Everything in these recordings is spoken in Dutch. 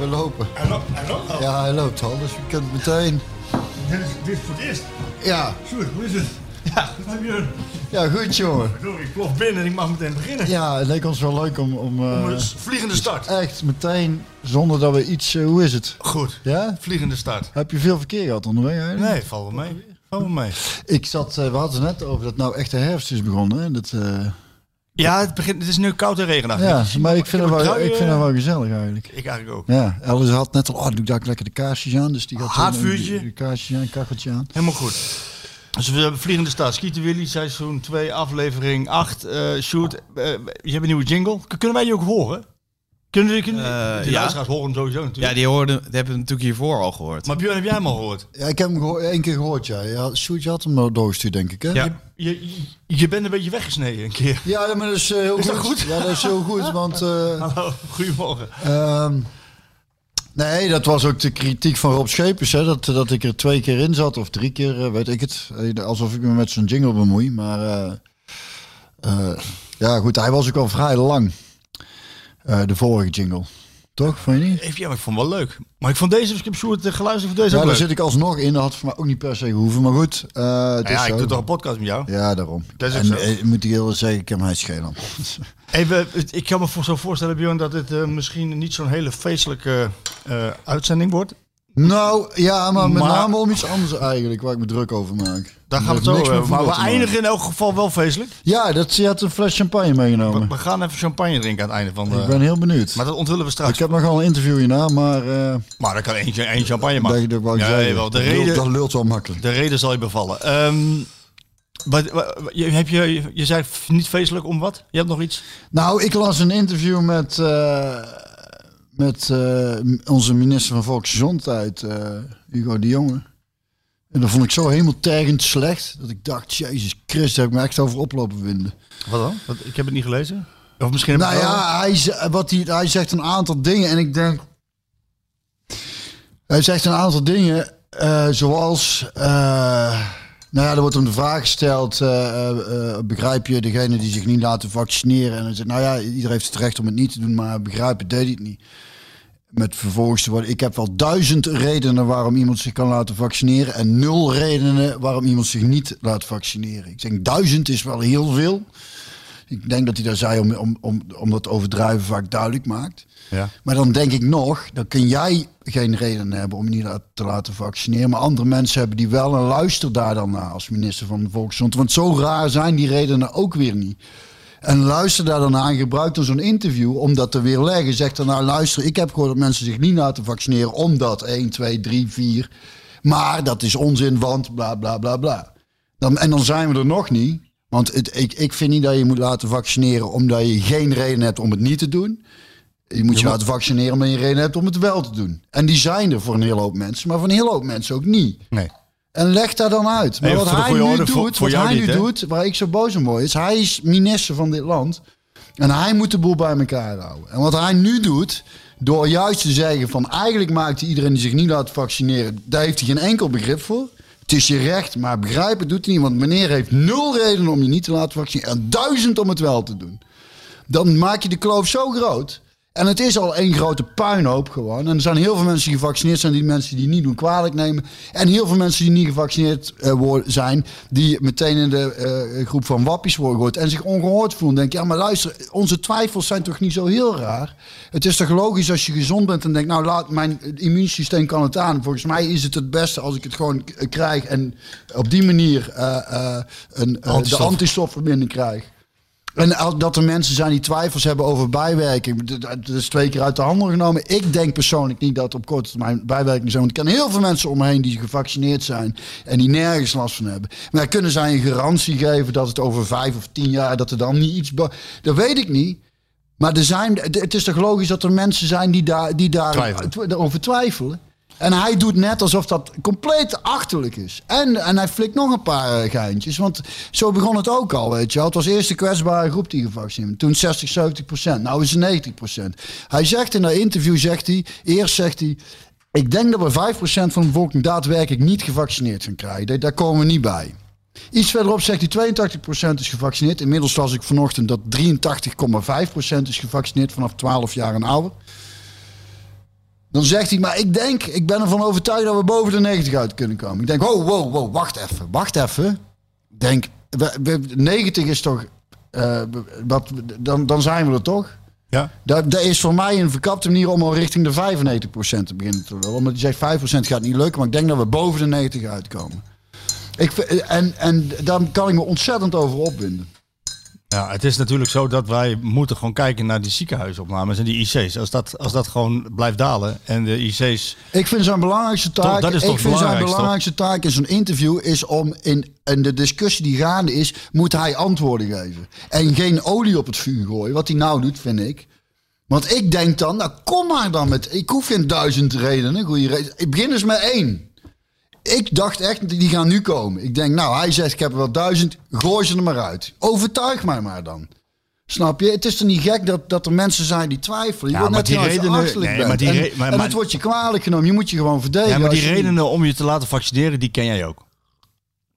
We lopen. Hij loopt, hij loopt al. Ja, hij loopt al, dus je kunt meteen... Dit is, dit is voor het eerst. Ja, Sjoerd, hoe is het? Ja. Wat heb je? ja goed jongen. Ik plof binnen en ik mag meteen beginnen. Ja, het leek ons wel leuk om... om eh, Om een vliegende start. echt meteen, zonder dat we iets... eh, hoe is het? Goed. Ja? Vliegende start. Heb je veel verkeer gehad onderweg eigenlijk? Nee, valt wel mee. Valt wel mee. Ik zat, eh, we hadden het net over dat nou echt de herfst is begonnen. Hè? Dat, Ja, het, begint, het is nu koud en regenachtig. ja, maar ik vind, het wel, trui, ik vind eh, het wel gezellig eigenlijk. Ik eigenlijk ook. Ja, Alice had net al, oh, doe ik daar lekker de kaarsjes aan. Dus die gaat Haardvuurtje? De kaarsjes aan, kacheltje aan. Helemaal goed. Dus we hebben Vliegende Start. Skieten Willy, seizoen 2, aflevering 8. eh shoot. Eh, je hebt een nieuwe jingle. Kunnen wij die ook horen? Kunnen we kunnen, Eh, de ja. luisteraars horen hem sowieso natuurlijk. Ja, die, hoorden, die hebben we natuurlijk hiervoor al gehoord. Maar Björn, heb jij hem al gehoord? Ja, ik heb hem geho- één keer gehoord, ja. ja Sjoerd, je had hem al doorgestuurd, denk ik, hè? Ja. Je, je, je bent een beetje weggesneden een keer. Ja, maar dat is eh, heel Is goed. dat goed? Ja, dat is heel goed, want... eh, Hallo, goedemorgen. Ehm, nee, dat was ook de kritiek van Rob Schepers. Hè, dat, dat ik er twee keer in zat, of drie keer, weet ik het. Alsof ik me met zo'n jingle bemoei. Maar eh, eh, ja, goed, hij was ook al vrij lang. Eh, de vorige jingle. Toch, vond je niet? Even, ja, maar ik vond het wel leuk. Maar ik vond deze, ik heb eh, geluisterd voor deze Ja, daar leuk. zit ik alsnog in. Dat had voor mij ook niet per se gehoeven. Maar goed, eh, het Nou is ja, ik zo. doe toch een podcast met jou. Ja, daarom. Dat is en zo. eh, moet ik heel zeggen, ik heb mij schelen. Even, ik kan me voor zo voorstellen, Björn, dat het eh, misschien niet zo'n hele feestelijke eh, uitzending wordt. Nou, ja, maar met Maar- name om iets anders eigenlijk, waar ik me druk over maak. Daar gaan we het heeft zo niks over. met Maar we te maken. eindigen in elk geval wel feestelijk. Ja, dat, je had een fles champagne meegenomen. We, gaan even champagne drinken aan het einde van de... Ik ben heel benieuwd. Maar dat onthullen we straks. Ik heb nogal een interview hierna, maar uh, Maar dan kan één, één champagne mag. dat, dat wou ik Ja, zeggen. jawel, de, dat, lult, reden, dat lult wel makkelijk. de reden zal je bevallen. Ehm, wat, wat- je, heb je, je zei niet feestelijk om wat? Je hebt nog iets? Nou, ik las een interview met, eh, met eh, onze minister van Volksgezondheid, eh, Hugo de Jonge. En dat vond ik zo hemeltergend slecht, dat ik dacht, jezus Christus, heb ik me echt over oplopen vinden. Wat dan? Wat, ik heb het niet gelezen. Of misschien Nou ja, hij, wat hij, hij zegt een aantal dingen en ik denk... Hij zegt een aantal dingen eh, zoals... nou ja, er wordt hem de vraag gesteld... begrijp je degene die zich niet laten vaccineren? En hij zegt, nou ja, iedereen heeft het recht om het niet te doen... maar begrijpen deed hij het niet. Met vervolgens te worden... Ik heb wel duizend redenen waarom iemand zich kan laten vaccineren... en nul redenen waarom iemand zich niet laat vaccineren. Ik denk, duizend is wel heel veel... Ik denk dat hij daar zei om, om, om, om dat overdrijven vaak duidelijk maakt. Ja. Maar dan denk ik nog, dan kun jij geen reden hebben om je niet te laten vaccineren. Maar andere mensen hebben die wel en luister daar dan naar als minister van de Volksgezondheid. Want zo raar zijn die redenen ook weer niet. En luister daar dan naar en gebruik dan zo'n interview om dat te weerleggen. Zeg dan nou luister, ik heb gehoord dat mensen zich niet laten vaccineren omdat 1, 2, 3, 4. Maar dat is onzin, want bla bla bla bla. Dan, en dan zijn we er nog niet. Want het, ik, ik vind niet dat je moet laten vaccineren omdat je geen reden hebt om het niet te doen. Je moet je laten vaccineren omdat je reden hebt om het wel te doen. En die zijn er voor een hele hoop mensen, maar voor een hele hoop mensen ook niet. Nee. En leg daar dan uit. Maar wat hij nu doet, voor- voor wat hij niet, nu hè? doet, waar ik zo boos om word, is hij is minister van dit land. En hij moet de boel bij elkaar houden. En wat hij nu doet, door juist te zeggen van eigenlijk maakt hij iedereen die zich niet laat vaccineren, daar heeft hij geen enkel begrip voor. Het is je recht, maar begrijpen doet hij niet. Want meneer heeft nul reden om je niet te laten vaccineren. En duizend om het wel te doen. Dan maak je de kloof zo groot. En het is al één grote puinhoop gewoon. En er zijn heel veel mensen die gevaccineerd zijn, die mensen die niet doen kwalijk nemen. En heel veel mensen die niet gevaccineerd eh, worden, zijn, die meteen in de eh, groep van wappies worden gegooid en zich ongehoord voelen. Denk je, ja, maar luister, onze twijfels zijn toch niet zo heel raar? Het is toch logisch als je gezond bent en denkt, nou, laat mijn immuunsysteem kan het aan. Volgens mij is het het beste als ik het gewoon krijg en op die manier eh, een, de Antistof. antistoffen binnen krijg. En dat er mensen zijn die twijfels hebben over bijwerking. Dat is twee keer uit de handel genomen. Ik denk persoonlijk niet dat op korte termijn bijwerkingen zijn. Want ik ken heel veel mensen om me heen die gevaccineerd zijn. En die nergens last van hebben. Maar kunnen zij een garantie geven dat het over vijf of tien jaar. dat er dan niet iets. Dat weet ik niet. Maar er zijn, het is toch logisch dat er mensen zijn die daar, die daar Twijfelen. En hij doet net alsof dat compleet achterlijk is. En, en hij flikt nog een paar eh, geintjes. Want zo begon het ook al, weet je wel. Het was eerst de kwetsbare groep die gevaccineerd. Toen 60, 70 procent. Nou is het 90 procent. Hij zegt in dat interview, zegt hij... Eerst zegt hij... Ik denk dat we 5 procent van de bevolking daadwerkelijk niet gevaccineerd gaan krijgen. Daar- Daar komen we niet bij. Iets verderop zegt hij 82% is gevaccineerd. Inmiddels las ik vanochtend dat 83,5% is gevaccineerd vanaf 12 jaar en ouder. Dan zegt hij, maar ik denk, ik ben ervan overtuigd dat we boven de 90 uit kunnen komen. Ik denk, wow, wow, wow, wacht even, wacht even. Ik denk, we, we- 90 is toch, wat, dan, dan zijn we er toch? Ja. Dat, dat is voor mij een verkapte manier om al richting de 95% te beginnen te willen. Omdat hij zegt 5% gaat niet lukken, maar ik denk dat we boven de 90 uitkomen. Ik, en, en daar kan ik me ontzettend over opwinden. Ja, het is natuurlijk zo dat wij moeten gewoon kijken naar die ziekenhuisopnames en die IC's. Als dat, als dat gewoon blijft dalen en de IC's... Ik vind zijn belangrijkste taak. Toch, dat is ik toch vind zijn belangrijk, belangrijkste taak in zo'n interview is om in, in de discussie die gaande is, moet hij antwoorden geven. En geen olie op het vuur gooien. Wat hij nou doet, vind ik. Want ik denk dan, nou kom maar dan met. Ik hoef geen duizend redenen. Goede reden. Ik begin eens met één. Ik dacht echt, die gaan nu komen. Ik denk, nou, hij zegt, ik heb er wel duizend, gooi ze er maar uit. Overtuig mij maar dan. Snap je? Het is toch niet gek dat, dat er mensen zijn die twijfelen. Je Ja, wordt maar net die je redenen- nee, maar die en, maar- en maar- het wordt je kwalijk genomen. Je moet je gewoon verdedigen. Ja, maar die je redenen om je te laten vaccineren, die ken jij ook.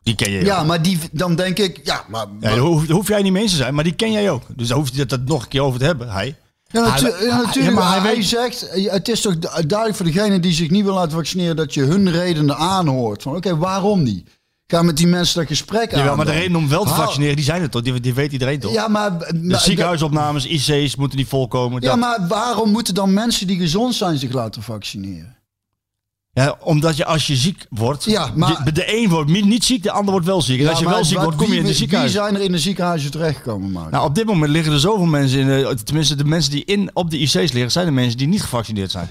Die ken jij Ja, ook. maar die, dan denk ik, ja, maar... Ja, daar hoef, daar hoef jij niet mee eens te zijn, maar die ken jij ook. Dus daar hoeft hij het dat nog een keer over te hebben, hij. Ja, natu- ja, natuurlijk. ja, maar hij zegt, eh, het is toch du- duidelijk voor degene die zich niet wil laten vaccineren... dat je hun redenen aanhoort. Van oké, waarom niet? Ga met die mensen dat gesprek aan. Jawel, maar de reden om wel te vaccineren, die zijn er toch? Die, die weet iedereen toch? Ja, maar... de ziekenhuisopnames, IC's moeten niet volkomen. Ja, dat- maar waarom moeten dan mensen die gezond zijn zich laten vaccineren? Ja, omdat je als je ziek wordt, Ja, maar- je- de een wordt niet ziek, de ander wordt wel ziek. En Ja, als je maar wel ziek wordt, kom je in de ziekenhuis. Wie zijn er in de ziekenhuizen terechtgekomen, Mark? Nou, op dit moment liggen er zoveel mensen in, de, tenminste de mensen die in, op de IC's liggen, zijn de mensen die niet gevaccineerd zijn.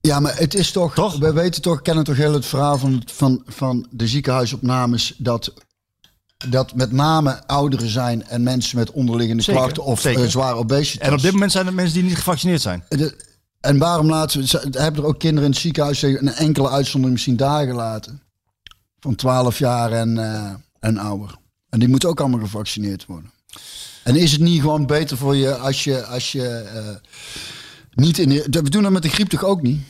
Ja, maar het is toch, Toch? we weten toch, kennen toch heel het verhaal van, van, van de ziekenhuisopnames dat, dat met name ouderen zijn en mensen met onderliggende Zeker, klachten of eh, zware obesitas. En op dit moment zijn er mensen die niet gevaccineerd zijn. De- en waarom laten we, hebben er ook kinderen in het ziekenhuis een enkele uitzondering misschien daar gelaten? Van 12 jaar en, eh, en ouder. En die moeten ook allemaal gevaccineerd worden. En is het niet gewoon beter voor je als je, als je eh, niet in de, we doen dat met de griep toch ook niet?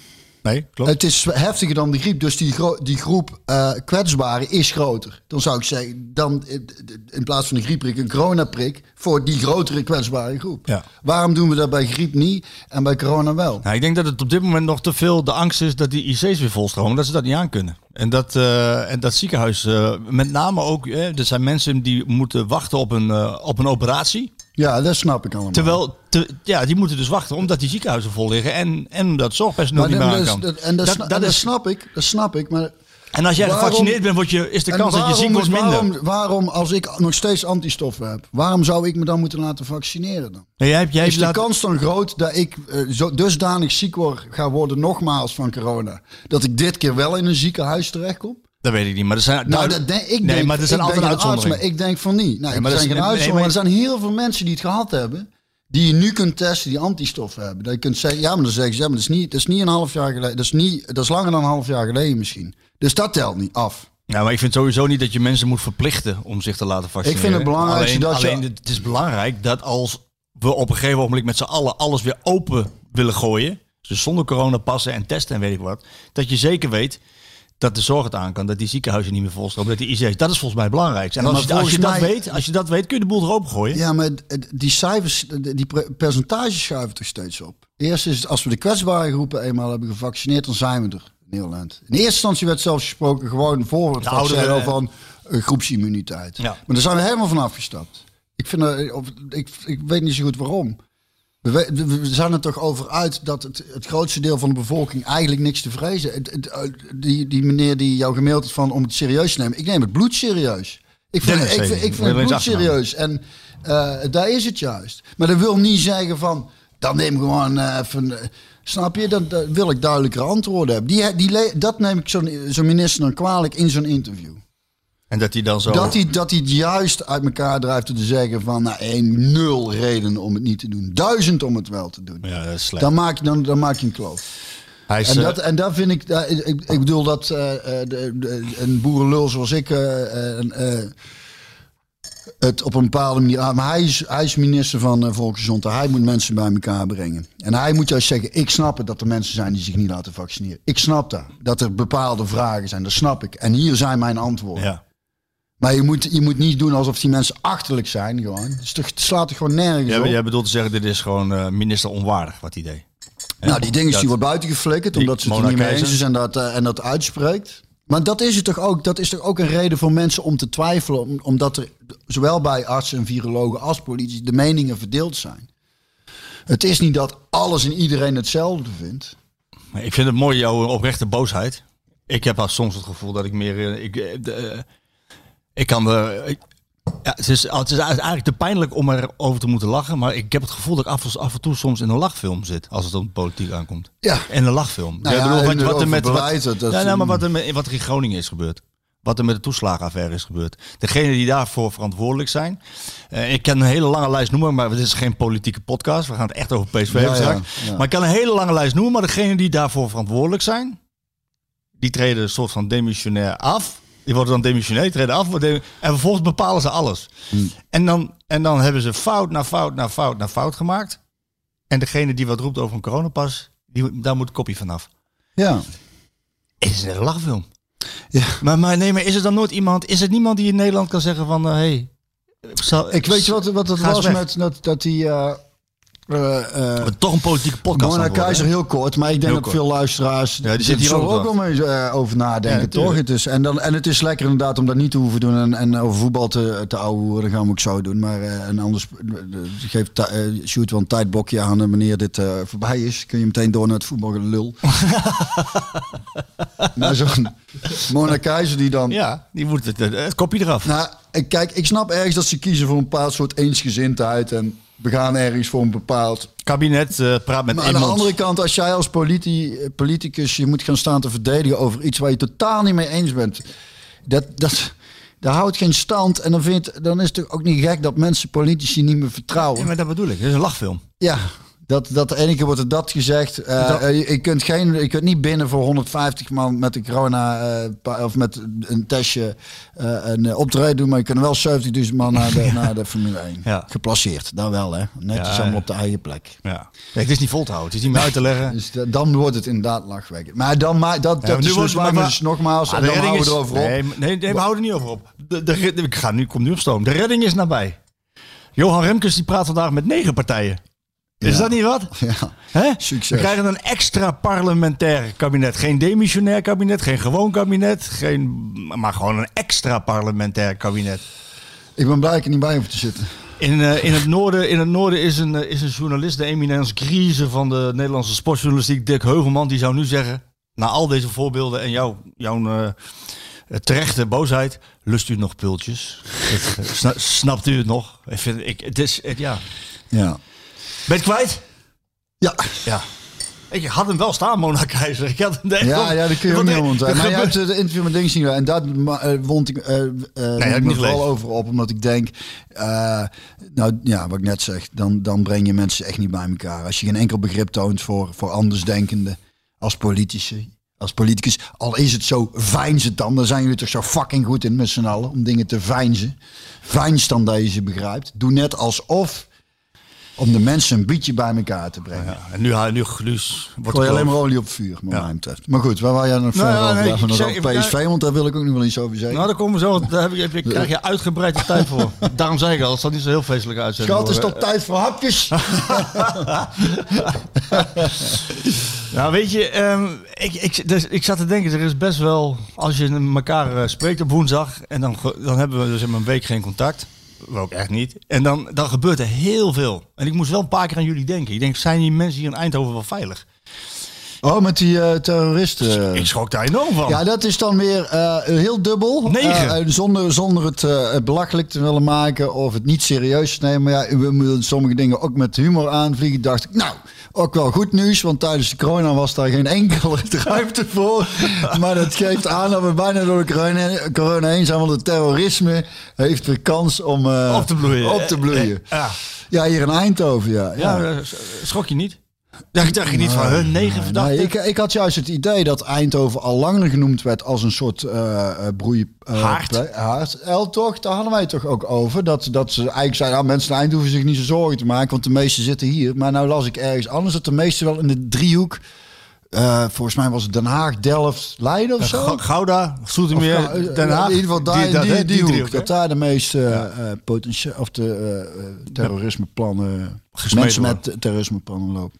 Nee, klopt. Het is heftiger dan de griep, dus die, gro- die groep eh kwetsbaren is groter. Dan zou ik zeggen, dan eh, in plaats van een griepprik een coronaprik voor die grotere kwetsbare groep. Ja. Waarom doen we dat bij griep niet en bij corona wel? Nou, ik denk dat het op dit moment nog te veel de angst is dat die IC's weer volstromen, dat ze dat niet aan kunnen. En dat, eh, en dat ziekenhuis, met name ook, eh, er zijn mensen die moeten wachten op een, op een operatie. Ja, dat snap ik allemaal. Terwijl, te- ja, die moeten dus wachten omdat die ziekenhuizen vol liggen en, en omdat het zorgpersoneel niet meer aan kan. dat- en dat, Dat- en is- snap ik, dat snap ik. Maar En als jij Waarom- gevaccineerd bent, wordt je, is de kans dat je ziek wordt minder. Waarom, waarom, als ik nog steeds antistoffen heb, waarom zou ik me dan moeten laten vaccineren dan? Nee, jij hebt, jij is de laten- kans dan groot dat ik eh, zo dusdanig ziek word, ga worden nogmaals van corona, dat ik dit keer wel in een ziekenhuis terechtkom? Dat weet ik niet, maar er zijn... Nou, daar- dat denk, ik nee, denk, maar er zijn ik altijd uitzonderingen. maar ik denk van niet. Nou, Ja, maar er zijn geen nee, uitzonderingen, maar- er zijn heel veel mensen die het gehad hebben, die je nu kunt testen, die antistoffen hebben. Dat je kunt zeggen, ja, maar dan zeggen ze, ja, maar dat is niet, dat is niet een half jaar geleden, dat is, niet, dat is langer dan een half jaar geleden misschien. Dus dat telt niet af. Ja, maar ik vind sowieso niet dat je mensen moet verplichten om zich te laten vaccineren. vind het belangrijkste alleen, dat je- Alleen het is belangrijk dat als we op een gegeven moment met z'n allen alles weer open willen gooien, dus zonder coronapassen en testen en weet ik wat, dat je zeker weet dat de zorg het aan kan, dat die ziekenhuizen niet meer volstromen, dat die IC's, dat is volgens mij het belangrijkste. En Ja, als, je, als, je dat mij- weet, als je dat weet, kun je de boel erop gooien. Ja, maar die cijfers, die percentages schuiven toch steeds op. Eerst is het, als we de kwetsbare groepen eenmaal hebben gevaccineerd, dan zijn we er in Nederland. In eerste instantie werd zelfs gesproken gewoon voor het vaccin al van uh, groepsimmuniteit. Ja. Maar daar zijn we helemaal van afgestapt. Ik, vind, dat- of, ik, ik weet niet zo goed waarom. We, we- zijn er toch over uit dat het, het grootste deel van de bevolking eigenlijk niks te vrezen. Het, het, eh, die, die meneer die jou gemaild heeft van om het serieus te nemen. Ik neem het bloed serieus. Ik vind, Dennis ik, vind, ik het bloed serieus. En eh, daar is het juist. Maar dat wil niet zeggen van, dan neem gewoon eh, even... snap je? Dan, dan wil ik duidelijkere antwoorden hebben. Die, die, dat neem ik zo'n zo'n minister dan kwalijk in zo'n interview. En dat hij dan zo... Dat hij, dat hij het juist uit elkaar drijft te zeggen van nou, één, nul reden om het niet te doen. Duizend om het wel te doen. Ja, dat is slecht. Dan maak je, dan, dan maak je een kloof. hij is, En eh, dat, en dat vind ik, dat- ik, bedoel dat eh, eh, de, de- een boerenlul zoals ik eh, eh, eh, het op een bepaalde manier aan. Maar hij is, hij is minister van eh, Volksgezondheid. Hij moet mensen bij elkaar brengen. En hij moet juist zeggen: Ik snap het dat er mensen zijn die zich niet laten vaccineren. Ik snap dat. Dat er bepaalde vragen zijn. Dat snap ik. En hier zijn mijn antwoorden. ja. Maar je moet, je moet niet doen alsof die mensen achterlijk zijn. Gewoon. Toch, het slaat toch gewoon nergens Jij, op. jij bedoelt te zeggen, dit is gewoon eh, minister onwaardig wat hij deed. Nou, die dingen die wordt buiten geflikkerd Die omdat ze het er niet mee eens is en dat, eh, en dat uitspreekt. Maar dat is het toch ook. Dat is toch ook een reden voor mensen om te twijfelen. om- omdat er zowel bij artsen en virologen als politici de meningen verdeeld zijn. Het is niet dat alles en iedereen hetzelfde vindt. Ik vind het mooi, jouw oprechte boosheid. Ik heb al soms het gevoel dat ik meer... eh, Ik, de, ik kan er... ik- ja, het, is, het is eigenlijk te pijnlijk om erover te moeten lachen. Maar ik heb het gevoel dat ik af, af en toe soms in een lachfilm zit. Als het de politiek aankomt. Ja. In een lachfilm. Nou ja, bedoel, wat, wat er met... Wat, dat- ja, nou, maar wat er, met, wat er in Groningen is gebeurd. Wat er met de toeslagenaffaire is gebeurd. Degenen die daarvoor verantwoordelijk zijn. eh, ik kan een hele lange lijst noemen, maar dit is geen politieke podcast. We gaan het echt over PSV ja. Maar ik kan een hele lange lijst noemen. Maar degenen die daarvoor verantwoordelijk zijn. Die treden een soort van demissionair af. Die worden dan demissionair, treden af. En vervolgens bepalen ze alles. En, dan, en dan hebben ze fout na fout na fout na fout gemaakt. En degene die wat roept over een coronapas, die, daar moet een kopje vanaf. Ja. Het is een lachfilm. Ja. Maar, maar nee, maar is er dan nooit iemand, is het niemand die in Nederland kan zeggen van, hé, hey, zal- Ik weet je wat, wat het was weg. met dat, dat die. eh, eh, toch een politieke podcast Mona Keizer heel kort, maar ik denk Heel dat kort. veel luisteraars Ja, die zitten hier ook ook wel mee eh, over nadenken, Ja, toch? Het is, en, dan, en het is lekker inderdaad om dat niet te hoeven doen en, en over voetbal te, te ouwen, dat gaan we ook zo doen. Maar eh, en anders geeft uh, shoot wel een tijdblokje aan en wanneer dit voorbij is, kun je meteen door naar het voetbalgelul. zo'n Mona Keizer die dan... Ja, die moet het, het, kopje eraf. Nou, kijk, ik snap ergens dat ze kiezen voor een bepaald soort eensgezindheid en we gaan ergens voor een bepaald kabinet eh, praat met maar aan de andere kant, als jij als politi politicus je moet gaan staan te verdedigen over iets waar je totaal niet mee eens bent, dat, dat, dat houdt geen stand. En dan, vind, dan is het ook niet gek dat mensen politici niet meer vertrouwen. Ja, maar dat bedoel ik. Het is een lachfilm. Ja, dat, dat de ene keer wordt er dat gezegd. Dat- eh, je, kunt geen, je kunt niet binnen voor 150 man met de corona pa- of met een testje een optreden doen, maar je kunt wel 70.000 man naar de, naar de Formule 1. Ja. Geplaceerd, dat wel hè. Netjes Ja, allemaal op de eigen plek. Ja. Het is niet vol te houden. Het is niet meer uit te leggen. Dus da- dan wordt het inderdaad lachwekkend. Maar dan ma dat, dat nu wordt- dus maar- dus nogmaals, Maar en dan houden we erover op. Nee, nee, nee, we houden er niet over op. De, de, ik ga nu, kom nu op stoom. De redding is nabij. Johan Remkes die praat vandaag met negen partijen. Is Ja. dat niet wat? Ja. Hè? Succes. We krijgen een extra parlementair kabinet. Geen demissionair kabinet, geen gewoon kabinet. Geen, maar gewoon een extra parlementair kabinet. Ik ben blij ik er niet bij hoef te zitten. In, eh, in, het noorden, in het noorden is een, eh, is een journalist, de eminence crisis van de Nederlandse sportjournalistiek, Dick Heuvelman, die zou nu zeggen, na al deze voorbeelden en jouw, jouw eh, terechte boosheid, lust u nog pultjes? Het, sna- snapt u het nog? Ik vind, ik, het is, het, ja. Ja. Ben je kwijt? Ja. Ja. Ik had hem wel staan, Mona Keizer. Ik had hem Ja, ja, dat kun je ook niet onthouden. er Maar je hebt eh, de interview met niet gedaan. En daar eh, wond ik, eh eh heb ik me vooral over op. Omdat ik denk, eh, nou ja, wat ik net zeg. Dan, dan breng je mensen echt niet bij elkaar. Als je geen enkel begrip toont voor, voor andersdenkenden als politici. Als politicus, al is het zo, veinz het dan. Dan zijn jullie toch zo fucking goed in met z'n allen om dingen te veinzen. Veinz dan dat je ze begrijpt. Doe net alsof om de mensen een beetje bij elkaar te brengen. Ja, en nu, nu, nu, nu wordt Gooi het alleen maar olie op het vuur, wat Ja. mij betreft. Maar goed, waar wil jij nog verder ja, over? nee, ik zeg- ik- PSV, want daar wil ik ook nog wel iets over zeggen. Nou, daar komen we zo. Daar heb je, heb krijg je uitgebreid de tijd voor. Daarom zei ik al, het zal niet zo heel feestelijk uitzien. Schat, is toch tijd voor hapjes? Nou, weet je, ehm, ik, ik, dus, ik zat te denken, er is best wel, als je elkaar eh, spreekt op woensdag, en dan, dan hebben we dus in een week geen contact. Ook echt niet. En dan, dan gebeurt er heel veel. En ik moest wel een paar keer aan jullie denken. Ik denk, zijn die mensen hier in Eindhoven wel veilig? Oh, met die eh, terroristen. Ik schrok daar enorm van. Ja, dat is dan weer eh, heel dubbel. Negen. Eh, zonder, zonder het eh, belachelijk te willen maken of het niet serieus te nemen. Maar ja, we moeten sommige dingen ook met humor aanvliegen. Dacht ik, nou, ook wel goed nieuws. Want tijdens de corona was daar geen enkele ruimte voor. maar dat geeft aan dat we bijna door de corona, corona heen zijn. Want het terrorisme heeft weer kans om eh, Op te bloeien. Op te bloeien. Ja, Ja, hier in Eindhoven, ja. ja. ja. schrok je niet? Dacht, dacht je niet van, hun negen verdachten? Nee, ik, ik had juist het idee dat Eindhoven al langer genoemd werd als een soort eh, broei... eh, Haard. haard. El toch, daar hadden wij het toch ook over. Dat, dat ze eigenlijk zeiden, ah, mensen in Eindhoven hoeven zich niet zo zorgen te maken, want de meesten zitten hier. Maar nou las ik ergens anders dat de meesten wel in de driehoek... eh, volgens mij was het Den Haag, Delft, Leiden of zo. Gou- Gouda, Of, Zoetermeer, eh, Den Haag. In ieder geval daar, die, die, hoek. driehoek, hè? dat daar de meeste eh, potentieel of de eh, eh, terrorismeplannen, mensen met terrorismeplannen lopen.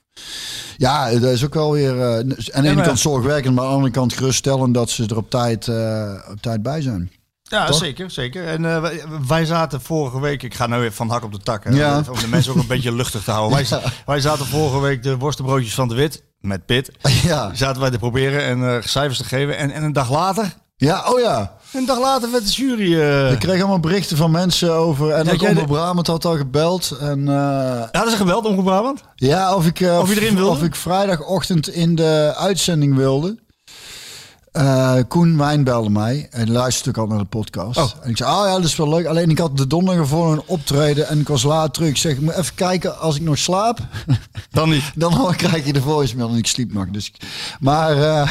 Ja, dat is ook wel weer eh, aan de ene maar- kant zorgwekkend, maar aan de andere kant geruststellend dat ze er op tijd, eh, op tijd bij zijn. Ja, Toch? zeker, zeker. En eh, wij, wij zaten vorige week, ik ga nou weer van hak op de tak, hè, Ja. om de mensen ook een beetje luchtig te houden. Wij, wij zaten vorige week de worstenbroodjes van de Wit, met Pit, Ja, zaten wij te proberen en eh, cijfers te geven. En, en een dag later, ja oh ja. een dag later werd de jury... eh, Ik kreeg allemaal berichten van mensen over. En Ja, ook Omroep de- Brabant had al gebeld. En eh, Hadden ze gebeld, Omroep Brabant? Ja, of ik, Of wilde? Of ik vrijdagochtend in de uitzending wilde. Eh, Koen Wijn belde mij. En luisterde ook al naar de podcast. Oh. En ik zei, oh ja, dat is wel leuk. Alleen ik had de donderdag voor een optreden. En ik was laat terug. Ik zeg, ik moet even kijken als ik nog slaap. Dan niet. Dan krijg je de voicemail en ik sliep nog. Dus, maar eh,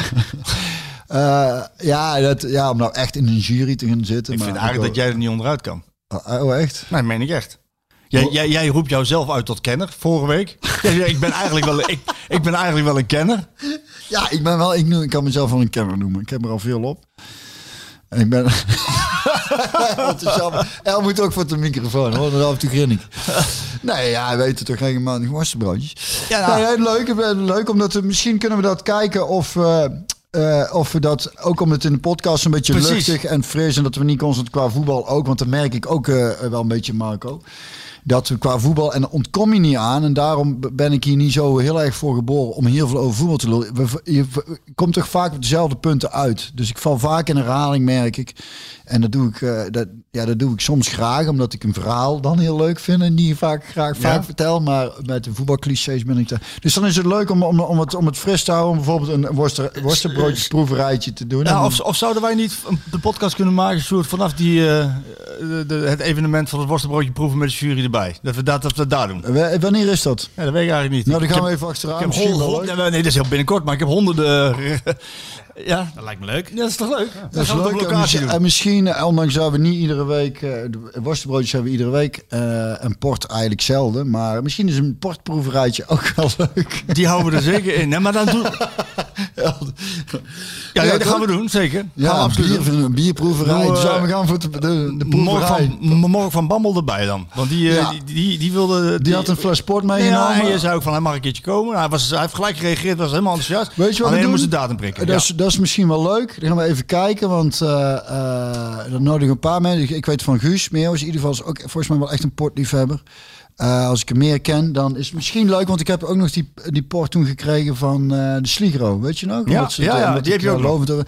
eh, ja, dat, ja, om nou echt in een jury te gaan zitten. Ik maar vind eigenlijk dat jij er niet onderuit kan. jij... Oh, echt? Nee, meen ik echt. Jij, jij, jij roept jouzelf uit tot kenner, vorige week. Ik, ben eigenlijk wel, ik, ik ben eigenlijk wel een kenner. Ja, ik ben wel, ik, ik kan mezelf wel een kenner noemen. Ik heb er al veel op. En ik ben. Het. El moet ook voor de microfoon hoor, dan af en toe grin ik. Nee, ja, we weten toch regelmatig worstenbroodjes. Ja, nou. Nee, ja, leuk, eh, leuk, omdat we, misschien kunnen we dat kijken of, eh, eh, of we dat, ook om het in de podcast een beetje Precies. luchtig en fris en dat we niet constant qua voetbal ook, want dat merk ik ook wel een beetje Marco. Dat qua voetbal, en ontkom je niet aan. En daarom ben ik hier niet zo heel erg voor geboren om heel veel over voetbal te lullen. Je komt toch vaak op dezelfde punten uit. Dus ik val vaak in herhaling, merk ik. En dat doe ik, eh, dat, ja, dat doe ik soms graag, omdat ik een verhaal dan heel leuk vind. En die vaak graag Ja. vaak vertel. Maar met de voetbalclichés ben ik daar. Dus dan is het leuk om, om, om, het, om het fris te houden. Om bijvoorbeeld een worsten, worstenbroodjesproeverijtje te doen. En Ja, of, of zouden wij niet de podcast kunnen maken, Sjoerd, vanaf die, eh, de, de- het evenement van het worstenbroodje proeven met de jury erbij? Dat we dat, dat we daar doen. W- Wanneer is dat? Ja, dat weet ik eigenlijk niet. Nou, dan gaan we even achteraan. Ik heb honderd, nee, dat is heel binnenkort, maar ik heb honderden. Ja, Dat lijkt me leuk. ja, dat is toch leuk? Dat Dan is we leuk. En en misschien, eh, ondanks dat we niet iedere week... eh, de worstenbroodjes hebben we iedere week. eh en port eigenlijk zelden. Maar misschien is een portproeverijtje ook wel leuk. Die houden we er zeker in. Nee, maar dan doen... Ja, ja, Ja, dat gaan we doen, zeker. Gaan we Ja, absoluut doen. bier, een bierproeverij. Eh, Zou we gaan voor de, de, proeverij. van, morgen van Bammel erbij dan. Want die, Ja. die, die, die wilde... Die had een fles sport Ja, meegenomen. en je zei ook van, hij mag een keertje komen. Nou, hij, was, hij heeft gelijk gereageerd, was helemaal enthousiast. Weet je wat Alleen we doen? moest de datum prikken. Dat, ja. is, dat is misschien wel leuk. Dan gaan we even kijken, want eh eh dan nodigen een paar mensen. Ik, weet van Guus Meeuwis, in ieder geval is ook volgens mij wel echt een portliefhebber. Eh, als ik hem meer ken, dan is het misschien leuk, want ik heb ook nog die, die port toen gekregen van eh, de Sligro, weet je nog? Ja, ze ja, eh, ja, die heb je ook lovend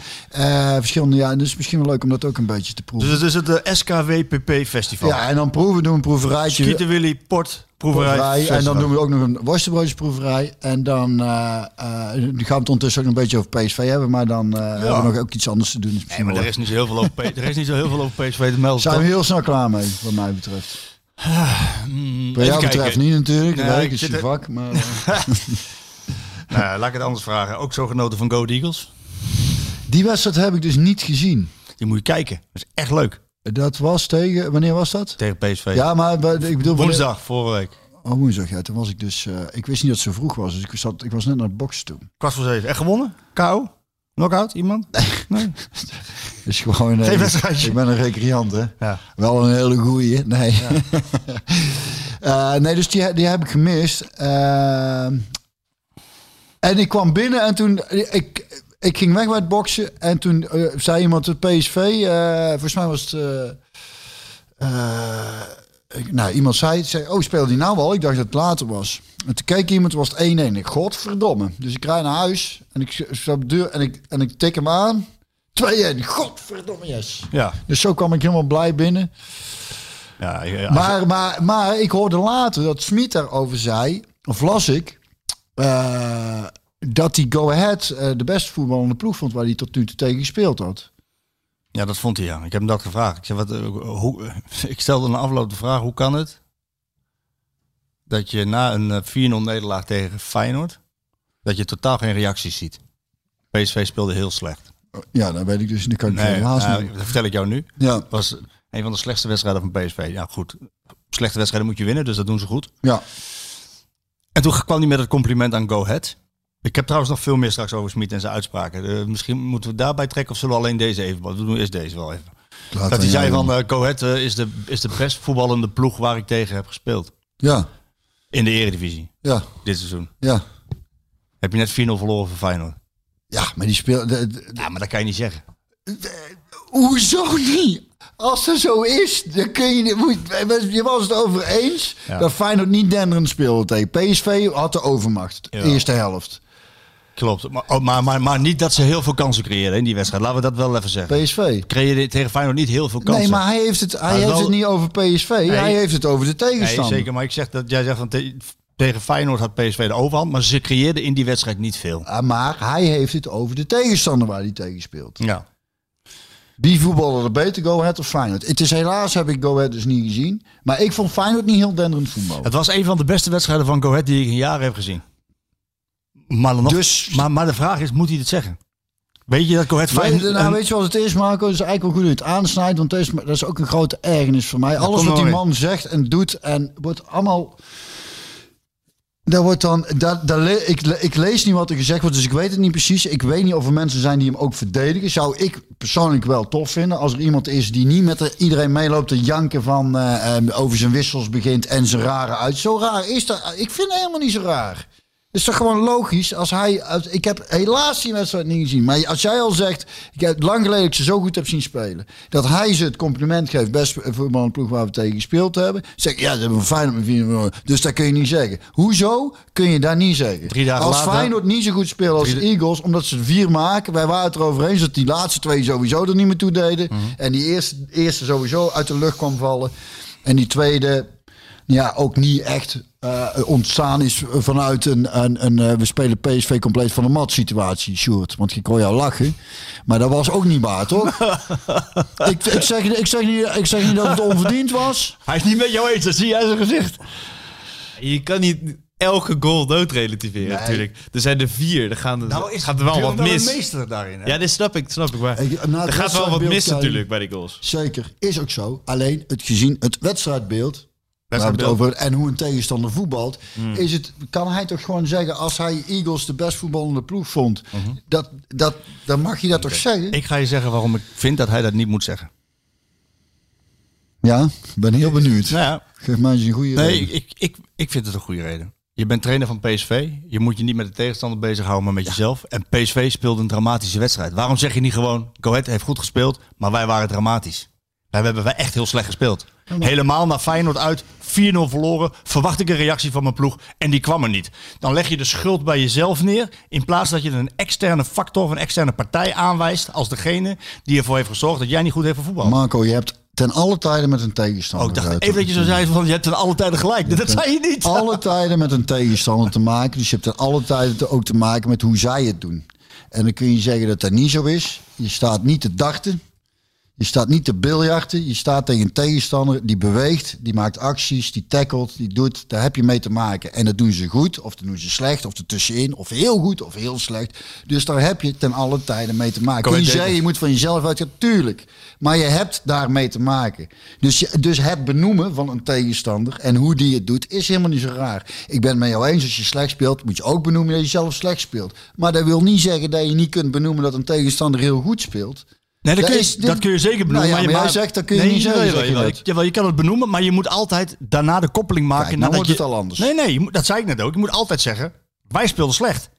verschillende, ja, dus misschien wel leuk om dat ook een beetje te proeven. Dus het is het SKWPP Festival. ja, en dan proeven, doen we een proeverijtje. Schieten Willy, Port, proeverij. proeverij. En dan doen we ook nog een worstenbroodjesproeverij. En dan gaan we het ondertussen ook nog een beetje over PSV hebben. Maar dan hebben we nog ook iets anders te doen. Dus Nee, maar er is niet zo heel veel over, er is niet zo heel veel over PSV te melden. Zijn we heel snel klaar mee, wat mij betreft. Mm, Wat even jou kijken. betreft niet natuurlijk, Nee, ik ik, is zit je vak. Maar, eh, Nou, laat ik het anders vragen. Ook zo genoten van Go Eagles? die wedstrijd heb ik dus niet gezien. Die moet je kijken. Dat is echt leuk. Dat was tegen, wanneer was dat? Tegen PSV. Ja, maar bij- ik bedoel... Woensdag, vorige week. Oh, woensdag, ja. Toen was ik dus... eh, ik wist niet dat het zo vroeg was, dus ik, zat, ik was net naar het boksen toe. Kwart voor zeven. En gewonnen? KO? Knockout? Iemand? Nee. Dus gewoon... eh, Geen. Ik ben een recreant, hè. Ja. Wel een hele goeie. Nee. Eh, nee, dus die, die heb ik gemist. Eh, en ik kwam binnen en toen... Ik, ik ging weg bij het boksen. En toen zei iemand het PSV... volgens mij was het... nou, iemand zei, zei, oh, speelde die nou al? Ik dacht dat het later was. En toen keek iemand, was het 1-1. Ik, godverdomme. Dus ik rijd naar huis en ik de deur en ik, en ik tik hem aan. 2-1. Godverdomme, yes. Ja. Dus zo kwam ik helemaal blij binnen. Ja, Maar, maar, maar ik hoorde later dat Smit daarover zei, of las ik, eh, dat hij Go Ahead eh, de beste voetballende ploeg vond waar hij tot nu toe tegen gespeeld had. Ja, dat vond hij ja. Ik heb hem dat gevraagd. Ik, zei, wat, eh, hoe, ik stelde een afloop de vraag, hoe kan het dat je na een eh, 4-0 nederlaag tegen Feyenoord, dat je totaal geen reacties ziet? PSV speelde heel slecht. Ja, dat weet ik dus. Dat kan ik Nee, helaas nou, dat vertel ik jou nu. Ja, Het was een van de slechtste wedstrijden van PSV. Ja, goed. Slechte wedstrijden moet je winnen, dus dat doen ze goed. ja. En toen kwam hij met het compliment aan Go Ahead. Ik heb trouwens nog veel meer straks over Smit en zijn uitspraken. Eh, misschien moeten we daarbij trekken of zullen we alleen deze even... We doen eerst deze wel even. Laat Dat hij zei van doen. eh Ahead eh, is, de, is de best voetballende ploeg waar ik tegen heb gespeeld. Ja, In de eredivisie, ja, dit seizoen. ja. Heb je net 4-0 verloren van Feyenoord. Ja, maar die speelde... Ja, maar dat kan je niet zeggen. Hoezo niet? Als dat zo is, dan kun je... niet- moet- Je was het over eens Ja. dat Feyenoord niet denderend speelde tegen PSV. Had de overmacht, de Ja. eerste helft. Klopt. Maar, oh, maar, maar, maar niet dat ze heel veel kansen creëren in die wedstrijd. Laten we dat wel even zeggen. PSV. Creëerde tegen Feyenoord niet heel veel kansen. Nee, maar hij heeft het, hij Maar heeft wel- het niet over PSV. Hij heeft het over de Nee, tegenstander. zeker. Maar ik zeg dat jij zegt van te- tegen Feyenoord had PSV de overhand, maar ze creëerden in die wedstrijd niet veel. Maar hij heeft het over de tegenstander waar hij tegen speelt. Ja. Wie voetballen er beter, Go Ahead of Feyenoord? Het is helaas, heb ik Go Ahead dus niet gezien. Maar ik vond Feyenoord niet heel denderend voetbal. Het was een van de beste wedstrijden van Go Ahead die ik in jaren heb gezien. Maar, dan nog, Dus- maar, maar de vraag is, moet hij het zeggen? Weet je dat Go Ahead Weet, nou, weet je wat het is, Marco? Het is eigenlijk wel goed dat je het aansnijdt, want dat is, dat is ook een grote ergernis voor mij. Alles wat die man zegt en doet en wordt allemaal... Dat wordt dan, dat, dat le- ik, ik lees niet wat er gezegd wordt, dus ik weet het niet precies. Ik weet niet of er mensen zijn die hem ook verdedigen. Zou ik persoonlijk wel tof vinden als er iemand is die niet met de- iedereen meeloopt te janken van eh, eh, over zijn wissels begint en zijn rare uit. Zo raar is dat. Ik vind het helemaal niet zo raar. Is toch gewoon logisch als hij. Als, ik heb helaas die wedstrijd niet gezien. Maar als jij al zegt. Ik heb lang geleden dat ik ze zo goed heb zien spelen. Dat hij ze het compliment geeft. Best voetbal een ploeg waar we tegen gespeeld hebben. Zeg ja, ze hebben een fijn met. Dus dat kun je niet zeggen. Hoezo kun je dat niet zeggen? Drie dagen als later- Feyenoord niet zo goed speelt als de Eagles. Omdat ze er vier maken. Wij waren het erover eens dat die laatste twee sowieso er niet meer toe deden. Mhm. En die eerste, eerste sowieso uit de lucht kwam vallen. En die tweede ja, ook niet echt eh, ontstaan is vanuit een, een, een eh, we spelen PSV compleet van de mat situatie, Sjoerd. Want ik hoor jou lachen. Maar dat was ook niet waar, toch? ik, ik, zeg, ik, zeg niet, ik zeg niet dat het onverdiend was. Hij is niet met jou eens, dat zie je uit zijn gezicht. Je kan niet elke goal doodrelativeren Nee. natuurlijk. Er zijn er vier, er gaan er, Nou is gaat er wel wat mis. een meester daarin. Hè? Ja, dit snap ik, snap ik. Maar Ik- er gaat wel wat mis natuurlijk bij die goals. Zeker, is ook zo. Alleen het gezien het wedstrijdbeeld. We het Wedstrijdbeeld. over, en hoe een tegenstander voetbalt, is het, kan hij toch gewoon zeggen als hij Eagles de best voetballende ploeg vond, dat, dat, dan mag je dat toch zeggen? Ik ga je zeggen waarom ik vind dat hij dat niet moet zeggen. ja, ik ben heel benieuwd. Nou ja, Geef mij eens een goede nee, reden. ik, ik, ik vind het een goede reden. Je bent trainer van PSV. Je moet je niet met de tegenstander bezighouden, maar met jezelf. En PSV speelde een dramatische wedstrijd. Waarom zeg je niet gewoon, Go Ahead heeft goed gespeeld, maar wij waren dramatisch. Wij hebben wij echt heel slecht gespeeld. Helemaal naar Feyenoord uit, 4-0 verloren. Verwacht ik een reactie van mijn ploeg en die kwam er niet. Dan leg je de schuld bij jezelf neer. In plaats dat je een externe factor of een externe partij aanwijst als degene die ervoor heeft gezorgd dat jij niet goed heeft voetbal. Marco, je hebt ten alle tijden met een tegenstander. Oh, ik dacht even dat je zo zei van je hebt ten alle tijden gelijk. Dat zei je niet. Alle tijden met een tegenstander te maken. Dus je hebt ten alle tijden ook te maken met hoe zij het doen. En dan kun je zeggen dat dat niet zo is. Je staat niet te dachten. Je staat niet te biljarten. Je staat tegen een tegenstander die beweegt, die maakt acties, die tackelt, die doet. Daar heb je mee te maken. En dat doen ze goed, of dat doen ze slecht, of ertussenin, of heel goed, of heel slecht. Dus daar heb je ten alle tijden mee te maken. Kun je zeggen, je moet van jezelf uitgaan, tuurlijk. Maar je hebt daarmee te maken. Dus, je- dus het benoemen van een tegenstander en hoe die het doet, is helemaal niet zo raar. Ik ben het met jou eens, als je slecht speelt, moet je ook benoemen dat je zelf slecht speelt. Maar dat wil niet zeggen dat je niet kunt benoemen dat een tegenstander heel goed speelt. Nee, dat, Dat kun je, is dat kun je zeker benoemen. Nou ja, je maar jij zegt, dat kun je niet zeggen, jawel, je jawel. kan het benoemen, maar je moet altijd daarna de koppeling maken. Kijk, nou wordt je, het al anders. Nee, nee, dat zei ik net ook. Je moet altijd zeggen, wij speelden slecht.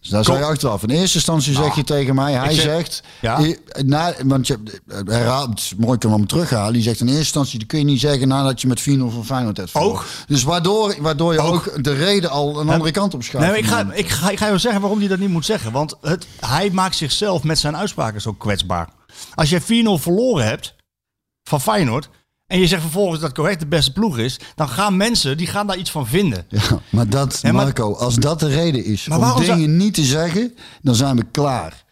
Dus daar zou je achteraf. In eerste instantie zeg je tegen mij, hij Nou, zeg- zegt, Ja. Na, want je, is mooi, kan hem terughalen. Die zegt in eerste instantie, dat kun je niet zeggen nadat je met 4-0 van Feyenoord hebt verloren. Ook. Dus waardoor, waardoor je ook, de reden al een andere kant op schuift. Nee, maar ik, ga, ik, ga, ik ga je zeggen waarom hij dat niet moet zeggen. Want het, hij maakt zichzelf met zijn uitspraken zo kwetsbaar. Als je 4-0 verloren hebt van Feyenoord... en je zegt vervolgens dat Correct de beste ploeg is... dan gaan mensen die gaan daar iets van vinden. Ja, maar dat, Marco, als dat de reden is Maar om zou- dingen niet te zeggen, dan zijn we klaar.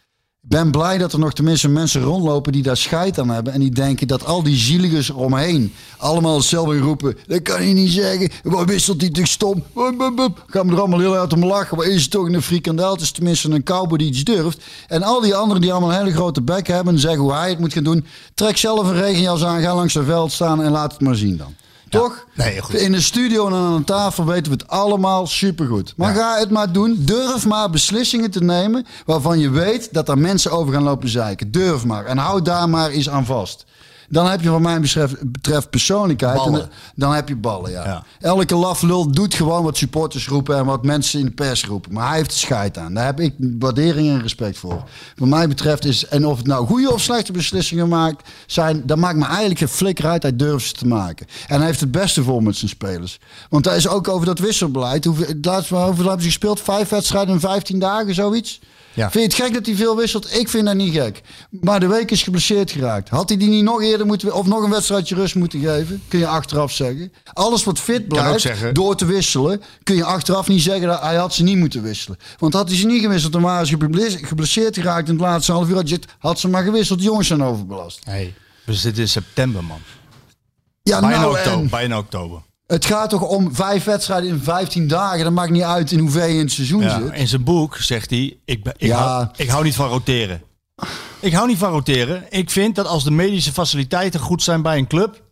Ben blij dat er nog tenminste mensen rondlopen die daar scheid aan hebben. En die denken dat al die zieligers eromheen allemaal hetzelfde roepen. Dat kan je niet zeggen. Wat wisselt hij toch stom? Bup, bup. Gaan we er allemaal heel uit om lachen. Maar is het toch een frikandel? Het is tenminste een cowboy die iets durft. En al die anderen die allemaal een hele grote bek hebben en zeggen hoe hij het moet gaan doen. Trek zelf een regenjas aan, ga langs het veld staan en laat het maar zien dan. Toch? Nee, goed. In de studio en aan de tafel weten we het allemaal supergoed. Maar ga het maar doen. Durf maar beslissingen te nemen waarvan je weet dat er mensen over gaan lopen zeiken. Durf maar. En hou daar maar eens aan vast. Dan heb je wat mij betreft, betreft persoonlijkheid. Ballen. En dan heb je ballen, ja. Ja. Elke laflul doet gewoon wat supporters roepen en wat mensen in de pers roepen. Maar hij heeft er scheid aan. Daar heb ik waardering en respect voor. Wat mij betreft is, en of het nou goede of slechte beslissingen maakt, zijn, dat maakt me eigenlijk geen flikker uit. Hij durft ze te maken. En hij heeft het beste voor met zijn spelers. Want daar is ook over dat wisselbeleid. Hoeveel, het laatste, hoeveel hebben ze gespeeld? Vijf wedstrijden in 15 dagen, zoiets? Ja. Vind je het gek dat hij veel wisselt? Ik vind dat niet gek. Maar de week is geblesseerd geraakt. Had hij die niet nog eerder moeten... Of nog een wedstrijdje rust moeten geven? Kun je achteraf zeggen. Alles wat fit blijft, door te wisselen... kun je achteraf niet zeggen dat hij had ze niet moeten wisselen. Want had hij ze niet gewisseld... dan waren ze geblesse- geblesseerd geraakt in het laatste half uur. Had, je had ze maar gewisseld. De jongens zijn overbelast. Hey, we zitten in september, man. Ja, Bijna, nou, oktober, en bijna oktober. Het gaat toch om vijf wedstrijden in 15 dagen. Dat maakt niet uit in hoeverre je in het seizoen Ja, zit. in zijn boek zegt hij: ik, ben, ik, Ja. hou, ik hou niet van roteren. Ik hou niet van roteren. Ik vind dat als de medische faciliteiten goed zijn bij een club.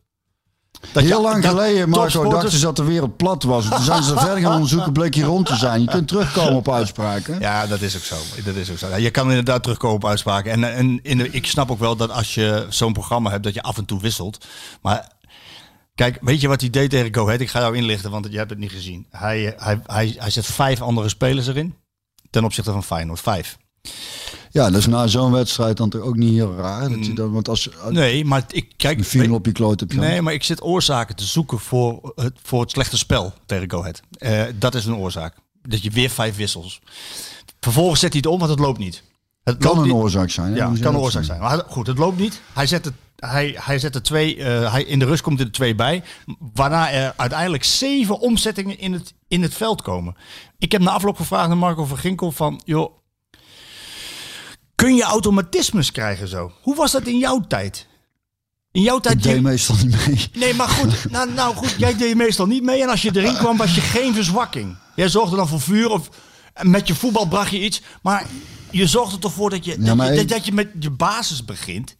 Dat Heel je- lang dat geleden, Marco, dachten ze dat de wereld plat was. Toen zijn ze verder gaan onderzoeken, bleek je rond te zijn. Je kunt terugkomen op uitspraken. Ja, dat is ook zo. Dat is ook zo. Je kan inderdaad terugkomen op uitspraken. En, en in de, ik snap ook wel dat als je zo'n programma hebt, dat je af en toe wisselt. Maar kijk, weet je wat hij deed tegen Go Ahead? Ik ga jou inlichten, want je hebt het niet gezien. Hij, hij, hij, hij zet vijf andere spelers erin. Ten opzichte van Feyenoord. Vijf. Ja, is na zo'n wedstrijd dan toch ook niet heel raar. Dat je dan, want als Nee, maar ik kijk. een op je kloot. Nee, maar ik zit oorzaken te zoeken voor het, voor het slechte spel tegen Go Ahead. Eh, dat is een oorzaak. Dat je weer vijf wissels. Vervolgens zet hij het om, want het loopt niet. Het kan een niet. oorzaak zijn. hè? Ja, het kan een oorzaak zijn. Maar goed, het loopt niet. Hij zet, het, hij, hij zet er twee, eh, hij, in de rust komt er twee bij. Waarna er uiteindelijk zeven omzettingen in het, in het veld komen. Ik heb na afloop gevraagd aan Marco van Ginkel van... joh, kun je automatismes krijgen zo? Hoe was dat in jouw tijd? In jouw tijd... Ik deed je- meestal niet mee. Nee, maar goed. Nou, nou goed, jij deed meestal niet mee. En als je erin kwam, was je geen verzwakking. Jij zorgde dan voor vuur of met je voetbal bracht je iets. Maar je zorgde ervoor dat je, dat, je, dat je met je basis begint.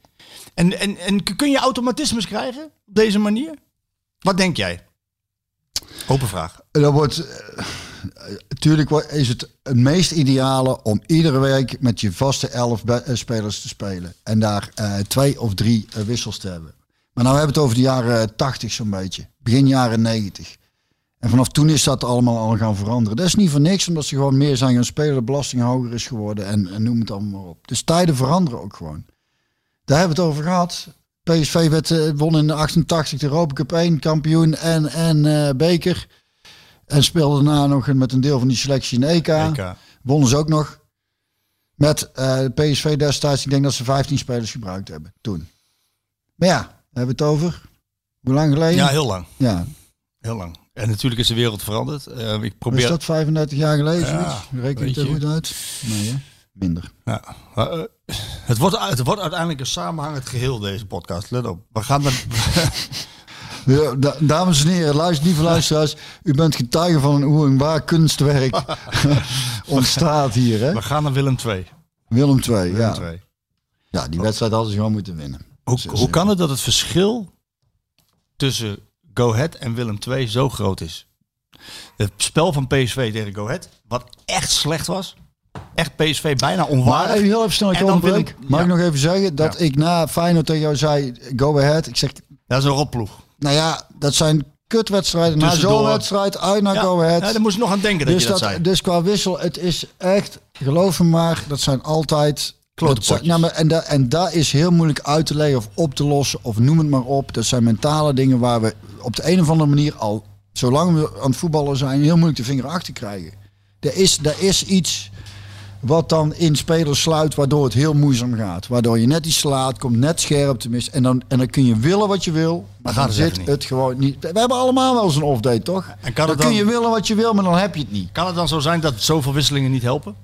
En, en, en kun je automatismes krijgen op deze manier? Wat denk jij? Open vraag. Dat wordt... Natuurlijk is het het meest ideale om iedere week met je vaste elf eh, spelers te spelen. En daar eh, twee of drie eh, wissels te hebben. Maar nou hebben we het over de jaren 80 zo'n beetje. Begin jaren 90. En vanaf toen is dat allemaal al gaan veranderen. Dat is niet voor niks, omdat ze gewoon meer zijn gaan spelen. De belasting hoger is geworden en, en noem het allemaal maar op. Dus tijden veranderen ook gewoon. Daar hebben we het over gehad. PSV werd, eh, won in de 88 de Europa Cup 1 kampioen en, en eh, beker. En speelde daarna nog met een deel van die selectie in EK. EK. Wonnen ze ook nog. Met eh, PSV destijds, ik denk dat ze 15 spelers gebruikt hebben toen. Maar ja, daar hebben we het over. Hoe lang geleden? Ja, heel lang. Ja, Heel lang. En natuurlijk is de wereld veranderd. Ik Is probeer... dat 35 jaar geleden? Ja? Reken weet er goed uit? Nee, hè? Minder. Ja. Eh, het, wordt, het wordt uiteindelijk een samenhangend geheel, deze podcast. Let op. We gaan er... Ja, dames en heren, luister, lieve luisteraars. U bent getuige van een, hoe een waar kunstwerk ontstaat hier. Hè? We gaan naar Willem II. Willem II, ja. II. ja. Die wedstrijd hadden ze gewoon moeten winnen. Hoe, hoe kan het dat het verschil tussen Go Ahead en Willem II zo groot is? Het spel van PSV tegen Go Ahead, wat echt slecht was. Echt PSV bijna Maar onwaardig. even heel even snel, ik onderbreek. Mag ja. ik nog even zeggen dat Ja. ik na Feyenoord tegen jou zei, go ahead. Ik zeg, Dat is een rotploeg. nou ja, dat zijn kutwedstrijden. Na zo'n wedstrijd, uit naar Ja, go ahead. ja, daar moest je nog aan denken dat dus, je dat, dat, zei. dus qua wissel, het is echt geloof me maar, dat zijn altijd... Dat nou, maar, en, da, en daar is heel moeilijk uit te leggen of op te lossen of noem het maar op. Dat zijn mentale dingen waar we op de een of andere manier al, zolang we aan het voetballen zijn, heel moeilijk de vinger achter krijgen. Er is, er is iets wat dan in spelers sluit, waardoor het heel moeizaam gaat. Waardoor je net iets slaat, komt net scherp tenminste. En dan, en dan kun je willen wat je wil, maar dan zit niet. het gewoon niet. We hebben allemaal wel eens een off-day, toch? En kan dan, dan- kun je willen wat je wil, maar dan heb je het niet. Kan het dan zo zijn dat zoveel wisselingen niet helpen?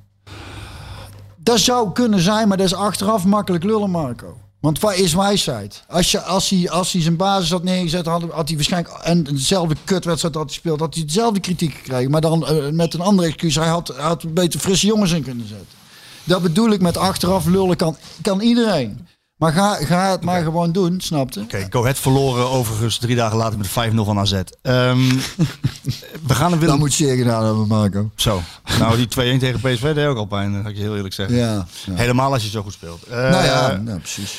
Dat zou kunnen zijn, maar dat is achteraf makkelijk lullen, Marco. Want waar is wijsheid? Als, je, als, hij, als hij zijn basis had neergezet, had, had hij waarschijnlijk en dezelfde kutwedstrijd had gespeeld, had hij dezelfde kritiek gekregen. Maar dan eh, met een andere excuus. Hij had, had beter frisse jongens in kunnen zetten. Dat bedoel ik met achteraf lullen kan, kan iedereen. Maar ga, ga het maar gewoon doen, snapte? Oké, Go Ahead verloren overigens drie dagen later met 5-0 van AZ. Ehm, we gaan er Dat Willem... moet je gedaan hebben, Marco. Zo. Nou, die 2-1 tegen PSV deed ook al pijn, dat ga ik je heel eerlijk zeggen. Ja, ja. Helemaal als je zo goed speelt. Eh, nou ja, nou, precies.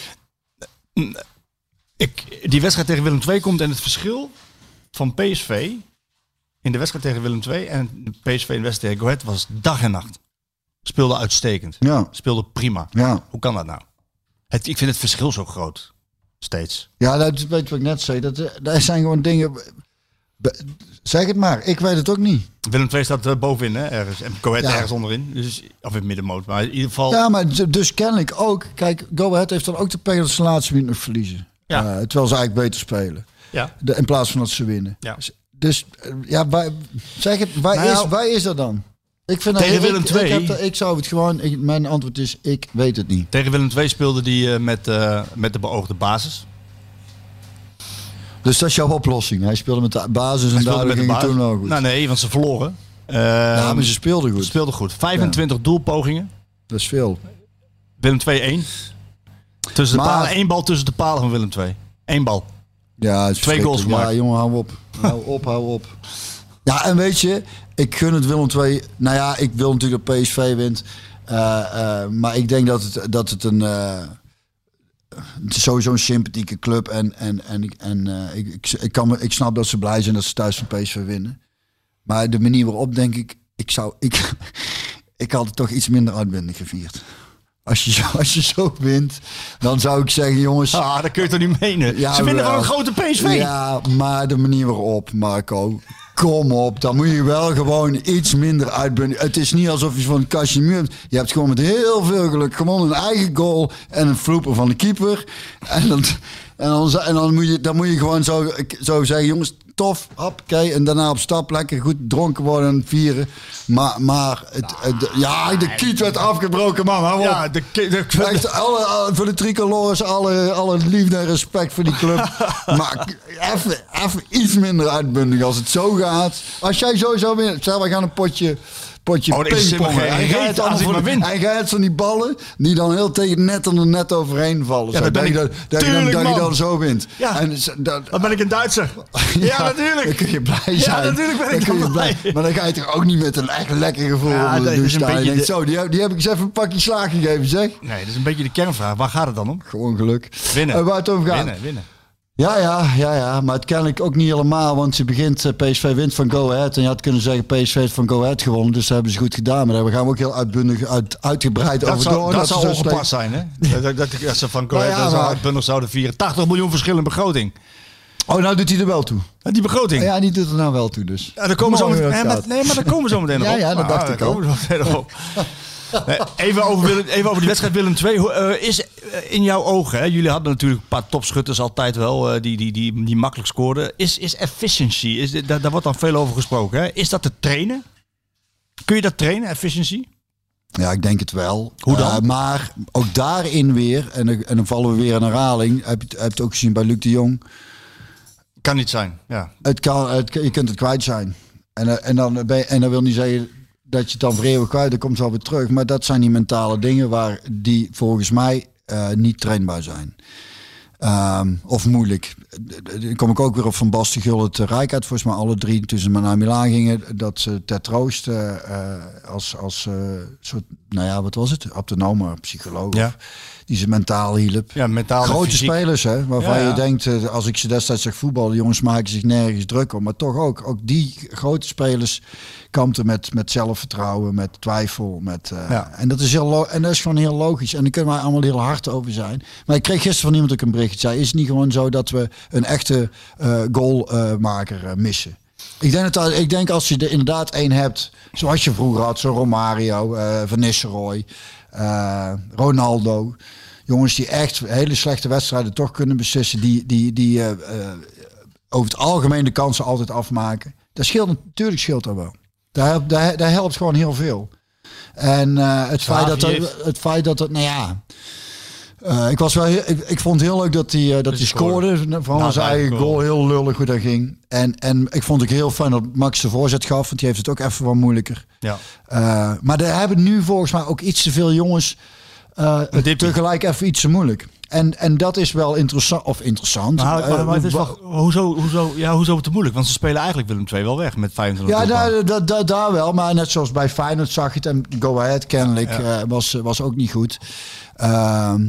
ik, die wedstrijd tegen Willem II komt en het verschil van PSV in de wedstrijd tegen Willem II en de PSV in de wedstrijd tegen Go Ahead was dag en nacht. Speelde uitstekend. Ja, Speelde prima. ja. Hoe kan dat nou? Het, ik vind het verschil zo groot. Steeds. Ja, dat weet wat ik net zei. Dat, eh, dat zijn gewoon dingen. Zeg het maar, ik weet het ook niet. Willem II staat eh, bovenin, hè, ergens. En Go Ahead Ja. ergens onderin. Dus, of in middenmoot. Maar in ieder geval... Ja, maar dus kennelijk ook. Kijk, Go Ahead heeft dan ook de pech dat ze laatste minuut nog verliezen. Ja. Eh, terwijl ze eigenlijk beter spelen. Ja. De, in plaats van dat ze winnen. Ja. Dus, ja, waar, zeg het, waar, Nou is, waar is dat dan? Ik vind Tegen ik- Willem ik, II. heb dat- ik zou het gewoon. ik- mijn antwoord is: ik weet het niet. Tegen Willem II speelde die eh, met, eh, met de beoogde basis. Dus dat is jouw oplossing. Hij speelde met de basis en Hij daardoor de ging het toen ook goed. Nou nee, want ze verloren. Ja, maar ze speelden goed. speelden goed. 25 doelpogingen. Dat is veel. Willem 2-1. Tussen de palen. Eén bal tussen de palen van Willem 2. Eén bal. Ja, Twee goals verschrikkelijk. Ja, gemaakt. jongen, hou op. hou op, hou op. Ja, en weet je, ik gun het Willem II. Nou ja, ik wil natuurlijk dat PSV wint. Eh, eh, maar ik denk dat het, dat het een... eh, het is sowieso een sympathieke club. En, en, en, ik- en ik, ik, ik, kan, ik snap dat ze blij zijn dat ze thuis van PSV winnen. Maar de manier waarop, denk ik... Ik, zou, ik, ik had het toch iets minder uitbundig gevierd. Als je, zo, als je zo wint, dan zou ik zeggen, jongens... Ah, dat kun je toch niet menen? Ja, Ze winnen wel. een grote PSV. Ja, maar de manier waarop, Marco. Kom op, dan moet je wel gewoon iets minder uitbundig. Het is niet alsof je van hebt. Je hebt gewoon met heel veel geluk gewoon een eigen goal en een vloeper van de keeper. En dan, en dan, en dan, moet, je, dan moet je gewoon zo, zo zeggen, jongens, tof, hoppakee. En daarna op stap, lekker goed dronken worden en vieren. Maar, maar het, het- ja, de kiet werd afgebroken, man. Hou op. Ja, de, de, Echt, alle, alle- voor de tricolores, alle, alle liefde en respect voor die club. maar even, even iets minder uitbundig als het zo gaat. Als jij sowieso wint, stel we gaan een potje, potje Oh, pingpongen. hebt allemaal als voor de- hebt van die ballen die dan heel tegen net en er net overheen vallen. Ja, dat ben ik. dat, dan, Tuurlijk, dat je man. dan zo wint. Ja. En dat, Dan ben ik een Duitser. Ja, natuurlijk. Dan kun je blij Ja, zijn. natuurlijk ben ik kun dan je blij. Maar dan ga je toch ook niet met een echt lekker gevoel Ja, onder de douche staan. Denkt, zo, die heb, die heb ik eens even een pakje slaag gegeven, zeg. Nee, dat is een beetje de kernvraag. Waar gaat het dan om? Gewoon geluk. Winnen. Eh, waar het over gaat. Winnen, winnen. Ja, ja, ja, ja. Maar het kennelijk ook niet helemaal. Want je begint, eh, PSV wint van Go Ahead. En je had kunnen zeggen, PSV heeft van Go Ahead gewonnen. Dus dat hebben ze goed gedaan. Maar daar gaan we ook heel uitbundig, uit, uitgebreid Dat over zou, door. dat ze zou zo ongepast zijn, hè? Dat, dat, dat, dat ze van Nou ja, Go Ahead maar- uitbundels zouden vieren. 80 miljoen verschil in begroting. Oh, nou doet hij er wel toe. En die begroting. Ja, Ja, die doet er nou wel toe dus. daar komen zo meteen. Nee, dat maar, daar komen we zo meteen nog Ja, op. ja, dat Ah, dacht ik al. Nee, even, over Willem, even over die wedstrijd Willem II. Eh, is eh, in jouw ogen, hè, jullie hadden natuurlijk een paar topschutters altijd wel, eh, die, die, die, die makkelijk scoorden. Is, is efficiency, is, daar, daar wordt dan veel over gesproken. Hè? Is dat te trainen? Kun je dat trainen, efficiency? Ja, ik denk het wel. Hoe dan? Eh, maar ook daarin weer, en, dan- en dan vallen we weer in herhaling. Heb je, het- heb je het ook gezien bij Luc de Jong. Kan niet zijn, ja. Het kan, het, je kunt het kwijt zijn. En, eh, en, dan ben je, en dan wil niet zeggen dat je dan voor eeuwig kwijt, dan komt wel weer terug. Maar dat zijn die mentale dingen waar die volgens mij eh, niet trainbaar zijn. Ehm, of moeilijk. Dan kom ik ook weer op Van Basten, Gullit, Rijkaard. Volgens mij alle drie ze maar naar Milaan gingen. Dat ze ter troost eh, eh, als, als eh, soort, nou ja, wat was het? Abtonoma, psycholoog. Ja. Die ze mentaal hielp. Ja, mentaal Grote spelers, hè, waarvan Ja, ja. je denkt, eh, als ik ze destijds zag voetballen, jongens maken zich nergens druk om. Maar toch ook, ook die grote spelers kampten met, met zelfvertrouwen, met twijfel. Met, eh, Ja. en, dat is heel en dat is gewoon heel logisch. En daar kunnen wij allemaal heel hard over zijn. Maar ik kreeg gisteren van iemand ook een bericht. zei, is het niet gewoon zo dat we een echte eh, goalmaker missen? Ik denk, dat, ik denk als je er inderdaad één hebt, zoals je vroeger had, zo Romario, Van Nistelrooy, Ronaldo. Jongens die echt hele slechte wedstrijden toch kunnen beslissen. Die, die, die eh, eh, over het algemeen de kansen altijd afmaken. Dat scheelt natuurlijk scheelt dat wel. Daar, helpt- daar, daar helpt gewoon heel veel. En eh, het, feit dat, het feit dat het, nou ja. ik, was wel heel- ik, ik vond het heel leuk dat hij, eh, dat hij scoorde. scoorde. Van Na zijn eigen goal. goal. Heel lullig hoe dat ging. En, en ik vond het heel fijn dat Max de voorzet gaf. Want die heeft het ook even wat moeilijker. Ja. Maar er hebben nu volgens mij ook iets te veel jongens eh, het diepte. tegelijk even iets te moeilijk. En, en dat is wel interessant. Of interessant. Maar, maar, maar het is Eh, wel, hoezo, hoezo, ja, hoezo te moeilijk? Want ze spelen eigenlijk Willem II wel weg met 25 ja, daar, daar, daar, daar wel. Maar net zoals bij Feyenoord zag je het. En Go Ahead kennelijk Ja. eh, was, was ook niet goed. Ehm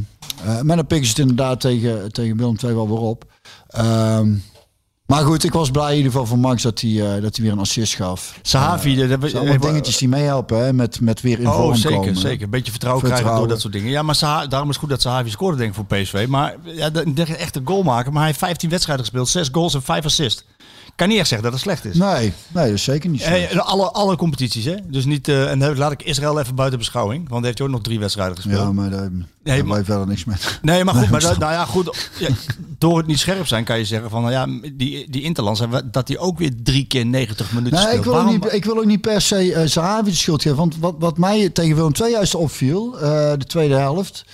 eh, maar dan pikken ze het inderdaad tegen, tegen Willem II wel weer op. Ehm, maar goed, ik was blij in ieder geval voor Max dat hij, eh, dat hij weer een assist gaf. Sahavi, dat Dat zijn allemaal dingetjes die meehelpen hè, met, met weer in Oh, vorm zeker, komen. zeker. Een beetje vertrouwen, krijgen door dat soort dingen. Ja, maar Saha- daarom is het goed dat Sahavi scoorde, denk ik, voor PSV. Maar ja, echt een goal maken. Maar hij heeft 15 wedstrijden gespeeld, 6 goals en 5 assists. Kan niet echt zeggen dat het slecht is. Nee, nee, dat is zeker niet. Eh, alle, alle competities, hè? Dus niet, eh, en laat ik Israël even buiten beschouwing. Want hij heeft ook nog drie wedstrijden gespeeld. ja, maar daar Nee, maar- verder niks mee. Nee, maar goed, Nee, maar dat- nou ja, goed. Ja, door het niet scherp zijn kan je zeggen van, nou ja, die, die Interlands, dat hij ook weer drie keer 90 minuten Nee, speelt. ik wil, ook niet, ik wil ook niet per se uh, Zahavi de schuld geven. Want wat, wat mij tegen Willem II juist opviel, eh, de tweede helft.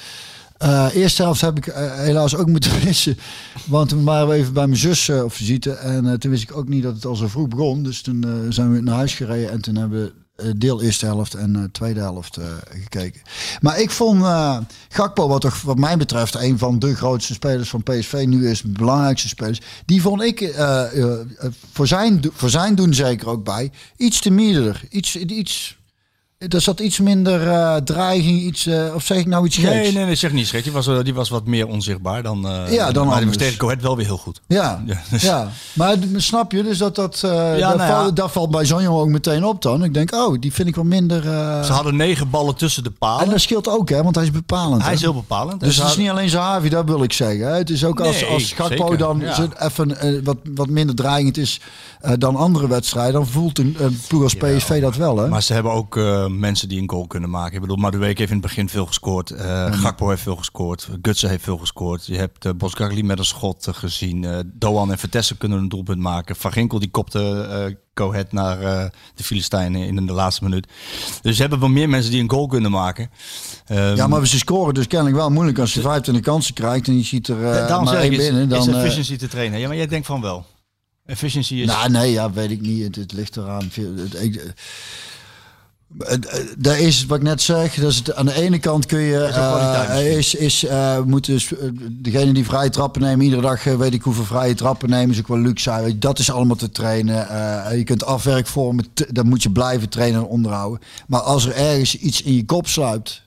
Eh eerste helft heb ik eh, helaas ook moeten missen. Want toen waren we even bij mijn zus op visite. En toen wist ik ook niet dat het al zo vroeg begon. Dus toen zijn we naar huis gereden. En toen hebben we deel eerste helft en tweede helft gekeken. Maar ik vond Gakpo, wat, toch, wat mij betreft een van de grootste spelers van PSV, nu is de belangrijkste spelers. Die vond ik voor, zijn, voor zijn doen zeker ook bij. Iets te meerder. Iets, iets, er zat iets minder eh, dreiging. Iets, eh, of zeg ik nou iets geks? Nee, nee, nee, zeg niet schrik. Die was, eh, die was wat meer onzichtbaar dan. Ja, dan maar die was anders. tegen Coët wel weer heel goed. Ja, Ja, ja, dus- maar d- snap je dus dat dat, Ja, dat, nou ja. valt, dat valt bij zo'n jongen ook meteen op dan. Ik denk, oh, die vind ik wel minder. Ze hadden negen ballen tussen de en palen. dat scheelt ook, hè, want hij is bepalend. Hij hè. is heel bepalend. En Dus het is niet alleen Zahavi, dat wil ik zeggen. Hè. Het is ook als, Nee, als Gakpo dan ja. even wat, wat minder dreigend is dan andere wedstrijden, dan voelt een, een ploeg als PSV dat wel. Hè? Maar ze hebben ook eh, mensen die een goal kunnen maken. Ik bedoel, Madueke heeft in het begin veel gescoord. Eh Gakpo heeft veel gescoord. Gutsen heeft veel gescoord. Je hebt uh, Bosgagli met een schot gezien. Doan en Vertessen kunnen een doelpunt maken. Van Ginkel die kopte Cohet naar de Filistijnen in de laatste minuut. Dus ze hebben wel meer mensen die een goal kunnen maken. Ehm, ja, maar ze scoren dus kennelijk wel moeilijk als je 25 kansen krijgt en je ziet er daarom maar één binnen. Dan, is efficiency te trainen. Ja, maar jij denkt van wel. Efficiency is... Nou, nee, ja, weet ik niet. Het, het ligt eraan. Veel- het- eh, eh, Daar is wat ik net zeg. Het, aan de ene kant kun je. misschien. is, is, eh, moeten dus, degene die vrije trappen nemen, iedere dag weet ik hoeveel vrije trappen nemen, is ook wel luxe. Dat is allemaal te trainen. Je kunt afwerkvormen, dat moet je blijven trainen en onderhouden. Maar als er ergens iets in je kop sluipt.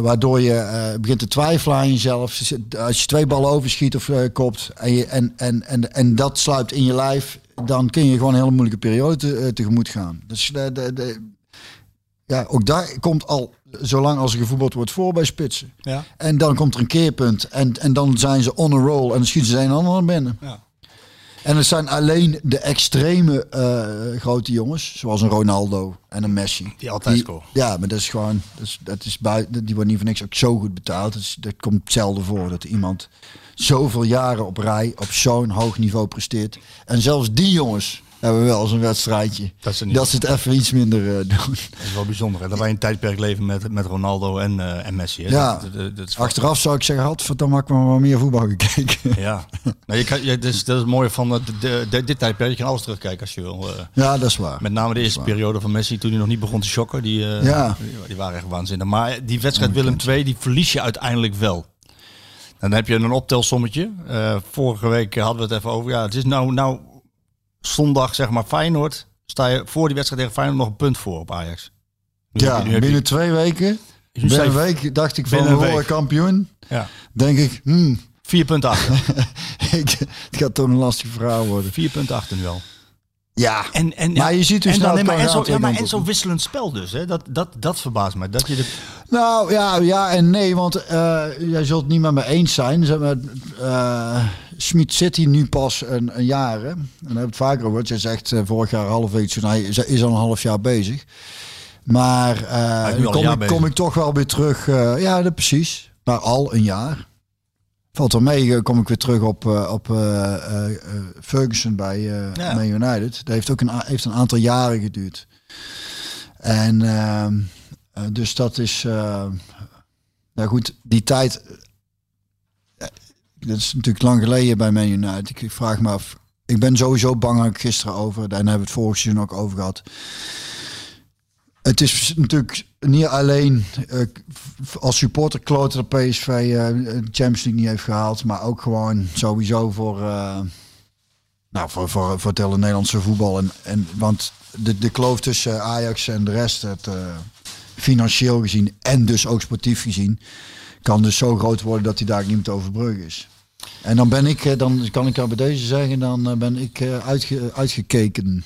waardoor je begint te twijfelen aan jezelf. Als je twee ballen overschiet of kopt en, je, en, en, en, en dat sluipt in je lijf, dan kun je gewoon een hele moeilijke periode te, tegemoet gaan. Dus de, de, de- ja, ook daar komt al, zolang als er gevoetbald wordt, voor bij spitsen. Ja. En dan komt er een keerpunt en, en dan zijn ze on a roll en dan schieten ze een en ander naar binnen. Ja. En het zijn alleen de extreme eh, grote jongens, zoals een Ronaldo en een Messi. Die altijd scoren. Ja, maar dat is gewoon, dat is, dat is buiten, die wordt niet voor niks ook zo goed betaald. Dat, is, dat komt zelden voor dat iemand zoveel jaren op rij op zo'n hoog niveau presteert. En zelfs die jongens hebben wel eens een wedstrijdje. Dat ze niet- dat ze het even iets minder eh, doen. Dat is wel bijzonder. Hè? Dat wij een tijdperk leven met, met Ronaldo en, eh, en Messi. Hè? Ja. Dat, dat, Achteraf zou ik zeggen, had dan ik maar wat meer voetbal gekeken. Ja, nou, je kan, je, dat, is, dat is het mooie van eh, de, de, de- dit tijdperk. Je kan alles terugkijken als je wil. Ja, dat is waar. met name de eerste periode van Messi, toen hij nog niet begon te shocken. Die, Ja. die, die waren echt waanzinnig. Maar die wedstrijd Willem II, die verlies je uiteindelijk wel. Dan heb je een optelsommetje. Vorige week hadden we het even over. Ja, het is nou, nou zondag, zeg maar, Feyenoord. Sta je voor die wedstrijd tegen Feyenoord nog een punt voor op Ajax. Nu Ja, nu je- binnen twee weken Binnen een week dacht ik van we kampioen. Ja. Denk ik, hmm, Vier punten achter. ik, het gaat toch een lastig verhaal worden. Vier punten achter nu al. Ja, En, en, Maar je ziet en snel dan, nee, maar en zo, ja, maar en zo'n wisselend spel dus. Hè? Dat, dat, dat verbaast me. Dat je de, Nou ja, ja en nee, want eh, jij zult het niet met me eens zijn. Zeg maar, eh, Smit zit hier nu pas een, een jaar. Hè? En daar hebben we het vaker over. Je zegt eh, vorig jaar half week, toen hij is- al een half jaar bezig. Maar nu kom, ik, kom ik toch wel weer terug. ja, dat precies. Maar al een jaar. Valt mee, eh, kom ik weer terug op, eh, op eh, Ferguson bij Ja. Man United. Dat heeft ook een, heeft een aantal jaren geduurd. En ehm, eh, dus dat is. nou goed, die tijd. dat is natuurlijk lang geleden bij Man United. Ik vraag me af. Ik ben sowieso bang, ik gisteren over. Daar hebben we het vorig seizoen ook over gehad. Het is natuurlijk niet alleen eh, als supporter kloten dat PSV eh, de Champions League niet heeft gehaald. Maar ook gewoon sowieso voor, eh, nou, voor, voor, voor het hele Nederlandse voetbal. En, en, want de, de kloof tussen Ajax en de rest, het, eh, financieel gezien en dus ook sportief gezien, kan dus zo groot worden dat hij daar niet meer te overbruggen is. En dan ben ik, eh, dan kan ik al bij deze zeggen, dan eh, ben ik eh, uitge, uitgekeken.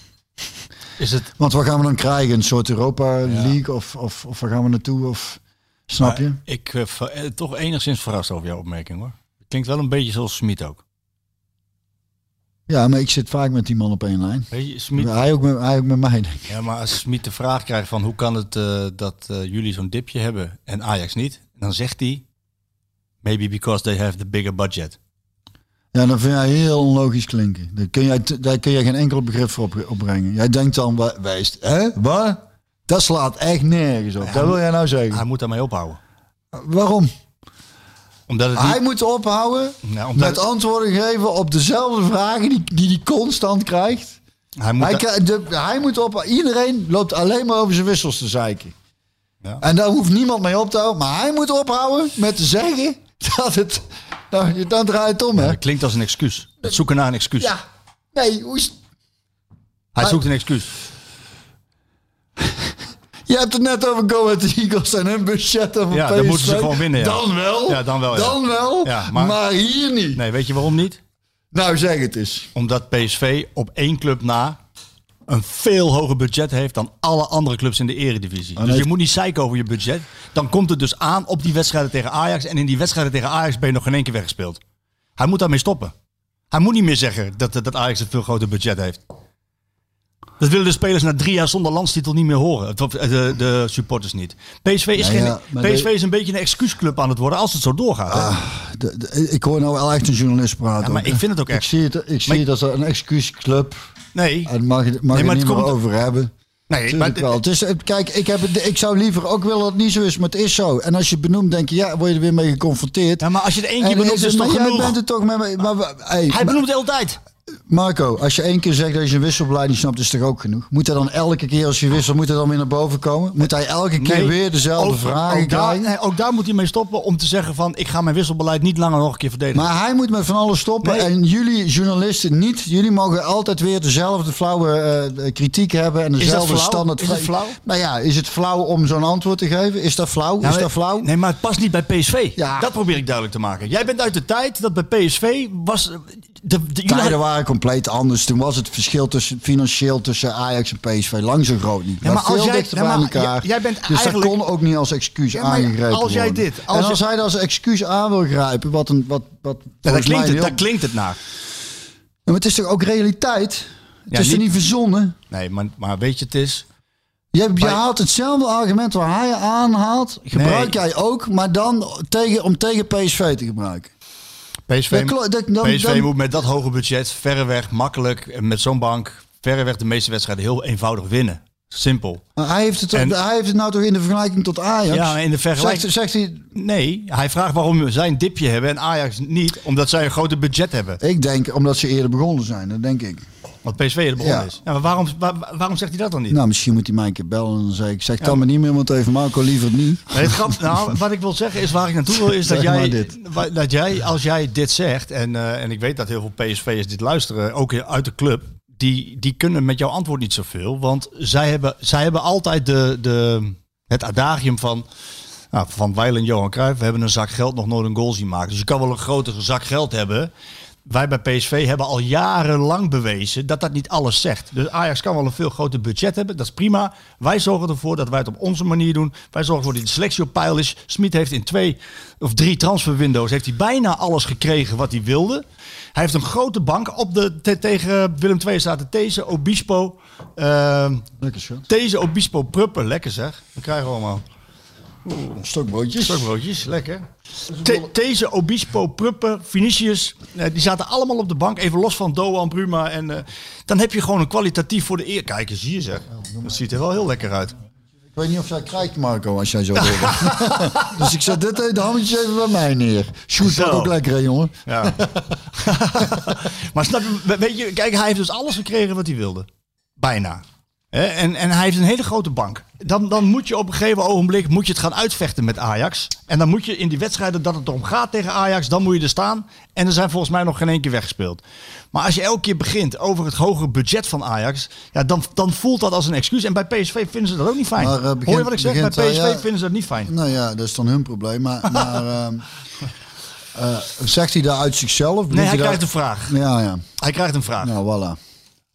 Is het, Want wat gaan we dan krijgen? Een soort Europa League of, of, of waar gaan we naartoe? Of, snap je? Maar Ik eh, eh, toch enigszins verrast over jouw opmerking hoor. Klinkt wel een beetje zoals Smit ook. Ja, maar ik zit vaak met die man op één lijn. Weet je, Smit, Hij ook met, hij ook met mij, denk ik. ja, maar als Smit de vraag krijgt van hoe kan het eh, dat jullie zo'n dipje hebben en Ajax niet, dan zegt hij maybe because they have the bigger budget. Ja, dan vind jij heel onlogisch klinken. Daar kun jij, daar kun je geen enkel begrip voor op, opbrengen. Jij denkt dan, wa- wijst, hè? Wat? Dat slaat echt nergens op. dat wil jij nou zeggen. Hij moet daarmee ophouden. Waarom? Omdat het Hij moet ophouden Nou, omdat met antwoorden geven op dezelfde vragen die die hij constant krijgt. hij moet Hij, da- krijgt- de, hij moet op. Iedereen loopt alleen maar over zijn wissels te zeiken. Ja. En daar hoeft niemand mee op te houden. Maar hij moet ophouden met te zeggen dat het. Nou, dan draait het om, hè? dat klinkt als een excuus. Het zoeken naar een excuus. Ja. Nee, hoe is. Hij zoekt een excuus. Je hebt het net over Go Ahead Eagles en hun budget van Ja, PSV. dan moeten ze gewoon winnen, ja. Dan wel. Ja, dan wel, ja. Dan wel. Ja, maar... maar- hier niet. Nee, weet je waarom niet? Nou, zeg het eens. Omdat PSV op één club na een veel hoger budget heeft dan alle andere clubs in de eredivisie. Dus je moet niet zeiken over je budget. Dan komt het dus aan op die wedstrijden tegen Ajax. En in die wedstrijden tegen Ajax ben je nog geen één keer weggespeeld. Hij moet daarmee stoppen. Hij moet niet meer zeggen dat, dat Ajax een veel groter budget heeft. Dat willen de spelers na drie jaar zonder landstitel niet meer horen. Het- De, de supporters niet. PSV, is, geen, ja, PSV de- is een beetje een excuusclub aan het worden als het zo doorgaat. De- de- ik hoor nou wel echt een journalist praten. Ja, maar ook, ik vind het ook Ik zie het, ik zie het als een excuusclub. Nee, En mag, je- mag Nee, het niet het meer komt- over hebben. nee maar wel. Het is, kijk, ik, heb het, ik zou liever ook willen dat het niet zo is, maar het is zo. En als je het benoemt, denk je, ja, word je er weer mee geconfronteerd. Ja, maar als je er één keer benoemt, is het toch genoeg? bent het toch met. Maar, hey, Hij benoemt het altijd. Marco, als je één keer zegt dat je zijn wisselbeleid niet snapt, is toch ook genoeg? Moet hij dan elke keer als je wisselt, moet hij dan weer naar boven komen? Moet hij elke keer Nee, weer dezelfde ook, vragen ook daar, krijgen? nee, ook daar moet hij mee stoppen om te zeggen van... ik ga mijn wisselbeleid niet langer nog een keer verdedigen. Maar hij moet met van alles stoppen. Nee. En jullie journalisten niet. Jullie mogen altijd weer dezelfde flauwe eh, kritiek hebben. En dezelfde standaard. Is het flauw? Nou ja, is het flauw om zo'n antwoord te geven? Is dat flauw? Ja, is dat flauw? Nee, maar het past niet bij PSV. Ja. Dat probeer ik duidelijk te maken. Jij bent uit de tijd dat bij PSV was... De, de, hadden- waren compleet anders. Toen was het verschil tussen, financieel tussen Ajax en PSV lang zo groot niet. Ja, maar veel jij- dichter ja, bij maar elkaar. jij- jij bent dus eigenlijk- dat kon ook niet als excuus Ja, aangegrepen als jij worden. dit- als en als je- hij dat als excuus aan wil grijpen, wat een... Wat, wat Ja, daar, klinkt het, heel- daar klinkt het naar. Maar het is toch ook realiteit? Het is niet- niet verzonnen? Nee, maar, maar weet je, het is... Je, haalt hetzelfde argument waar hij aanhaalt, gebruik Nee. jij ook, maar dan tegen, om tegen PSV te gebruiken. PSV, Dat klo- dat- dan- PSV dan- moet met dat hoge budget verreweg makkelijk... en met zo'n bank verreweg de meeste wedstrijden heel eenvoudig winnen. Simpel. Maar hij, heeft het, En- hij heeft het nou toch in de vergelijking tot Ajax? Ja, in de vergelijking- Zegt, zegt hij, Nee, hij vraagt waarom zij een dipje hebben en Ajax niet. Omdat zij een groter budget hebben. ik denk omdat ze eerder begonnen zijn, dat denk ik. Want PSV er begonnen Ja. is. Ja, maar waarom, waar- waarom zegt hij dat dan niet? Nou, misschien moet hij mij een keer bellen en dan zeg ik, zeg dan maar niet meer, want even Marco liever niet. Nee, het grap, nou, wat ik wil zeggen is, waar ik naartoe wil, is dat jij, dat jij, als jij dit zegt, en, eh, en ik weet dat heel veel PSV'ers dit luisteren, ook uit de club, die, die kunnen met jouw antwoord niet zoveel. Want zij hebben, zij hebben altijd de, de, het adagium van, Nou, van Weil en Johan Cruijff, we hebben een zak geld nog nooit een goal zien maken. Dus je kan wel een grotere zak geld hebben. Wij bij PSV hebben al jarenlang bewezen dat dat niet alles zegt. Dus Ajax kan wel een veel groter budget hebben, dat is prima. Wij zorgen ervoor dat wij het op onze manier doen. Wij zorgen ervoor dat de selectie op peil is. Smit heeft in twee of drie transferwindows heeft hij bijna alles gekregen wat hij wilde. Hij heeft een grote bank. Op de, te- tegen Willem II staat de These, Obispo. ehm Lekker. These, Obispo, Pruppen. Lekker zeg. Dat krijgen we allemaal. Stokbroodjes. Stokbroodjes, lekker. These, Obispo, Pruppen, Vinicius, eh, die zaten allemaal op de bank. Even los van Doan, Bruma. En eh, dan heb je gewoon een kwalitatief voor de eer. Kijk eens hier zeg. Dat ziet er wel heel lekker uit. Ik weet niet of jij krijgt, Marco, als jij zo wil. dus ik zet dit de hammetjes even bij mij neer. Shoot Zo. ook lekker, hè, jongen. Ja. maar snap je, weet je, kijk, hij heeft dus alles gekregen wat hij wilde. Bijna. En, en hij heeft een hele grote bank. Dan, dan moet je op een gegeven ogenblik moet je het gaan uitvechten met Ajax. En dan moet je in die wedstrijden dat het erom gaat tegen Ajax, dan moet je er staan. En er zijn volgens mij nog geen één keer weggespeeld. Maar als je elke keer begint over het hogere budget van Ajax, ja, dan, dan voelt dat als een excuus. En bij PSV vinden ze dat ook niet fijn. Maar, eh, begint- Hoor je wat ik zeg? Bij begint hij, PSV ja. vinden ze dat niet fijn. Nou ja, dat is dan hun probleem. Maar, maar ehm, eh, zegt hij daar uit zichzelf? Nee, hij daar- krijgt een vraag. Ja, ja. Hij krijgt een vraag. Nou, voilà.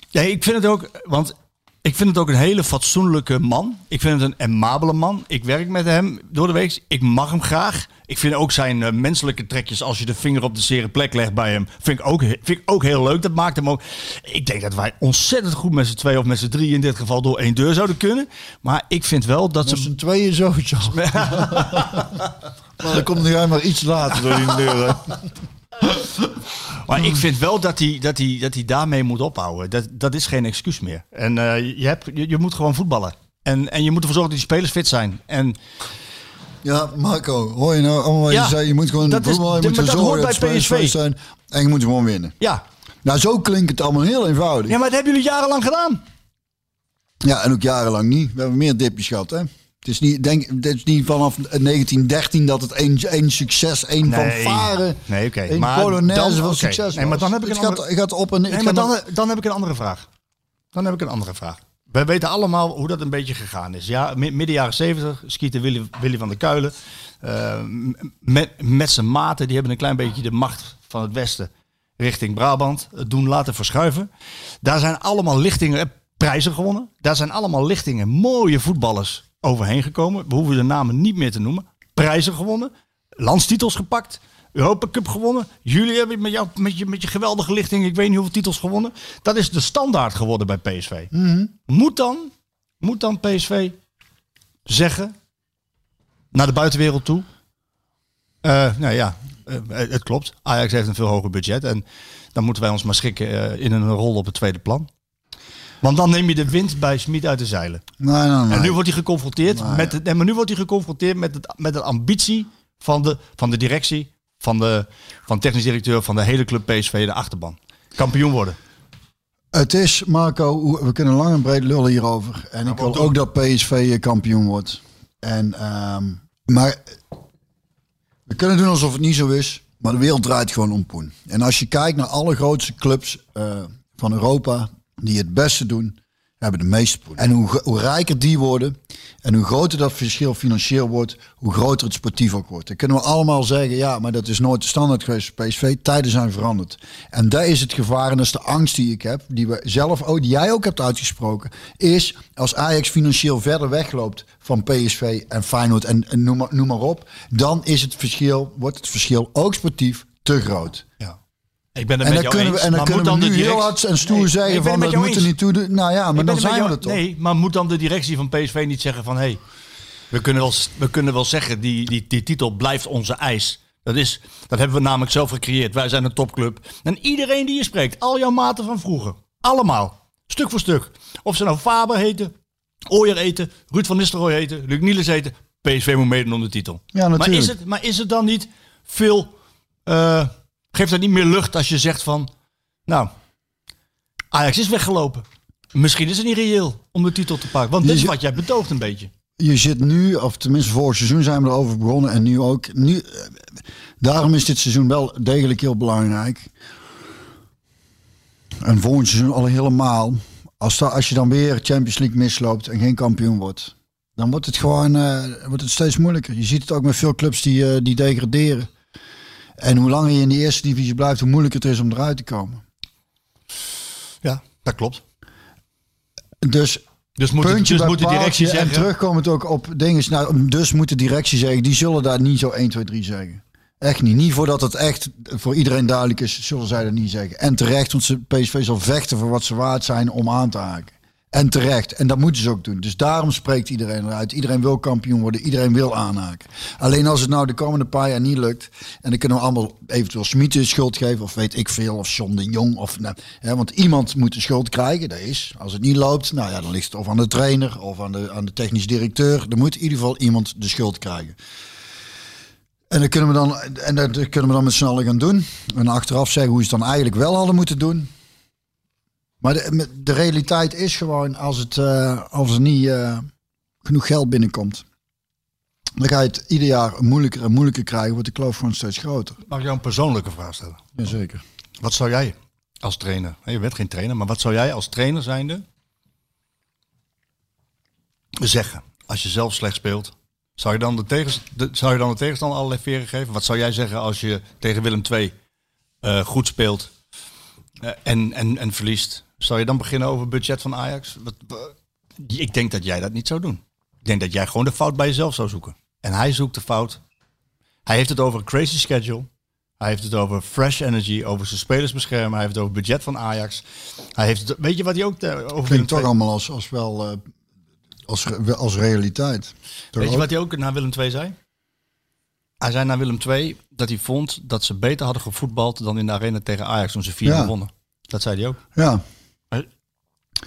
Ja, ik vind het ook, want ik vind het ook een hele fatsoenlijke man. Ik vind het een amabele man. Ik werk met hem door de week. Ik mag hem graag. Ik vind ook zijn eh, menselijke trekjes, als je de vinger op de zere plek legt bij hem, vind ik ook, vind ik ook heel leuk. Dat maakt hem ook. Ik denk dat wij ontzettend goed met z'n twee of met z'n drie in dit geval door één deur zouden kunnen. Maar ik vind wel dat Met ze. z'n tweeën sowieso. maar dan komt hij maar iets later door die deur. Maar ik vind wel dat hij, dat hij, dat hij daarmee moet ophouden. Dat, dat is geen excuus meer. En eh, je, hebt, je, je moet gewoon voetballen. En, en je moet ervoor zorgen dat die spelers fit zijn. En Ja, Marco, hoor je nou allemaal wat Ja, je zei? Je moet gewoon dat is- voetballen, je maar moet dat ervoor hoort zorgen bij dat spelers PSV. fit zijn. En je moet gewoon winnen. ja, Nou, zo klinkt het allemaal heel eenvoudig. Ja, maar dat hebben jullie jarenlang gedaan. Ja, en ook jarenlang niet. We hebben meer dipjes gehad, hè? Het is niet, denk, het is niet vanaf 1913 dat het één, één succes, één Nee. fanfare, Nee, oké. één Maar polonaise dan- van succes Nee, maar dan heb ik een andere- gaat op en Nee, maar dan, dan heb ik een andere vraag. Dan heb ik een andere vraag. Wij weten allemaal hoe dat een beetje gegaan is. Ja, mi- midden jaren 70 skieten Willy, Willy van der Kuilen. m- met, met zijn maten, die hebben een klein beetje de macht van het Westen richting Brabant doen laten verschuiven. Daar zijn allemaal lichtingen, eh, prijzen gewonnen. Daar zijn allemaal lichtingen, mooie voetballers overheen gekomen. We hoeven de namen niet meer te noemen. Prijzen gewonnen, landstitels gepakt. Europa Cup gewonnen. Jullie hebben met, jou, met, je, met je geweldige lichting, ik weet niet hoeveel titels gewonnen. Dat is de standaard geworden bij PSV. Moet, dan, moet dan PSV zeggen naar de buitenwereld toe? Eh, nou ja, eh, het klopt. Ajax heeft een veel hoger budget. En dan moeten wij ons maar schikken eh, in een rol op het tweede plan. Want dan neem je de wind bij Smit uit de zeilen. Nee, nee, nee. En nu wordt hij geconfronteerd met het, maar nu wordt hij geconfronteerd met, het, met de ambitie van de, van de directie, van de van technisch directeur, van de hele club PSV, de achterban. Kampioen worden. Het is, Marco, we kunnen lang en breed lullen hierover. En ik wil ook dat PSV eh, kampioen wordt. En, ehm, maar we kunnen doen alsof het niet zo is. Maar de wereld draait gewoon om poen. En als je kijkt naar alle grootste clubs eh, van Europa die het beste doen, hebben de meeste poen. En hoe, hoe rijker die worden en hoe groter dat verschil financieel wordt, hoe groter het sportief ook wordt. Dan kunnen we allemaal zeggen, ja, maar dat is nooit de standaard geweest voor PSV. Tijden zijn veranderd. En daar is het gevaar en dat is de angst die ik heb, die we zelf ook, die jij ook hebt uitgesproken, is als Ajax financieel verder wegloopt van PSV en Feyenoord en, en noem, maar, noem maar op, dan is het verschil, wordt het verschil ook sportief te groot. Ja. Ik ben het En met dan jou kunnen we, eens, en dan maar kunnen we de nu heel hard en stoer Nee, zeggen van het dat jou moet er eens. niet toe. Nou ja, maar Ik dan het zijn we er toch. Nee, maar moet dan de directie van PSV niet zeggen van... hé, hey, we, kunnen wel, we kunnen wel zeggen, die, die, die titel blijft onze eis. Dat, is, dat hebben we namelijk zelf gecreëerd. Wij zijn een topclub. En iedereen die je spreekt, al jouw maten van vroeger. Allemaal. Stuk voor stuk. Of ze nou Faber heten, Ooyer eten, Ruud van Nistelrooy heten, Luc Niels heten. PSV moet meedoen om de titel. Ja, natuurlijk. Maar is het, maar is het dan niet veel... eh, geeft dat niet meer lucht als je zegt van... Nou, Ajax is weggelopen. Misschien is het niet reëel om de titel te pakken. Want dit is wat jij betoogt een beetje. je zit nu, of tenminste vorig seizoen zijn we erover begonnen en nu ook. Nu, eh, daarom is dit seizoen wel degelijk heel belangrijk. En volgend seizoen al helemaal. Als, da- als je dan weer Champions League misloopt en geen kampioen wordt, dan wordt het gewoon eh, wordt het steeds moeilijker. Je ziet het ook met veel clubs die, eh, die degraderen. En hoe langer je in de eerste divisie blijft, hoe moeilijker het is om eruit te komen. Ja, dat klopt. Dus Dus moet, dus bij moet de directie zeggen... En terugkomend ook op dingen. Nou, dus moet de directie zeggen, die zullen daar niet zo 1, 2, 3 zeggen. Echt niet. Niet voordat het echt voor iedereen duidelijk is, zullen zij dat niet zeggen. En terecht, want PSV zal vechten voor wat ze waard zijn om aan te haken. En terecht. En dat moeten ze ook doen. Dus daarom spreekt iedereen eruit. Iedereen wil kampioen worden. Iedereen wil aanhaken. Alleen als het nou de komende paar jaar niet lukt. En dan kunnen we allemaal eventueel Smit de schuld geven. Of weet ik veel. Of John de Jong. Of, nou, hè, want iemand moet de schuld krijgen. Dat is. Als het niet loopt. Nou ja, dan ligt het of aan de trainer. Of aan de, aan de technisch directeur. Er moet in ieder geval iemand de schuld krijgen. En dat kunnen we dan, en dat kunnen we dan met z'n gaan doen. En achteraf zeggen hoe ze het dan eigenlijk wel hadden moeten doen. Maar de, de realiteit is gewoon, als, het, eh, als er niet eh, genoeg geld binnenkomt, dan ga je het ieder jaar moeilijker en moeilijker krijgen, wordt de kloof gewoon steeds groter. Mag ik jou een persoonlijke vraag stellen? Jazeker. Wat zou jij als trainer, je bent geen trainer, maar wat zou jij als trainer zijnde zeggen als je zelf slecht speelt? Zou je dan de, tegens, de, zou je dan de tegenstander allerlei veren geven? Wat zou jij zeggen als je tegen Willem II eh, goed speelt en, en, en verliest? Zou je dan beginnen over het budget van Ajax? Wat, ik denk dat jij dat niet zou doen. Ik denk dat jij gewoon de fout bij jezelf zou zoeken. En hij zoekt de fout. Hij heeft het over een crazy schedule. Hij heeft het over fresh energy, over zijn spelers beschermen. Hij heeft het over het budget van Ajax. Hij heeft het, weet je wat hij ook eh, over Klinkt toch allemaal als, als wel eh, als, als realiteit. Toch Weet je wat hij ook naar Willem II zei? Hij zei naar Willem II dat hij vond dat ze beter hadden gevoetbald dan in de arena tegen Ajax toen ze 4 Ja. wonnen. Dat zei hij ook. Ja.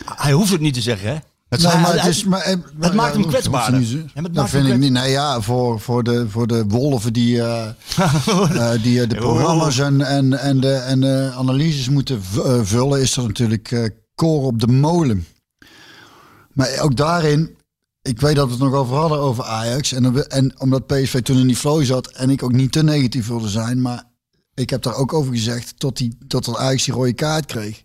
Hij hoeft het niet te zeggen, hè? Het, Nee, zei- maar het, is, maar, eh, maar maakt hem kwetsbaarder. Ja, maar dat vind ik niet. Nou ja, voor, voor, de, voor de wolven die, eh, eh, die de programma's en, en, en, de, en de analyses moeten vullen, is er natuurlijk eh koren op de molen. Maar ook daarin, ik weet dat we het nog over hadden over Ajax. En, en omdat PSV toen in die flow zat en ik ook niet te negatief wilde zijn, maar ik heb daar ook over gezegd, tot, die, tot dat Ajax die rode kaart kreeg,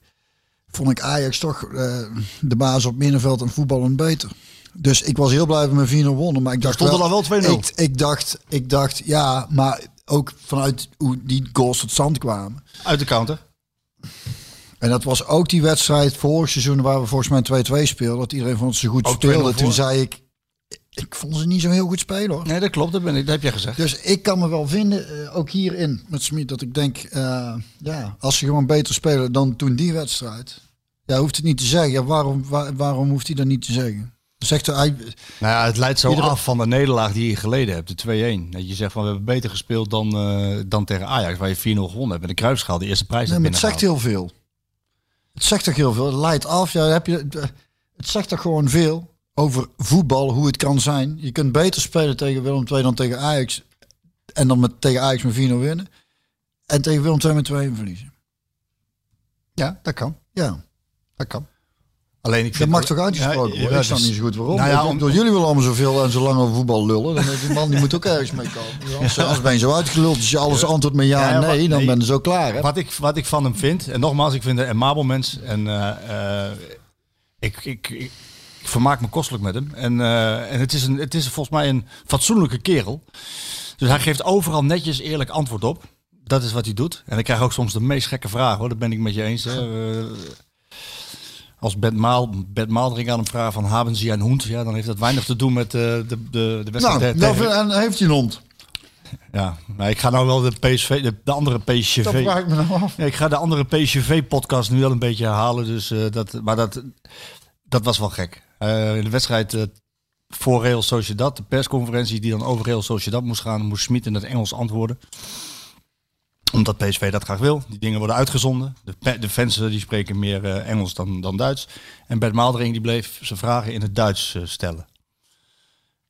vond ik Ajax toch eh, de baas op middenveld en voetballen beter. Dus ik was heel blij met 4-0 wonnen. Maar ik dacht stond er al wel 2-0. Ik, ik, dacht, ik dacht, ja, maar ook vanuit hoe die goals tot stand kwamen. Uit de counter. En dat was ook die wedstrijd vorig seizoen waar we volgens mij 2-2 speelden. Dat iedereen vond ze goed Ook 2-0 speelden. Toen zei ik, ik vond ze niet zo heel goed spelen hoor. Nee, dat klopt. Dat, ben ik, dat heb jij gezegd. Dus ik kan me wel vinden, eh, ook hierin met Smit, dat ik denk, eh, ja, als ze gewoon beter spelen dan toen die wedstrijd. Ja, hoeft het niet te zeggen. Ja, waarom, waar- waarom hoeft hij dat niet te zeggen? Zegt hij, Nou ja, het leidt zo af van de nederlaag die je geleden hebt, de 2-1. Dat je zegt van we hebben beter gespeeld dan, eh, dan tegen Ajax, waar je 4-0 gewonnen hebt. En de Kruisschaal, de eerste prijs nee, maar het zegt heel veel. Het zegt toch heel veel. Het leidt af. Ja, heb je, het zegt toch gewoon veel over voetbal, hoe het kan zijn. Je kunt beter spelen tegen Willem II dan tegen Ajax. En dan met, tegen Ajax met 4-0 winnen. En tegen Willem II met 2 verliezen. Ja, dat kan. Ja, Dat kan. Alleen ik dat mag toch uitgesproken Ja, worden? ja, ik snap niet zo goed waarom. Nou ja, om- door jullie willen allemaal zoveel en zo lang over voetbal lullen. Dan die man die moet ook ergens mee komen. Anders, anders ben je zo uitgeluld. Als je alles antwoordt met ja, en nee, dan ben je zo klaar. Hè? Wat ik, wat ik van hem vind, en nogmaals, ik vind hem een mabel mens. En eh, eh, ik, ik, ik, ik vermaak me kostelijk met hem. En, eh, en het, is een, het is volgens mij een fatsoenlijke kerel. Dus hij geeft overal netjes eerlijk antwoord op. Dat is wat hij doet. En ik krijg ook soms de meest gekke vragen hoor. Dat ben ik met je eens. Hè. Eh, als Bert, Maal, Bert Maaldering aan hem vraagt van haben Sie een hond? Ja, dan heeft dat weinig te doen met eh, de, de, de wedstrijd. Nou, tegen- nou, en heeft hij een hond? ja, nou, ik ga nou wel de PSV, de, de andere Dat PSV. vraag ik me nou af. Ja, ik ga de andere PSV-podcast nu wel een beetje herhalen. Dus, dat, maar dat, dat was wel gek. Eh, in de wedstrijd eh, voor Real Sociedad, de persconferentie die dan over Real Sociedad moest gaan, moest Smit in het Engels antwoorden. Omdat PSV dat graag wil. Die dingen worden uitgezonden. De, de fans eh, die spreken meer Engels dan, dan Duits. En Bert Maaldering die bleef zijn vragen in het Duits stellen.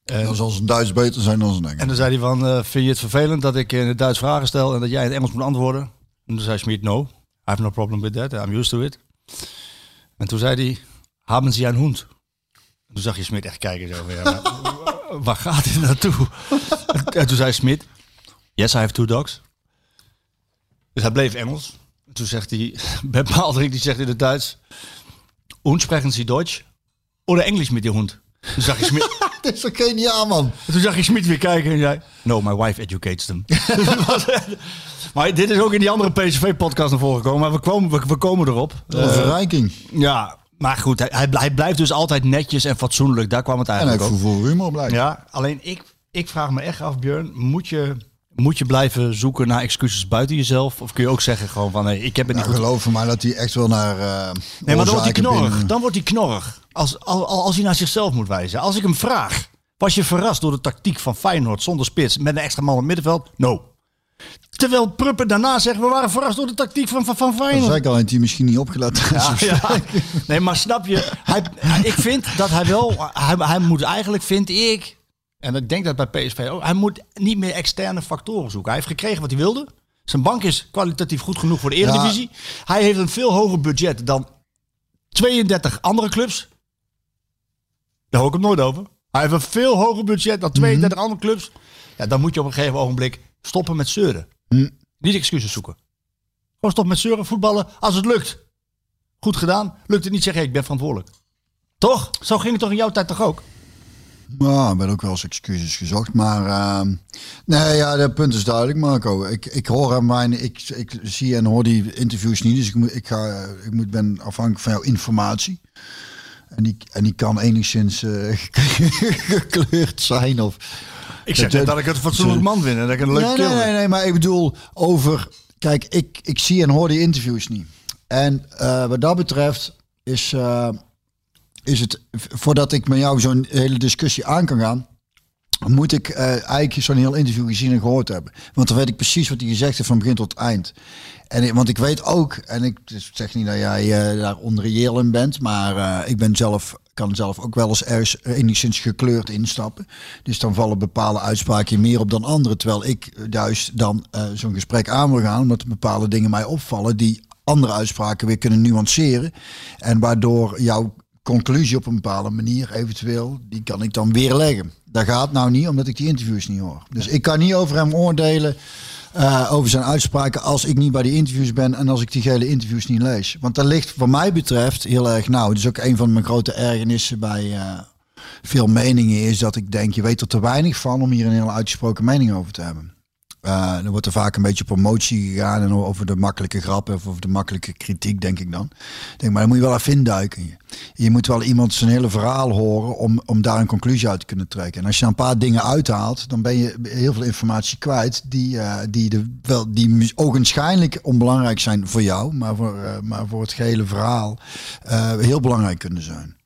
Dan zal zijn Duits beter zijn dan zijn Engels. En dan zei hij van, vind je het vervelend dat ik in het Duits vragen stel en dat jij in het Engels moet antwoorden? En toen zei Schmid, no, I have no problem with that, I'm used to it. En toen zei hij, hebben ze een hond? En toen zag je Smit echt kijken zo ja, waar gaat dit naartoe? en toen zei Smit, yes, I have two dogs. Dus hij bleef Engels. En toen zegt hij, Ben Maaldering, die zegt in het Duits, und sprechen Sie Deutsch? Oder Englisch met die hond? Toen zag je Smit, Dit is toch geniaal, man. En toen zag je Smit weer kijken en zei... No, my wife educates them. maar dit is ook in die andere PSV-podcast naar voren gekomen. Maar we, komen we, we komen erop. Een verrijking. ja, maar goed. Hij, hij, hij blijft dus altijd netjes en fatsoenlijk. Daar kwam het En hij eigenlijk heeft ook. voor humor blijven. Ja, alleen ik, ik vraag me echt af, Björn. Moet je, moet je blijven zoeken naar excuses buiten jezelf? Of kun je ook zeggen gewoon van... Hey, ik heb het niet Nou, geloof mij dat hij echt wel naar. eh Nee, maar dan wordt hij knorrig. binnen- Dan wordt hij knorrig. Als, als, als hij naar zichzelf moet wijzen. Als ik hem vraag, was je verrast door de tactiek van Feyenoord zonder spits met een extra man op het middenveld? No. Terwijl Pruppen daarna zegt, we waren verrast door de tactiek van, van, van Dat Feyenoord. zei ik al, heeft hij misschien niet opgelet. Ja, ja. Nee, maar snap je? Hij, ik vind dat hij wel... Hij, hij moet eigenlijk, vind ik... En ik denk dat bij PSV ook... Hij moet niet meer externe factoren zoeken. Hij heeft gekregen wat hij wilde. Zijn bank is kwalitatief goed genoeg voor de Eredivisie. Hij heeft een veel hoger budget dan 32 andere clubs. Daar hoor ik hem nooit over. Hij heeft een veel hoger budget dan 32 andere clubs. Ja, dan moet je op een gegeven ogenblik stoppen met zeuren. Niet excuses zoeken. Gewoon stoppen met zeuren, voetballen als het lukt. Goed gedaan. Lukt het niet, zeg hey, ik ben verantwoordelijk. Toch? Zo ging het toch in jouw tijd toch ook? Nou, ik ben ook wel eens excuses gezocht. Maar ehm, nee, ja, dat punt is duidelijk, Marco. Ik, ik hoor hem mijn, ik, ik zie en hoor die interviews niet. Dus ik, moet, ik, ga, ik moet, ben afhankelijk van jouw informatie. En die, en die kan enigszins eh, gekleurd zijn. Of, Ik zeg Dat- ik het fatsoenlijk man vind en dat ik een leuk nee, nee, nee, nee, maar ik bedoel over... Kijk, ik, ik zie en hoor die interviews niet. En eh, wat dat betreft is, eh, is het... Voordat ik met jou zo'n hele discussie aan kan gaan... moet ik eh, eigenlijk zo'n heel interview gezien en gehoord hebben. Want dan weet ik precies wat hij gezegd heeft van begin tot eind. En ik- want ik weet ook, en ik zeg niet dat jij daar onreëel in bent, maar ik ben zelf, kan zelf ook wel eens ergens enigszins gekleurd instappen. Dus dan vallen bepaalde uitspraken meer op dan andere. Terwijl ik juist dan eh, zo'n gesprek aan wil gaan, omdat bepaalde dingen mij opvallen die andere uitspraken weer kunnen nuanceren. En waardoor jouw conclusie op een bepaalde manier eventueel, die kan ik dan weer leggen. Dat gaat nou niet, omdat ik die interviews niet hoor. Dus ik kan niet over hem oordelen. Eh, over zijn uitspraken als ik niet bij die interviews ben en als ik die gele interviews niet lees. Want dat ligt wat mij betreft heel erg nauw. Het is ook een van mijn grote ergernissen bij eh, veel meningen is dat ik denk, je weet er te weinig van om hier een hele uitgesproken mening over te hebben. Eh er wordt er vaak een beetje promotie gegaan en over de makkelijke grappen of over de makkelijke kritiek, denk ik dan. Denk, maar dan moet je wel even induiken. Je, moet wel iemand zijn hele verhaal horen om, om daar een conclusie uit te kunnen trekken. En als je dan een paar dingen uithaalt, dan ben je heel veel informatie kwijt die, eh, die, de, wel, die ogenschijnlijk onbelangrijk zijn voor jou, maar voor, eh, maar voor het gehele verhaal heel belangrijk kunnen zijn.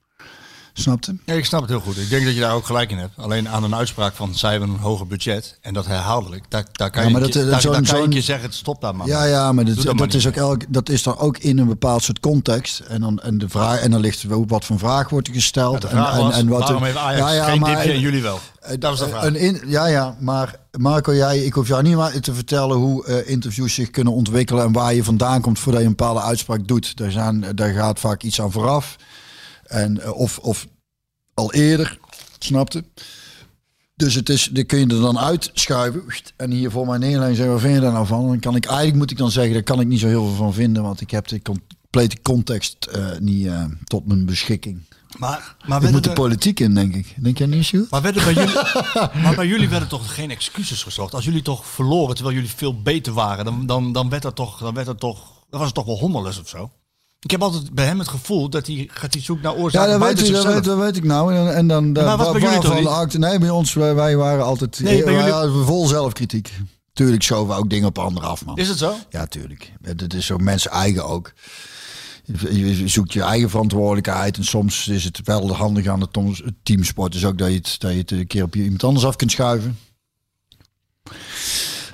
Snapte? Ja, ik snap het heel goed. Ik denk dat je daar ook gelijk in hebt. Alleen aan een uitspraak van zij hebben een hoger budget en dat herhaaldelijk, daar, daar kan Ja, je, maar een dat- keer- dat daar, je zeggen, stop daar man. Ja, ja, maar dat, Doe dat dat, maar is ook elk, dat is dan ook in een bepaald soort context. En dan, en de vraag, en dan ligt er wat voor vraag wordt gesteld. en, was, en, en wat waarom heeft Ajax Ja, ja, geen maar- en jullie wel? Eh, Dat was de vraag. Een in, ja, ja, maar Marco, jij, ik hoef jou niet maar te vertellen hoe eh, interviews zich kunnen ontwikkelen en waar je vandaan komt voordat je een bepaalde uitspraak doet. Daar, zijn, daar gaat vaak iets aan vooraf. En, eh, of, of al eerder, snapte? Dus het is, die kun je er dan uitschuiven en hier voor mij neerleggen en zeggen, wat vind je daar nou van? Dan kan ik, eigenlijk moet ik dan zeggen, daar kan ik niet zo heel veel van vinden, want ik heb de complete context eh, niet eh, tot mijn beschikking. Maar, maar, Ik moet de er- politiek in, denk ik. Denk jij niet, Sjoerd? maar, bij jullie, maar bij jullie werden toch geen excuses gezocht? Als jullie toch verloren terwijl jullie veel beter waren, dan, dan, dan werd dat toch, dan werd dat toch, dan was het toch wel hommeles of zo? Ik heb altijd bij hem het gevoel dat hij gaat hij zoekt naar Ja, oorzaken dat weet, ik, dat, weet, dat weet ik nou. En, en dan, maar was bij jullie toch de Nee, bij ons, wij, wij waren altijd Nee, bij wij jullie- hadden vol zelfkritiek. Tuurlijk schoven we ook dingen op anderen af, man. Is het zo? Ja, tuurlijk. Dat is zo mensen eigen ook. Je zoekt je eigen verantwoordelijkheid. En soms is het wel handig aan het het teamsport. Dus ook dat je het, dat je het een keer op je- iemand anders af kunt schuiven.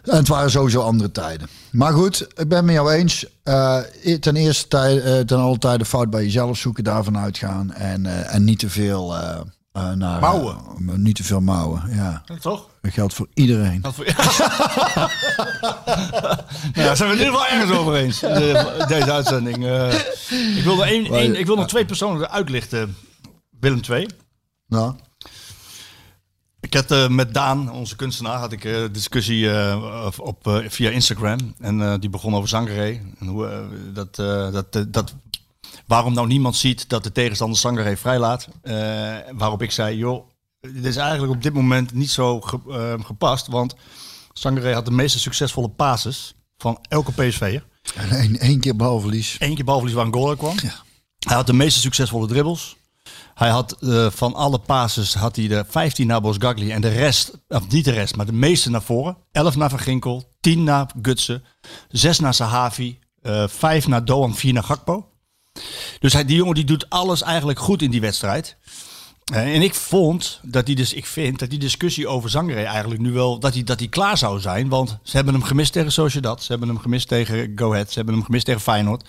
En het waren sowieso andere tijden. Maar goed, ik ben met jou eens. Eh, ten eerste tijd, eh, ten alle tijde fout bij jezelf zoeken, daarvan uitgaan. En, eh, en niet te veel eh, eh, naar... Mouwen. eh, niet te veel mouwen, ja. Ja, toch? Dat geldt voor iedereen. Dat voor- ja, zijn we in ieder geval ergens over eens. de- deze uitzending. Eh, ik, één, één, ik wil nog twee personen uitlichten. Willem 2. Nou, Ik had eh, met Daan, onze kunstenaar, had ik eh, discussie eh, op, via Instagram. En die begon over Zangaré. En hoe, dat, dat, dat, waarom nou niemand ziet dat de tegenstander Zangaré vrijlaat. Waarop ik zei, joh, dit is eigenlijk op dit moment niet zo ge- gepast. Want Sangaré had de meeste succesvolle passes van elke PSV'er. En één, één keer balverlies. Eén keer balverlies waar een goal uit kwam. Hij had de meeste succesvolle dribbles. Hij had eh, van alle passes had hij de 15 naar Bosgagli en de rest, of niet de rest, maar de meeste naar voren. 11 naar Van Ginkel, 10 naar Gutsen, 6 naar Sahavi, eh 5 naar Doan, 4 naar Gakpo. Dus hij, die jongen die doet alles eigenlijk goed in die wedstrijd. Eh, en ik vond dat die dus, ik vind dat die discussie over Zangeré eigenlijk nu wel, dat hij, dat hij klaar zou zijn. Want ze hebben hem gemist tegen Sociedad, ze hebben hem gemist tegen Go Ahead, ze hebben hem gemist tegen Feyenoord.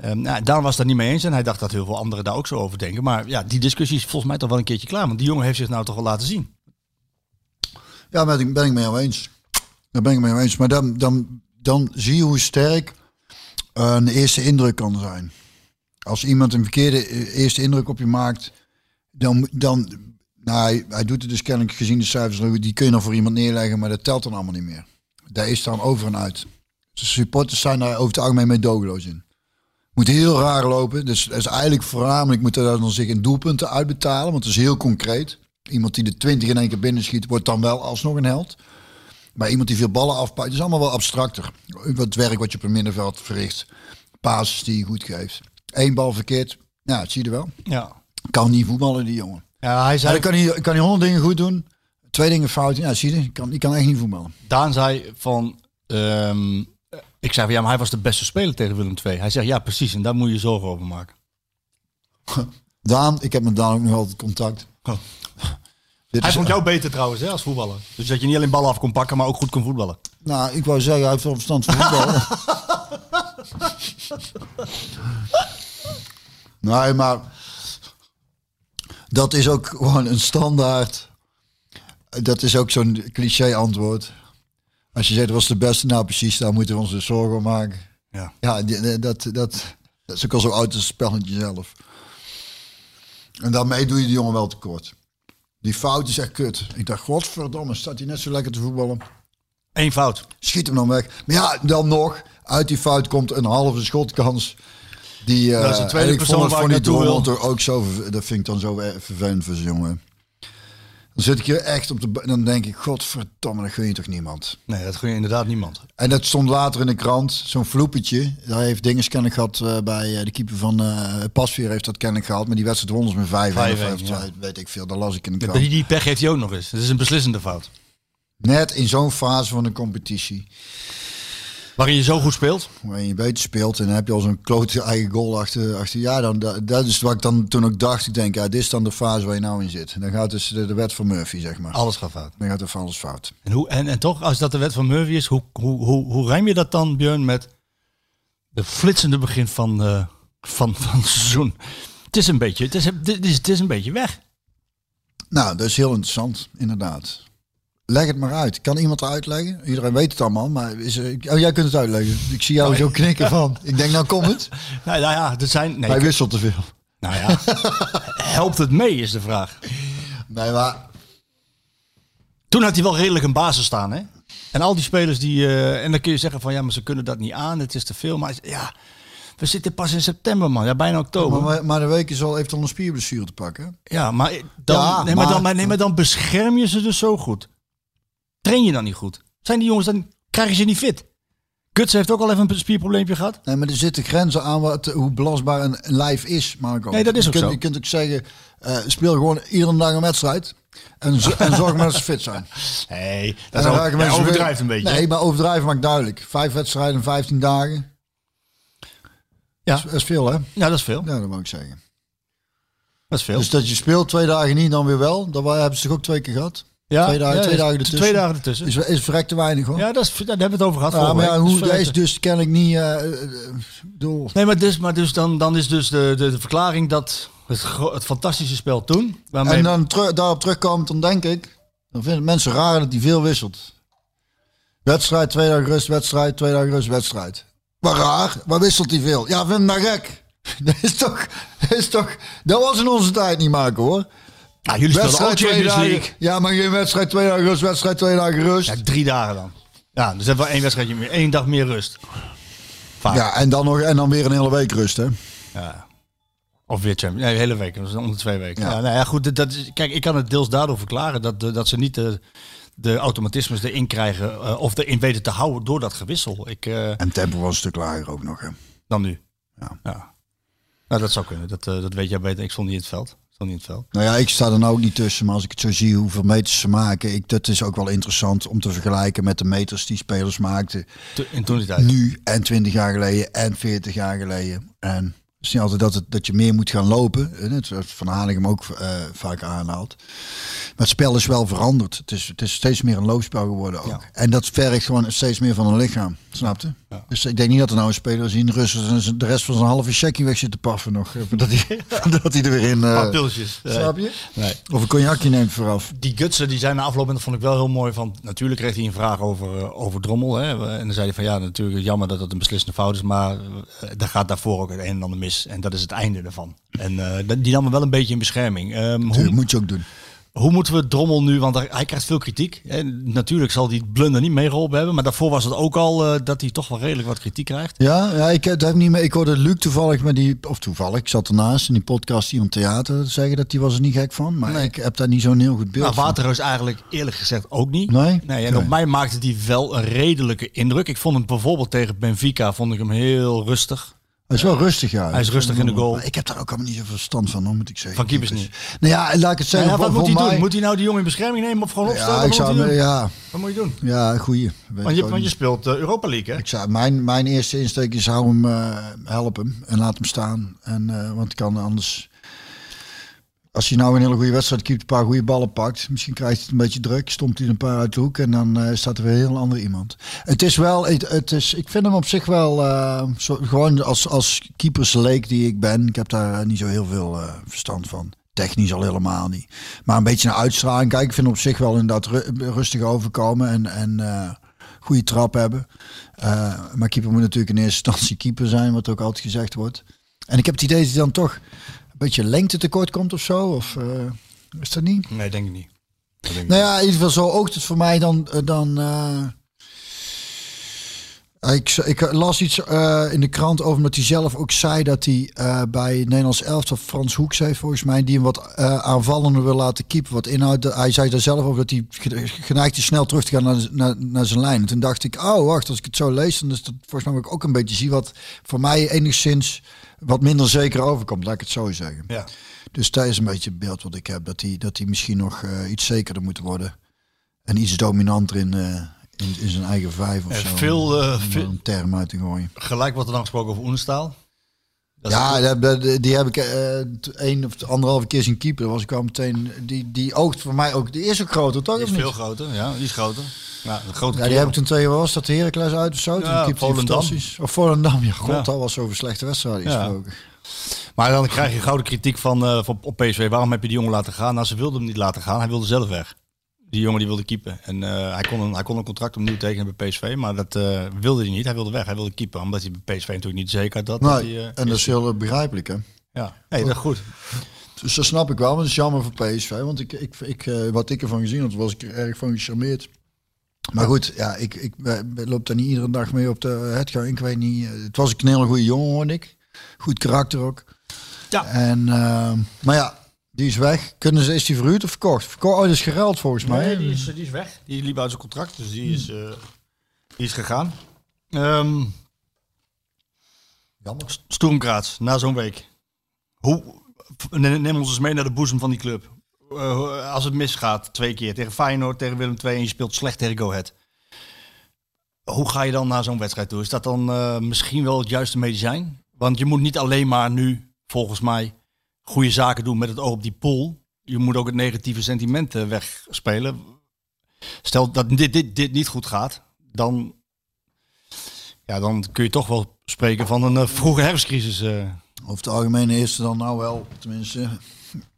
Ehm nou, Daan was daar niet mee eens en hij dacht dat heel veel anderen daar ook zo over denken. Maar ja, die discussie is volgens mij toch wel een keertje klaar. Want die jongen heeft zich nou toch wel laten zien. Ja, ik, ben ik mee jou. Daar ben ik mee eens. Maar dan, dan, dan zie je hoe sterk eh, een eerste indruk kan zijn. Als iemand een verkeerde eh, eerste indruk op je maakt, dan, dan nou, hij, doet het dus kennelijk gezien de cijfers, die kun je dan voor iemand neerleggen, maar dat telt dan allemaal niet meer. Daar is dan over en uit. De supporters zijn daar over het algemeen meedogenloos in. Moet heel raar lopen. Dus dat is eigenlijk voornamelijk moeten daar dan zich in doelpunten uitbetalen, want het is heel concreet. Iemand die de 20 in één keer binnenschiet, wordt dan wel alsnog een held. Maar iemand die veel ballen afpakt, is allemaal wel abstracter. Het werk wat je op een middenveld verricht. Pases die je goed geeft. Eén bal verkeerd. Ja, dat zie je wel. Ja, Kan niet voetballen, die jongen. ja hij Ja, zei, dan kan hij, kan hij honderd dingen goed doen. Twee dingen fout. Ja, zie je. Die kan, die kan echt niet voetballen. Daan zei van, ehm, ik zei van ja, maar hij was de beste speler tegen Willem II. Hij zegt ja, precies. En daar moet je je zorgen over maken. Daan, ik heb met Daan ook nog altijd contact. Dit Hij is- vond jou beter trouwens hè, als voetballer. Dus dat je niet alleen ballen af kon pakken, maar ook goed kon voetballen. Nou, ik wou zeggen, hij heeft wel verstand van voetballen. nee, maar dat is ook gewoon een standaard. Dat is ook zo'n cliché antwoord. Als je zegt, was de beste, nou precies, daar moeten we ons dus zorgen om maken. Ja. Ja, die- die- dat, dat, dat is ook al zo oud als het spelletje zelf. En daarmee doe je die jongen wel tekort. Die fout is echt kut. Ik dacht, godverdomme, staat hij net zo lekker te voetballen. Eén fout. Schiet hem dan weg. Maar ja, dan nog. Uit die fout komt een halve schotkans. Die, eh Dat is de tweede en ik persoon vond waar ik naartoe wil. Ook zo... Dat vind ik dan zo eh, vervelend voor zo'n jongen. Dan zit ik hier echt op de... Dan denk ik, godverdomme, dat gun je toch niemand. Nee, dat gun je inderdaad niemand. En dat stond later in de krant. Zo'n vloepetje. Daar heeft Dinges kennelijk gehad eh, bij eh, de keeper van eh Pasveer heeft dat kennelijk gehad. Maar die wedstrijd wonnen ze met 5 5-1, of ja. twee, weet ik veel. Dat las ik in de krant. Die, die pech heeft hij ook nog eens. Dat is een beslissende fout. Net in zo'n fase van een competitie. Waarin je zo goed speelt. Waarin je beter speelt en dan heb je al zo'n klote eigen goal achter. achter ja, dan, dat, dat is wat ik dan toen ook dacht. Ik denk, ja, dit is dan de fase waar je nou in zit. Dan gaat dus de, de wet van Murphy, zeg maar. Alles gaat fout. Dan gaat er van alles fout. En, hoe, en, en toch, als dat de wet van Murphy is, hoe, hoe, hoe, hoe rijm je dat dan, Björn, met de flitsende begin van, eh, van, van het seizoen? Het is een beetje, het is, het is, het is een beetje weg. Nou, dat is heel interessant, inderdaad. Leg het maar uit. Kan iemand het uitleggen? Iedereen weet het allemaal, maar is er, oh, jij kunt het uitleggen. Ik zie jou zo knikken van. Ik denk, nou komt het. Nou, nou ja, er zijn. Nee, Hij wisselt te veel. nou ja, helpt het mee, is de vraag. Nee, maar Toen had hij wel redelijk een basis staan, hè? En al die spelers die. eh, en dan kun je zeggen van ja, maar ze kunnen dat niet aan, het is te veel. Maar ja, we zitten pas in september, man. Ja, bijna oktober. maar, maar de week is al, heeft al een spierblessure te pakken. Ja, maar dan, Ja, nee, maar, maar- dan, maar, nee, maar dan bescherm je ze dus zo goed. Train je dan niet goed? Zijn die jongens dan krijgen ze niet fit? Guts heeft ook al even een spierprobleempje gehad. Nee, maar er zitten grenzen aan wat, hoe belastbaar een lijf is, Marco. Nee, dat is je ook kunt, zo. Je kunt ook zeggen, eh, speel gewoon iedere dag een wedstrijd. En, zo- en zorg maar dat ze fit zijn. Nee, dat is ook, weer- overdrijft een beetje. Nee, maar overdrijven maakt duidelijk. Vijf wedstrijden in 15 dagen. Ja. Dat is, dat is veel, hè? Ja, dat is veel. Ja, dat moet ik zeggen. Dat is veel. Dus dat je speelt twee dagen niet, dan weer wel. Dat hebben ze toch ook twee keer gehad? Ja, twee dagen- ja, twee dagen ertussen. Twee dagen ertussen. Is, is verrekt te weinig, hoor. ja, dat is, daar hebben we het over gehad. Ja, maar ja, hoe, Dat is dus niet... eh, eh, eh, bedoel, Nee, maar, dus, maar dus dan, dan is dus de, de, de verklaring dat het, het fantastische spel toen... Waarmee, En dan daarop terugkomt, dan denk ik... Dan vinden mensen raar dat hij veel wisselt. Wedstrijd, twee dagen rust, wedstrijd, twee dagen rust, wedstrijd. Maar raar, waar wisselt hij veel? Ja, vind hem nou gek. Dat is toch, dat is toch... Dat was in onze tijd niet maken, hoor. Ja, jullie speelden ook twee Champions dagen. League. Ja, maar geen wedstrijd, twee dagen rust, wedstrijd, twee dagen rust. Ja, Ja, drie dagen dan. Ja, dus hebben we één wedstrijdje meer. één dag meer rust. Vaak. en, dan nog, en dan weer een hele week rust, hè. Ja. Of weer Champions Nee, de hele week. Dat was om de twee weken. Ja. Ja. nou ja, goed. Dat, dat is, kijk, ik kan het deels daardoor verklaren dat, dat ze niet de, de automatismes erin krijgen. eh, of erin weten te houden door dat gewissel. Ik, eh, En tempo was een stuk lager ook nog. Hè. dan nu. Ja. Nou, dat zou kunnen. Dat, eh, dat weet jij beter. Ik stond niet in het veld. In het veld. Nou ja, ik sta er nou ook niet tussen, maar als ik het zo zie hoeveel meters ze maken, ik, dat is ook wel interessant om te vergelijken met de meters die spelers maakten Te- In toen die tijd. nu en 20 jaar geleden en 40 jaar geleden. En het is niet altijd dat, het, dat je meer moet gaan lopen. zoals Van Hanegem ook eh, vaak aanhaalt. Maar het spel is wel veranderd. Het is, het is steeds meer een loopspel geworden ook. Ja. En dat vergt gewoon steeds meer van een lichaam. Snap Dus ik denk niet dat er nou een speler in Rusland de rest van zijn halve checkie weg zit te paffen nog. eh, Dat hij, dat hij er weer in... Paar eh pilsjes. Snap je? Nee. Of een cognacje neemt vooraf. Die Gutsen die zijn na afloop, en dat vond ik wel heel mooi. Van, natuurlijk kreeg hij een vraag over, eh, over Drommel. Hè. En dan zei hij van ja, natuurlijk jammer dat het een beslissende fout is. Maar eh, daar gaat daarvoor ook het een en ander mis. En dat is het einde ervan. En eh, dat- die nam me wel een beetje in bescherming. Dat hoe, moet je ook doen. Hoe moeten we Drommel nu, want hij hij krijgt veel kritiek. En natuurlijk zal die blunder niet meegeholpen hebben. Maar daarvoor was het ook al eh, dat hij toch wel redelijk wat kritiek krijgt. Ja, ja ik, heb, dat heb niet meer, ik hoorde Luc toevallig met die, of toevallig, ik zat ernaast in die podcast hier om theater zeggen dat die was er niet gek van. Maar Nee. ik heb daar niet zo'n heel goed beeld Nou, van. Waterreus eigenlijk eerlijk gezegd ook niet. Nee? Nee, en Nee. op mij maakte die wel een redelijke indruk. Ik vond hem bijvoorbeeld tegen Benfica vond ik hem heel rustig. Hij is wel rustig, ja. Hij is rustig in de goal. Ik heb daar ook allemaal niet zoveel verstand van, hoor, moet ik zeggen. Van keepers niet. Nou ja, laat ik het zeggen. Ja, wat moet hij doen? Moet hij nou die jongen in bescherming nemen of gewoon opstellen? Ja, ik zou, ja, Wat moet je doen? ja, goeie. Want ik je, want je speelt eh, Europa League, hè? Ik zou, mijn, mijn eerste insteek is hou hem, eh, help hem en laat hem staan. En, eh, want kan anders... Als je nou een hele goede wedstrijd keept, een paar goede ballen pakt, misschien krijgt hij het een beetje druk, stomt hij een paar uit de hoek en dan eh, staat er weer een heel ander iemand. Het is wel, het, is, ik vind hem op zich wel, eh, gewoon als, als keepersleek die ik ben, ik heb daar niet zo heel veel eh, verstand van. Technisch al helemaal niet. Maar een beetje naar uitstraling. Kijk, ik vind hem op zich wel inderdaad ru- rustig overkomen en, en goede trap hebben. Maar keeper moet natuurlijk in eerste instantie keeper zijn, wat ook altijd gezegd wordt. En ik heb het idee dat hij dan toch beetje lengte tekort komt of zo. Of eh, is dat niet? Nee, denk ik niet. Dat denk ik Nou ja, in ieder geval zo oogt het voor mij dan. eh, dan eh, ik, ik las iets eh, in de krant over dat hij zelf ook zei dat hij eh, bij Nederlands elftal Frans Hoeks heeft volgens mij die hem wat eh, aanvallender wil laten keepen. Wat inhoud. Hij zei daar zelf over dat hij ge- geneigd is snel terug te gaan naar, naar, naar zijn lijn. En toen dacht ik, oh wacht, als ik het zo lees, dan is dat volgens mij ook een beetje zie wat voor mij enigszins wat minder zeker overkomt. Laat ik het zo zeggen. Ja. Dus dat is een beetje het beeld wat ik heb. Dat hij, dat hij misschien nog eh, iets zekerder moet worden. En iets dominanter in, eh, in, in zijn eigen vijf of Eh, zo. veel, eh, Om term uit te gooien. Gelijk wordt er dan gesproken over Oenestaal. Ja, dat- die heb ik eh, één of anderhalve keer zien keeper. Was ik al meteen. Die, die oogt voor mij ook. Die is ook groter, toch? die is veel groter. Ja, die is groter. Ja, een grote Ja, die heb ik toen tegen was dat de Heracles uit of zo. Toen Ja, hij Volendam. Of Volendam, ja. God, Ja. dat was over slechte wedstrijden gesproken. Maar dan krijg je gouden kritiek van, eh, van op PSV. Waarom heb je die jongen laten gaan? Nou, ze wilden hem niet laten gaan. Hij wilde zelf weg. Die jongen die wilde keepen. En eh, hij, kon een, hij kon een contract opnieuw tekenen bij PSV. Maar dat eh, wilde hij niet. Hij wilde weg. Hij wilde keepen. Omdat hij bij PSV natuurlijk niet zeker had dat. hij, eh, en dat is heel begrijpelijk, hè? Ja, nee, dat is goed. Dus dat snap ik wel, maar het is jammer voor PSV. Want ik, ik, ik, eh, wat ik ervan gezien had, was ik er erg van gecharmeerd. Maar goed, ja, ik, ik eh, loop daar niet iedere dag mee op de headgang. Ik weet niet. Het was een hele goede jongen, hoorde ik. Goed karakter ook. Ja. En, maar ja, die is weg. Kunnen ze, is die verhuurd of verkocht? Verkocht, oh, die is geruild volgens mij. Nee, die is, die is weg. Die liep uit zijn contract. Dus die is, eh, die is gegaan. Jammer. Stoemkraats, na zo'n week. Hoe, neem neem ons eens mee naar de boezem van die club. Eh, als het misgaat, twee keer tegen Feyenoord, tegen Willem II en je speelt slecht tegen Go Ahead. Hoe ga je dan naar zo'n wedstrijd toe? Is dat dan eh, misschien wel het juiste medicijn? Want je moet niet alleen maar nu, volgens mij, goede zaken doen met het oog op die pool. Je moet ook het negatieve sentiment eh, wegspelen. Stel dat dit, dit, dit niet goed gaat, dan, ja, dan kun je toch wel spreken van een eh, vroege herfstcrisis. in Over het algemeen is er dan nou wel, tenminste,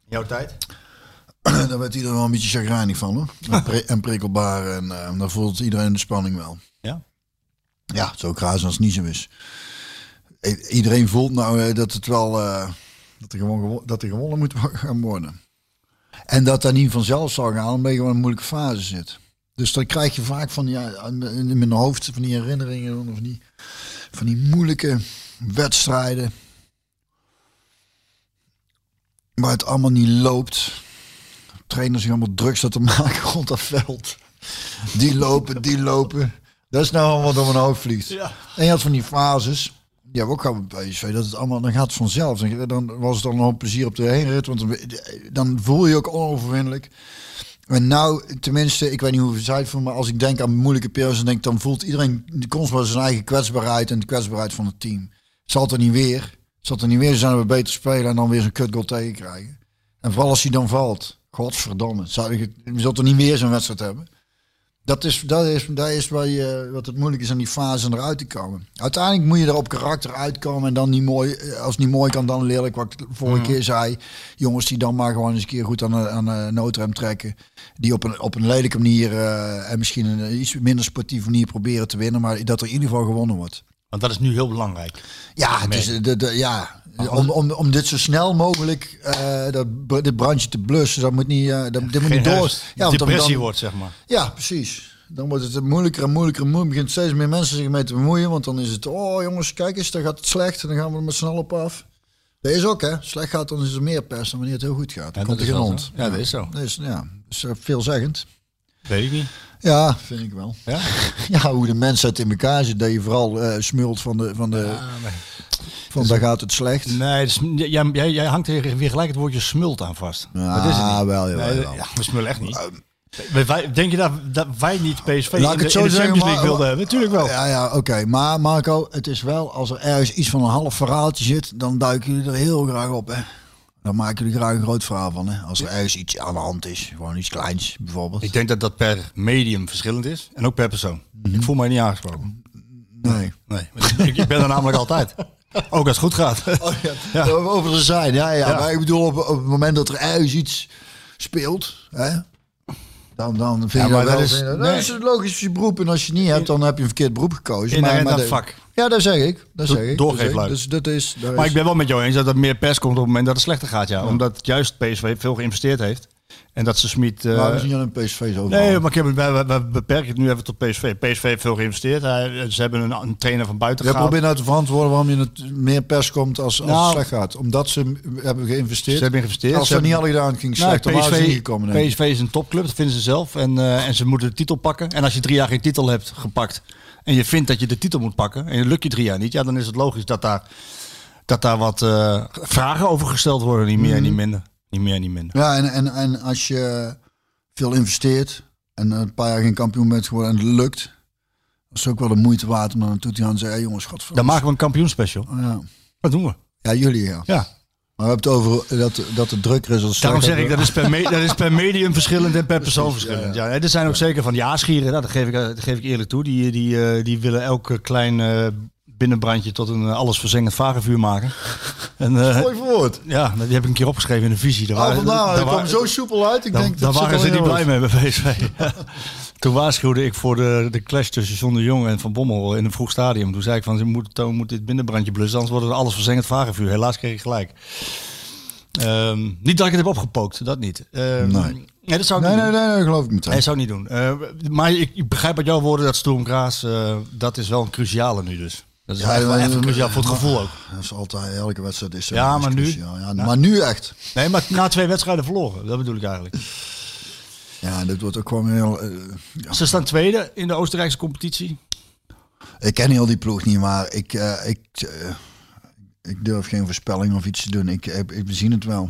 jouw tijd. daar werd iedereen wel een beetje chagrijnig van hoor. En, pri- en prikkelbaar en dan voelt iedereen de spanning wel. Ja. Ja, zo kraas als het niet zo is. I- Iedereen voelt nou dat het wel dat er gewoon gewo- dat er gewonnen moet gaan worden. En dat dat niet vanzelf zal gaan, omdat je gewoon een moeilijke fase zit. Dus dan krijg je vaak van ja, in mijn hoofd van die herinneringen of die, van die moeilijke wedstrijden. waar het allemaal niet loopt. Trainers die allemaal druk zitten te maken rond dat veld. Die lopen, die lopen. Dat is nou allemaal door mijn hoofd vliegt. Ja. En je had van die fases. Ja, ook gehad bij PSV. Dat het allemaal, dan gaat vanzelf. Dan, was het dan nog plezier op de heenrit. Want dan, voel je ook onoverwinnelijk. En nou, tenminste, ik weet niet hoe zij het maar als ik denk aan moeilijke periodes, dan denk dan voelt iedereen constant zijn eigen kwetsbaarheid en de kwetsbaarheid van het team. Het er niet weer. Het er niet weer zijn we beter spelen en dan weer zo'n kutgoal tegenkrijgen. En vooral als hij dan valt. Godverdomme. Zou ik, er niet weer zo'n wedstrijd hebben. Dat is, dat is, dat is waar je, wat het moeilijk is aan die fase en eruit te komen. Uiteindelijk moet je er op karakter uitkomen en dan niet mooi, als het niet mooi kan, dan lelijk wat ik vorige keer zei. Jongens die dan maar gewoon eens een keer goed aan de, aan de noodrem trekken. Die op een, op een lelijke manier eh, en misschien een iets minder sportieve manier proberen te winnen. Maar dat er in ieder geval gewonnen wordt. Want dat is nu heel belangrijk. Ja, het is, de, de, ja om, om, om dit zo snel mogelijk uh, dat, dit brandje te blussen. Dat moet niet, uh, dat, dit moet niet door. Ja, want depressie dan, wordt, zeg maar. Ja, precies. Dan wordt het moeilijker en moeilijker en moeilijker. begint steeds meer mensen zich mee te bemoeien. Want dan is het, oh jongens, kijk eens, dan gaat het slecht. En dan gaan we er met snel op af. Dat is ook, hè. Slecht gaat, dan is er meer pers dan wanneer het heel goed gaat. Dan ja, komt er geen hond. Ja, dat is zo. Dat is, ja, dat is veelzeggend. Weet ik niet. Ja, vind ik wel. Ja, ja hoe de mensheid in elkaar zit. Dat je vooral uh, smult van de... Van de ja, maar... Van daar gaat het slecht. Nee, dus, jij, jij, jij hangt er weer gelijk het woordje smult aan vast. Ja, dat is het niet. wel. Jawel, nee, jawel. Ja, we smullen echt niet. Wij, denk je dat, dat wij niet PSV Laat ik het in, zo in de zeggen, Champions League maar- wilden hebben? Natuurlijk wel. Ja, ja, oké. Maar Marco, het is wel, als er ergens iets van een half verhaaltje zit, dan duiken jullie er heel graag op, hè. Dan maken jullie graag een groot verhaal van, hè. Als er ergens iets aan de hand is, gewoon iets kleins, bijvoorbeeld. Ik denk dat dat per medium verschillend is en ook per persoon. Mhm. Ik voel mij niet aangesproken. Nee. Nee, ik, ik ben er namelijk altijd. Ook als het goed gaat. Oh, ja. Over de zijn, ja, ja, Ja. Maar ik bedoel, op, op het moment dat er ergens iets speelt, hè. Dan, dan vind je Ja, maar dat wel... dat is- je- nee. dat is het logisch je beroep. En als je niet hebt, dan heb je een verkeerd beroep gekozen. Inherent aan de- vak. Ja, dat zeg ik. Dat zeg ik. doorgeefluik. Dat. Dus dat is... dat Maar is- ik ben wel met jou eens dat er meer pers komt op het moment dat het slechter gaat. Ja. Omdat juist PSV veel geïnvesteerd heeft. En dat ze Smit... eh, Maar we zien aan een PSV zo. Nee, maar ik heb, wij beperken het nu even tot PSV. PSV heeft veel geïnvesteerd. Hij, ze hebben een, een trainer van buiten Je gehaald. probeert nou te verantwoorden waarom je het meer pers komt als, als Nou, het slecht gaat. Omdat ze hebben geïnvesteerd. Ze hebben geïnvesteerd. Als Ze dat niet hebben- hadden gedaan, ging Nou, slecht. Dan waren ze niet gekomen. PSV is een topclub, dat vinden ze zelf. En, eh, en ze moeten de titel pakken. En als je drie jaar geen titel hebt gepakt en je vindt dat je de titel moet pakken en je lukt je drie jaar niet, ja, dan is het logisch dat daar, dat daar wat eh, vragen over gesteld worden. Niet meer en niet minder. Niet meer niet minder. Ja, en, en, en als je veel investeert en een paar jaar geen kampioen bent geworden en het lukt, is ook wel de moeite waard om dan naartoe te gaan en zeggen, hey jongens, Dan godverdomme. maken we een kampioenspecial. Ja. Dat doen we. ja, jullie ja. Ja. Maar we hebben het over dat, dat het drukker is als Daarom zeg ik, dat is, per me- dat is per medium verschillend en per persoon verschillend. Ja, er zijn ook zeker van nou, dat, geef ik, dat geef ik eerlijk toe. Die, die, eh, die willen elk klein eh, binnenbrandje tot een eh, alles verzengend vagevuur maken. En, eh, Mooi verwoord. ja, die heb ik een keer opgeschreven in een visie. Daar Oh, waren- daar kwam zo soepel uit. Ik daar- denk, daar dat waren ze niet blij mee bij PSV. Toen waarschuwde ik voor de, de clash tussen John de Jong en Van Bommel in een vroeg stadium. Toen zei ik van, ze moet, Toon moet dit binnenbrandje blussen, anders wordt het alles verzengend vagevuur. Helaas kreeg ik gelijk. Ehm, niet dat ik het heb opgepookt, dat niet. Ehm, Nee. nee, dat zou ik Nee, niet nee, doen. nee, nee, geloof ik meteen. Nee, zou niet doen. Eh, maar ik, ik begrijp uit jouw woorden dat Sturm Graz, eh, dat is wel een cruciale nu dus. Dat is Ja, echt wel even voor het maar- gevoel ook. Dat is altijd, elke wedstrijd is Ja, maar nu-. Ja, Maar nu echt. Nee, maar na twee wedstrijden verloren, dat bedoel ik eigenlijk. Ja, dit wordt ook gewoon heel... eh, ja. Ze staan tweede in de Oostenrijkse competitie. Ik ken heel die ploeg niet, maar ik, eh, ik, eh, ik durf geen voorspelling of iets te doen. Ik, ik, ik- we zien het wel.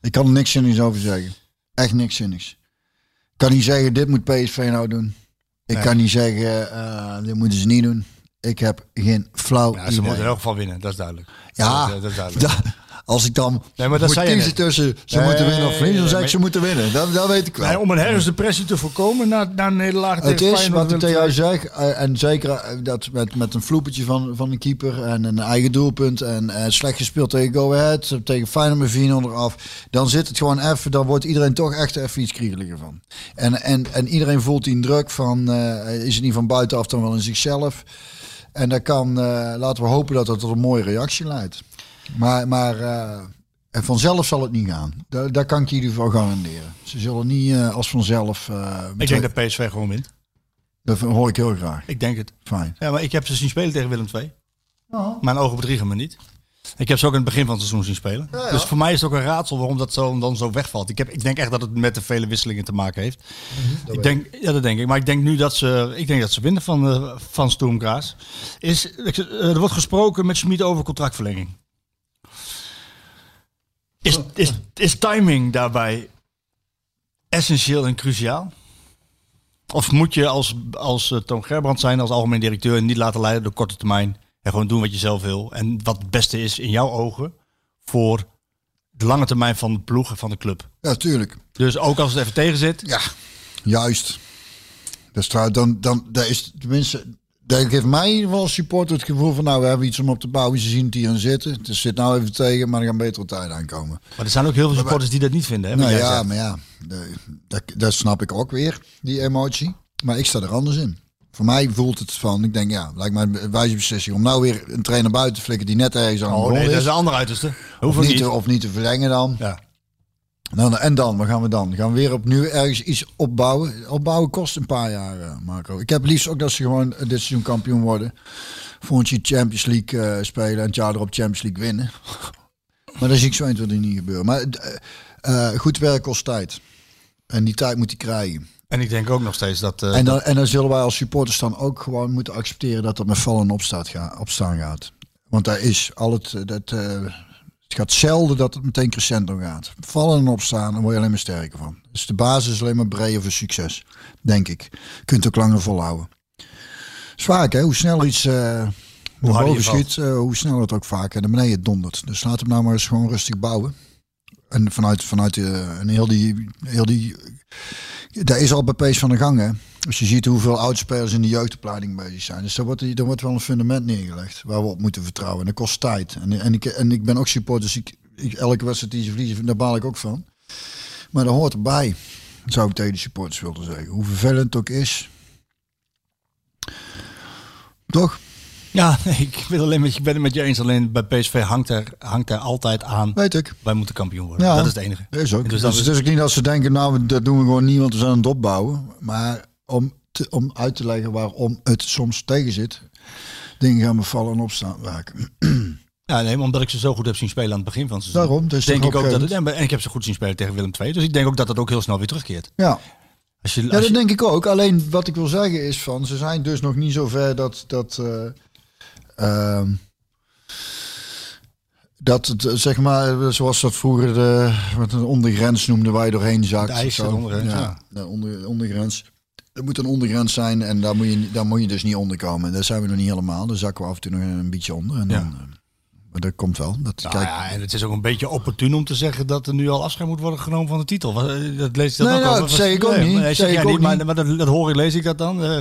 Ik kan er niks zinnigs over zeggen. Echt niks zinnigs. Ik kan niet zeggen, dit moet PSV nou doen. Ik Nee. kan niet zeggen, eh, dit moeten ze niet doen. Ik heb geen flauw Ja, ze idee. moeten in elk geval winnen, dat is duidelijk. Ja, dat, dat is duidelijk. Da- als ik dan Nee, maar dat moet kiezen tussen ze Nee, moeten winnen of verliezen, dan zeg ik ze moeten winnen. Dat, dat weet ik wel. Nee, om een herfstdepressie te voorkomen na, na een nederlaag tegen Het is Feyenoord wat ik en tegen jou zeg. eh, En zeker eh, dat met, met een vloepertje van, van een keeper en een eigen doelpunt. En eh, slecht gespeeld tegen Go Ahead. Tegen Feyenoord met 4-0 eraf. Dan zit het gewoon even. Dan wordt iedereen toch echt even iets kriegeliger van. En, en, en iedereen voelt die druk van. eh, is het niet van buitenaf dan wel in zichzelf. En dat kan. eh, laten we hopen dat dat tot een mooie reactie leidt. Maar, maar eh, en vanzelf zal het niet gaan. Daar, daar kan ik ieder geval garanderen. Ze zullen niet eh, als vanzelf. Ik denk dat PSV gewoon wint. dat hoor ik heel graag. Ik denk het. Fijn. Ja, maar ik heb ze zien spelen tegen Willem II. Mijn ogen bedriegen me niet. Ik heb ze ook in het begin van het seizoen zien spelen. Ja, ja. Dus voor mij is het ook een raadsel waarom dat zo, dan zo wegvalt. Ik, heb, ik denk echt dat het met de vele wisselingen te maken heeft. ik denk, ja, dat denk ik. Maar ik denk nu dat ze, ik denk dat ze winnen van, eh, van Sturm Graz. Is, eh, er wordt gesproken met Schmid over contractverlenging. Is, is, is timing daarbij essentieel en cruciaal? Of moet je als, als eh, Toon Gerbrand zijn, als algemeen directeur, en niet laten leiden door korte termijn en gewoon doen wat je zelf wil en wat het beste is in jouw ogen voor de lange termijn van de ploeg en van de club? Ja, tuurlijk. Dus ook als het even tegen zit, Ja, juist. Dat is trouw, dan, dan dat is tenminste. Dat geeft mij in ieder geval als supporter het gevoel van nou, we hebben iets om op te bouwen. Ze zien het hier aan zitten. Het zit nou even tegen, maar er gaan betere tijden aankomen. maar er zijn ook heel veel supporters die dat niet vinden. Hè, Nou ja, zegt. maar ja, dat snap ik ook weer, die emotie. Maar ik sta er anders in. Voor mij voelt het van, ik denk ja, lijkt mij een wijze beslissing om nou weer een trainer buiten te flikken die net ergens aan Oh nee, dat is is. de andere uiterste. Of Hoeveel niet, te, of niet te verlengen dan. Ja. Nou, en dan, wat gaan we dan? Gaan we weer opnieuw ergens iets opbouwen? Opbouwen kost een paar jaar, eh, Marco. Ik heb liefst ook dat ze gewoon dit seizoen kampioen worden. Volgend jaar Champions League eh, spelen en het jaar erop Champions League winnen. maar dat zie ik zo 1, 2, 3 niet gebeuren. Maar eh, goed werk kost tijd. En die tijd moet hij krijgen. En ik denk ook nog steeds dat... eh, En dan, en dan zullen wij als supporters dan ook gewoon moeten accepteren dat dat met vallen en opstaat ga, opstaan gaat. Want daar is al het, eh, dat, eh, het gaat zelden dat het meteen crescendo gaat. Vallen en opstaan, daar word je alleen maar sterker van. Dus de basis is alleen maar breder voor succes, denk ik. Je kunt ook langer volhouden. is vaak, hè? Hoe sneller iets naar je boven schiet, hoe sneller het ook vaak naar beneden dondert. Dus laat hem nou maar eens gewoon rustig bouwen. En vanuit, vanuit de, en heel die, heel die daar is al bij van de gang, hè. Als je ziet hoeveel oudspelers in de jeugdopleiding bezig zijn. Dus er wordt, er wordt wel een fundament neergelegd waar we op moeten vertrouwen. En dat kost tijd. En, en, ik, en ik ben ook supporter, dus ik, elke wedstrijd die ze verliezen, daar baal ik ook van. Maar dat hoort erbij, zou ik tegen de supporters willen zeggen. Hoe vervelend het ook is. Toch? Ja, ik, ben alleen met, ik ben het met je eens. Alleen bij PSV hangt er, hangt er altijd aan. Weet ik. Wij moeten kampioen worden. Ja. Dat is het enige. Dat is ook. Dus Dus, dat dus is- ook niet dat ze denken, nou, dat doen we gewoon niet, want we zijn aan het opbouwen. Maar om, te- om uit te leggen waarom het soms tegen zit, dingen gaan bevallen en opstaan raken. Ja, nee, omdat ik ze zo goed heb zien spelen aan het begin van het seizoen. Daarom, dus denk ik ook dat het. En ik heb ze goed zien spelen tegen Willem II. Dus ik denk ook dat het ook heel snel weer terugkeert. Ja. Als je, Ja, als dat je- denk ik ook. Alleen wat ik wil zeggen is van, ze zijn dus nog niet zo ver dat dat eh, ehm, dat het eh, zeg maar zoals dat vroeger de een ondergrens noemde waar je doorheen zakt. De ijs, ondergrens, ja, ja. de onder, ondergrens. Er moet een ondergrens zijn en daar moet je daar moet je dus niet onder komen. Daar zijn we nog niet helemaal. Daar zakken we af en toe nog een beetje onder. En Ja. dan, eh, maar dat komt wel. Dat, Nou kijk, ja, en het is ook een beetje opportun om te zeggen dat er nu al afscheid moet worden genomen van de titel. Eh, Dat lees dat Nee, ook nou, al. dat zeg ik ook niet. Nee, Zeg zeg ik jij ook niet, maar, dat, dat hoor ik, lees ik dat dan. eh.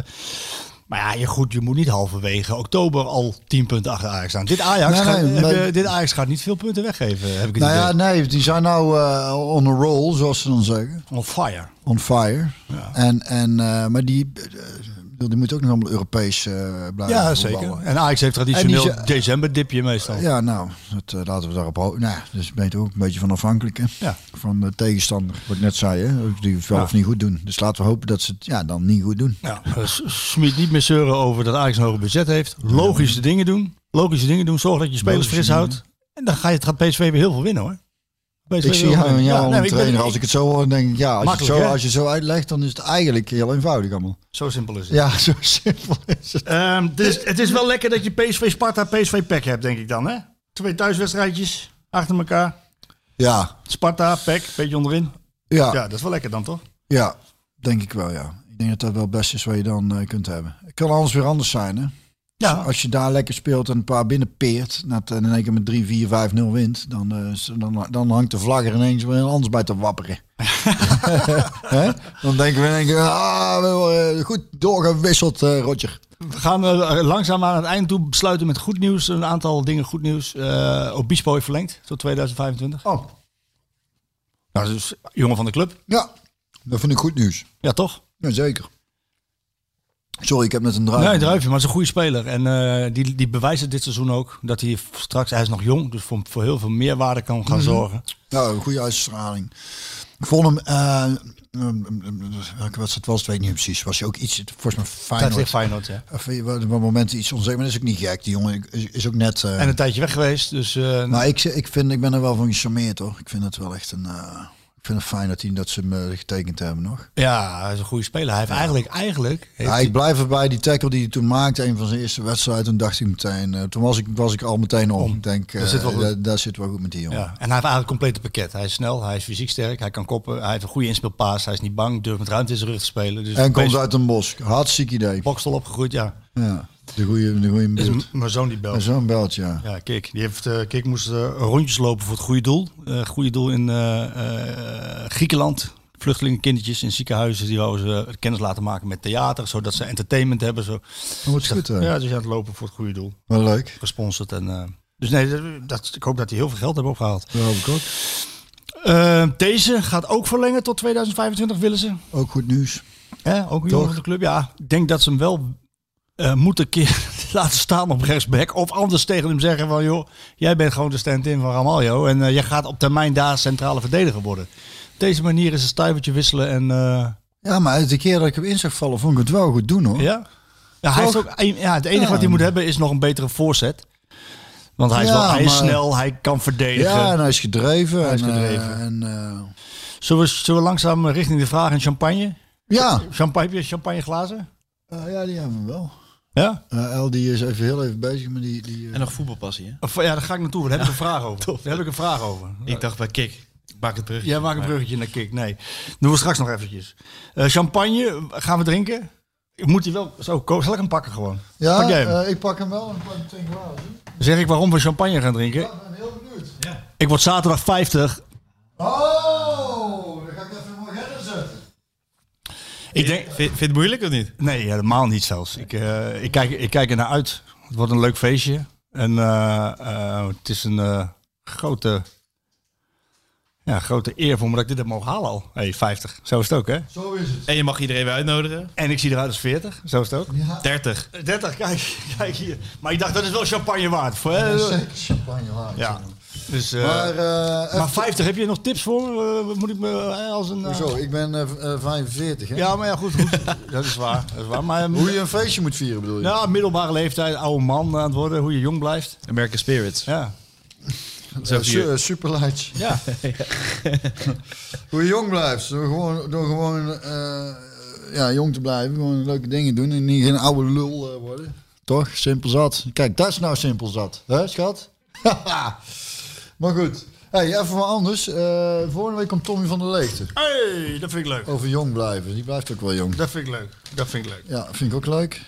Maar ja, je, goed, je moet niet halverwege oktober al 10 punten achter Ajax staan. Dit Ajax, Nee, gaat, nee, heb dit Ajax gaat niet veel punten weggeven, heb ik het nou idee. ja, nee, die zijn nou eh, on a roll, zoals ze dan zeggen. On fire. on fire. En, en, eh, maar die, eh, die moet ook nog allemaal Europees eh blijven Ja, voetballen. zeker. En Ajax heeft traditioneel december dipje meestal. Ja, nou, dat, eh, laten we daarop houden. Nou, dus ben je ook een beetje van afhankelijk hè? Ja. van de tegenstander. Wat ik net zei, hè? die het wel Ja. of niet goed doen. Dus laten we hopen dat ze het ja, dan niet goed doen. Ja, eh, Smit niet meer zeuren over dat Ajax een hoger budget heeft. Logische dingen doen. Logische dingen doen. Zorg dat je spelers Logische fris houdt. En dan ga je, gaat PSV weer heel veel winnen hoor. Ik zie jou veel en jou als nee, een ik trainer. Als ik het zo hoor, dan denk ik, ja, als, je zo, hè? als je zo uitlegt, dan is het eigenlijk heel eenvoudig allemaal. Zo simpel is het. Ja, zo simpel is het. Ehm, het, is, het is wel lekker dat je PSV Sparta PSV PEC hebt, denk ik dan. Hè? Twee thuiswedstrijdjes achter elkaar. Ja, Sparta, PEC, beetje onderin. ja, Ja, dat is wel lekker dan toch? ja, denk ik wel, ja. Ik denk dat dat wel het beste is wat je dan eh, kunt hebben. Het kan anders weer anders zijn, hè? Ja. Als je daar lekker speelt en een paar binnenpeert, dat en in één keer met 3, 4, 5, 0 wint, dan, eh, dan, dan hangt de vlag er ineens weer anders bij te wapperen. Dan denken we in één keer, ah, we eh, goed doorgewisseld, eh Roger. We gaan eh, langzaam aan het eind toe besluiten met goed nieuws. Een aantal dingen goed nieuws. Eh Obispo heeft verlengd tot 2025. Oh, Nou, dus jongen van de club. ja, dat vind ik goed nieuws. Ja, toch? Ja, zeker. Sorry, ik heb net een draai. Nee, Druifje, maar het is een goede speler. En eh, die, die bewijst het dit seizoen ook. Dat hij straks, hij is nog jong, dus voor, voor heel veel meerwaarde kan gaan zorgen. Nou, een goede uitstraling. Ik vond hem, eh, um, um, welke wedstrijd was het, weet ik niet precies. Was hij ook iets, volgens mij Feyenoord. ligt Feyenoord, ja. Of, eh, op momenten iets onzeker, maar dat is ook niet gek. Die jongen is, ook net... eh, En een tijdje weg geweest, dus... eh, maar ik, ik, vind, ik ben er wel van gecharmeerd hoor. Ik vind het wel echt een... eh, ik vind het fijn dat, hij, dat ze me getekend hebben nog. ja, hij is een goede speler. Hij heeft eigenlijk, eigenlijk... heeft Ja, hij- ik blijf erbij. Die tackle die hij toen maakte, een van zijn eerste wedstrijden, toen dacht ik meteen... eh, toen was ik, was ik al meteen om. Ik denk, eh, zit wel goed. dat zit wel goed met die jongen. Ja, en hij heeft eigenlijk het complete pakket. Hij is snel, hij is fysiek sterk, hij kan koppen, hij heeft een goede inspeelpaas, hij is niet bang, durft met ruimte in zijn rug te spelen. Dus En komt uit een bos. Hartstikke idee. Bokstel opgegroeid, ja. Ja, de goede, de goede mijn zoon die belt. Zo'n belt, ja. Ja, Kik. Die heeft, eh Kik moest eh, rondjes lopen voor het goede doel. Eh goede doel in Griekenland. Vluchtelingenkindertjes in ziekenhuizen. Die wouden ze kennis laten maken met theater. Zodat ze entertainment hebben. Zo. Goed, hè? Ja, dus aan het lopen voor het goede doel. Wel leuk. Gesponsord. En, dus nee, dat, ik hoop dat hij heel veel geld hebben opgehaald. Dat hoop ik ook. Deze gaat ook verlengen tot 2025, willen ze. Ook goed nieuws. Hè? Ook van de club. Ja, ik denk dat ze hem wel eh, moeten keer laten staan op rechtsback. Of anders tegen hem zeggen van... joh, jij bent gewoon de stand-in van Ramaljo. En eh, jij gaat op termijn daar centrale verdediger worden. Op deze manier is een stuivertje wisselen en... eh, Ja, maar de keer dat ik hem in zag vallen, vond ik het wel goed doen, hoor. ja? Ja, hij is ook, een- ja, het enige Ja. wat hij moet hebben is nog een betere voorzet. Want hij is, Ja, wel, hij is maar- snel, hij kan verdedigen. Ja, en hij is gedreven. Hij is en, gedreven. en, Zullen, we, zullen we langzaam richting de vraag en champagne? ja. Champagne, heb je champagneglazen? Eh, ja, die hebben we wel. Ja? Eh, El die is even heel even bezig met die... die eh, En nog voetbalpassie, hè? Of, ja, daar ga ik naartoe. Daar heb ik een vraag over. Daar heb ik een vraag over. Ik dacht bij Kik, ik maak het terug. Jij maakt een bruggetje naar Kik. Nee. Doen we straks nog eventjes. Eh, champagne, gaan we drinken? Moet hij wel zo kopen? Zal ik hem pakken gewoon? ja, Pak jij hem? ik pak hem wel en ik pak hem tegen glazen. Dan zeg ik waarom we champagne gaan drinken. Ik ben heel benieuwd. Ik word zaterdag 50. Oh, dan ga ik even mooi verder zetten. Ik denk... Vind, vind je het moeilijk of niet? Nee, helemaal niet zelfs. Ik, eh, ik, kijk, ik kijk er naar uit. Het wordt een leuk feestje. En eh, eh, het is een eh, grote, ja, grote eer voor me dat ik dit heb mogen halen al. Hey, 50. Zo is het ook, hè? Zo is het. En je mag iedereen weer uitnodigen. En ik zie eruit als 40. Zo is het ook. 30. 30, kijk, kijk hier. Maar ik dacht, dat is wel champagne waard. Voor, hè? Zeker champagne waard. Ja. Dus, eh, Maar, maar, eh, even- 50, heb je nog tips voor me? Eh, moet ik me als een... eh, Zo, ik ben eh, eh, 45, hè? Ja, maar ja, goed. goed. dat is waar. Dat is waar. Maar, Hoe je een feestje moet vieren, bedoel je? ja, middelbare leeftijd, oude man aan het worden, hoe je jong blijft. American Spirits. Ja. Su- superlights. Ja. Hoe je jong blijft. Door gewoon, door gewoon eh, ja, jong te blijven. Gewoon leuke dingen doen. En niet geen oude lul worden. Toch? Simpel zat. Kijk, dat is nou simpel zat. Hè, schat? maar goed. Hey, even wat anders. Eh volgende week komt Tommy van der Leegte. Hey, dat vind ik leuk. Over jong blijven. Die blijft ook wel jong. Dat vind ik leuk. Dat vind ik leuk. Ja, vind ik ook leuk.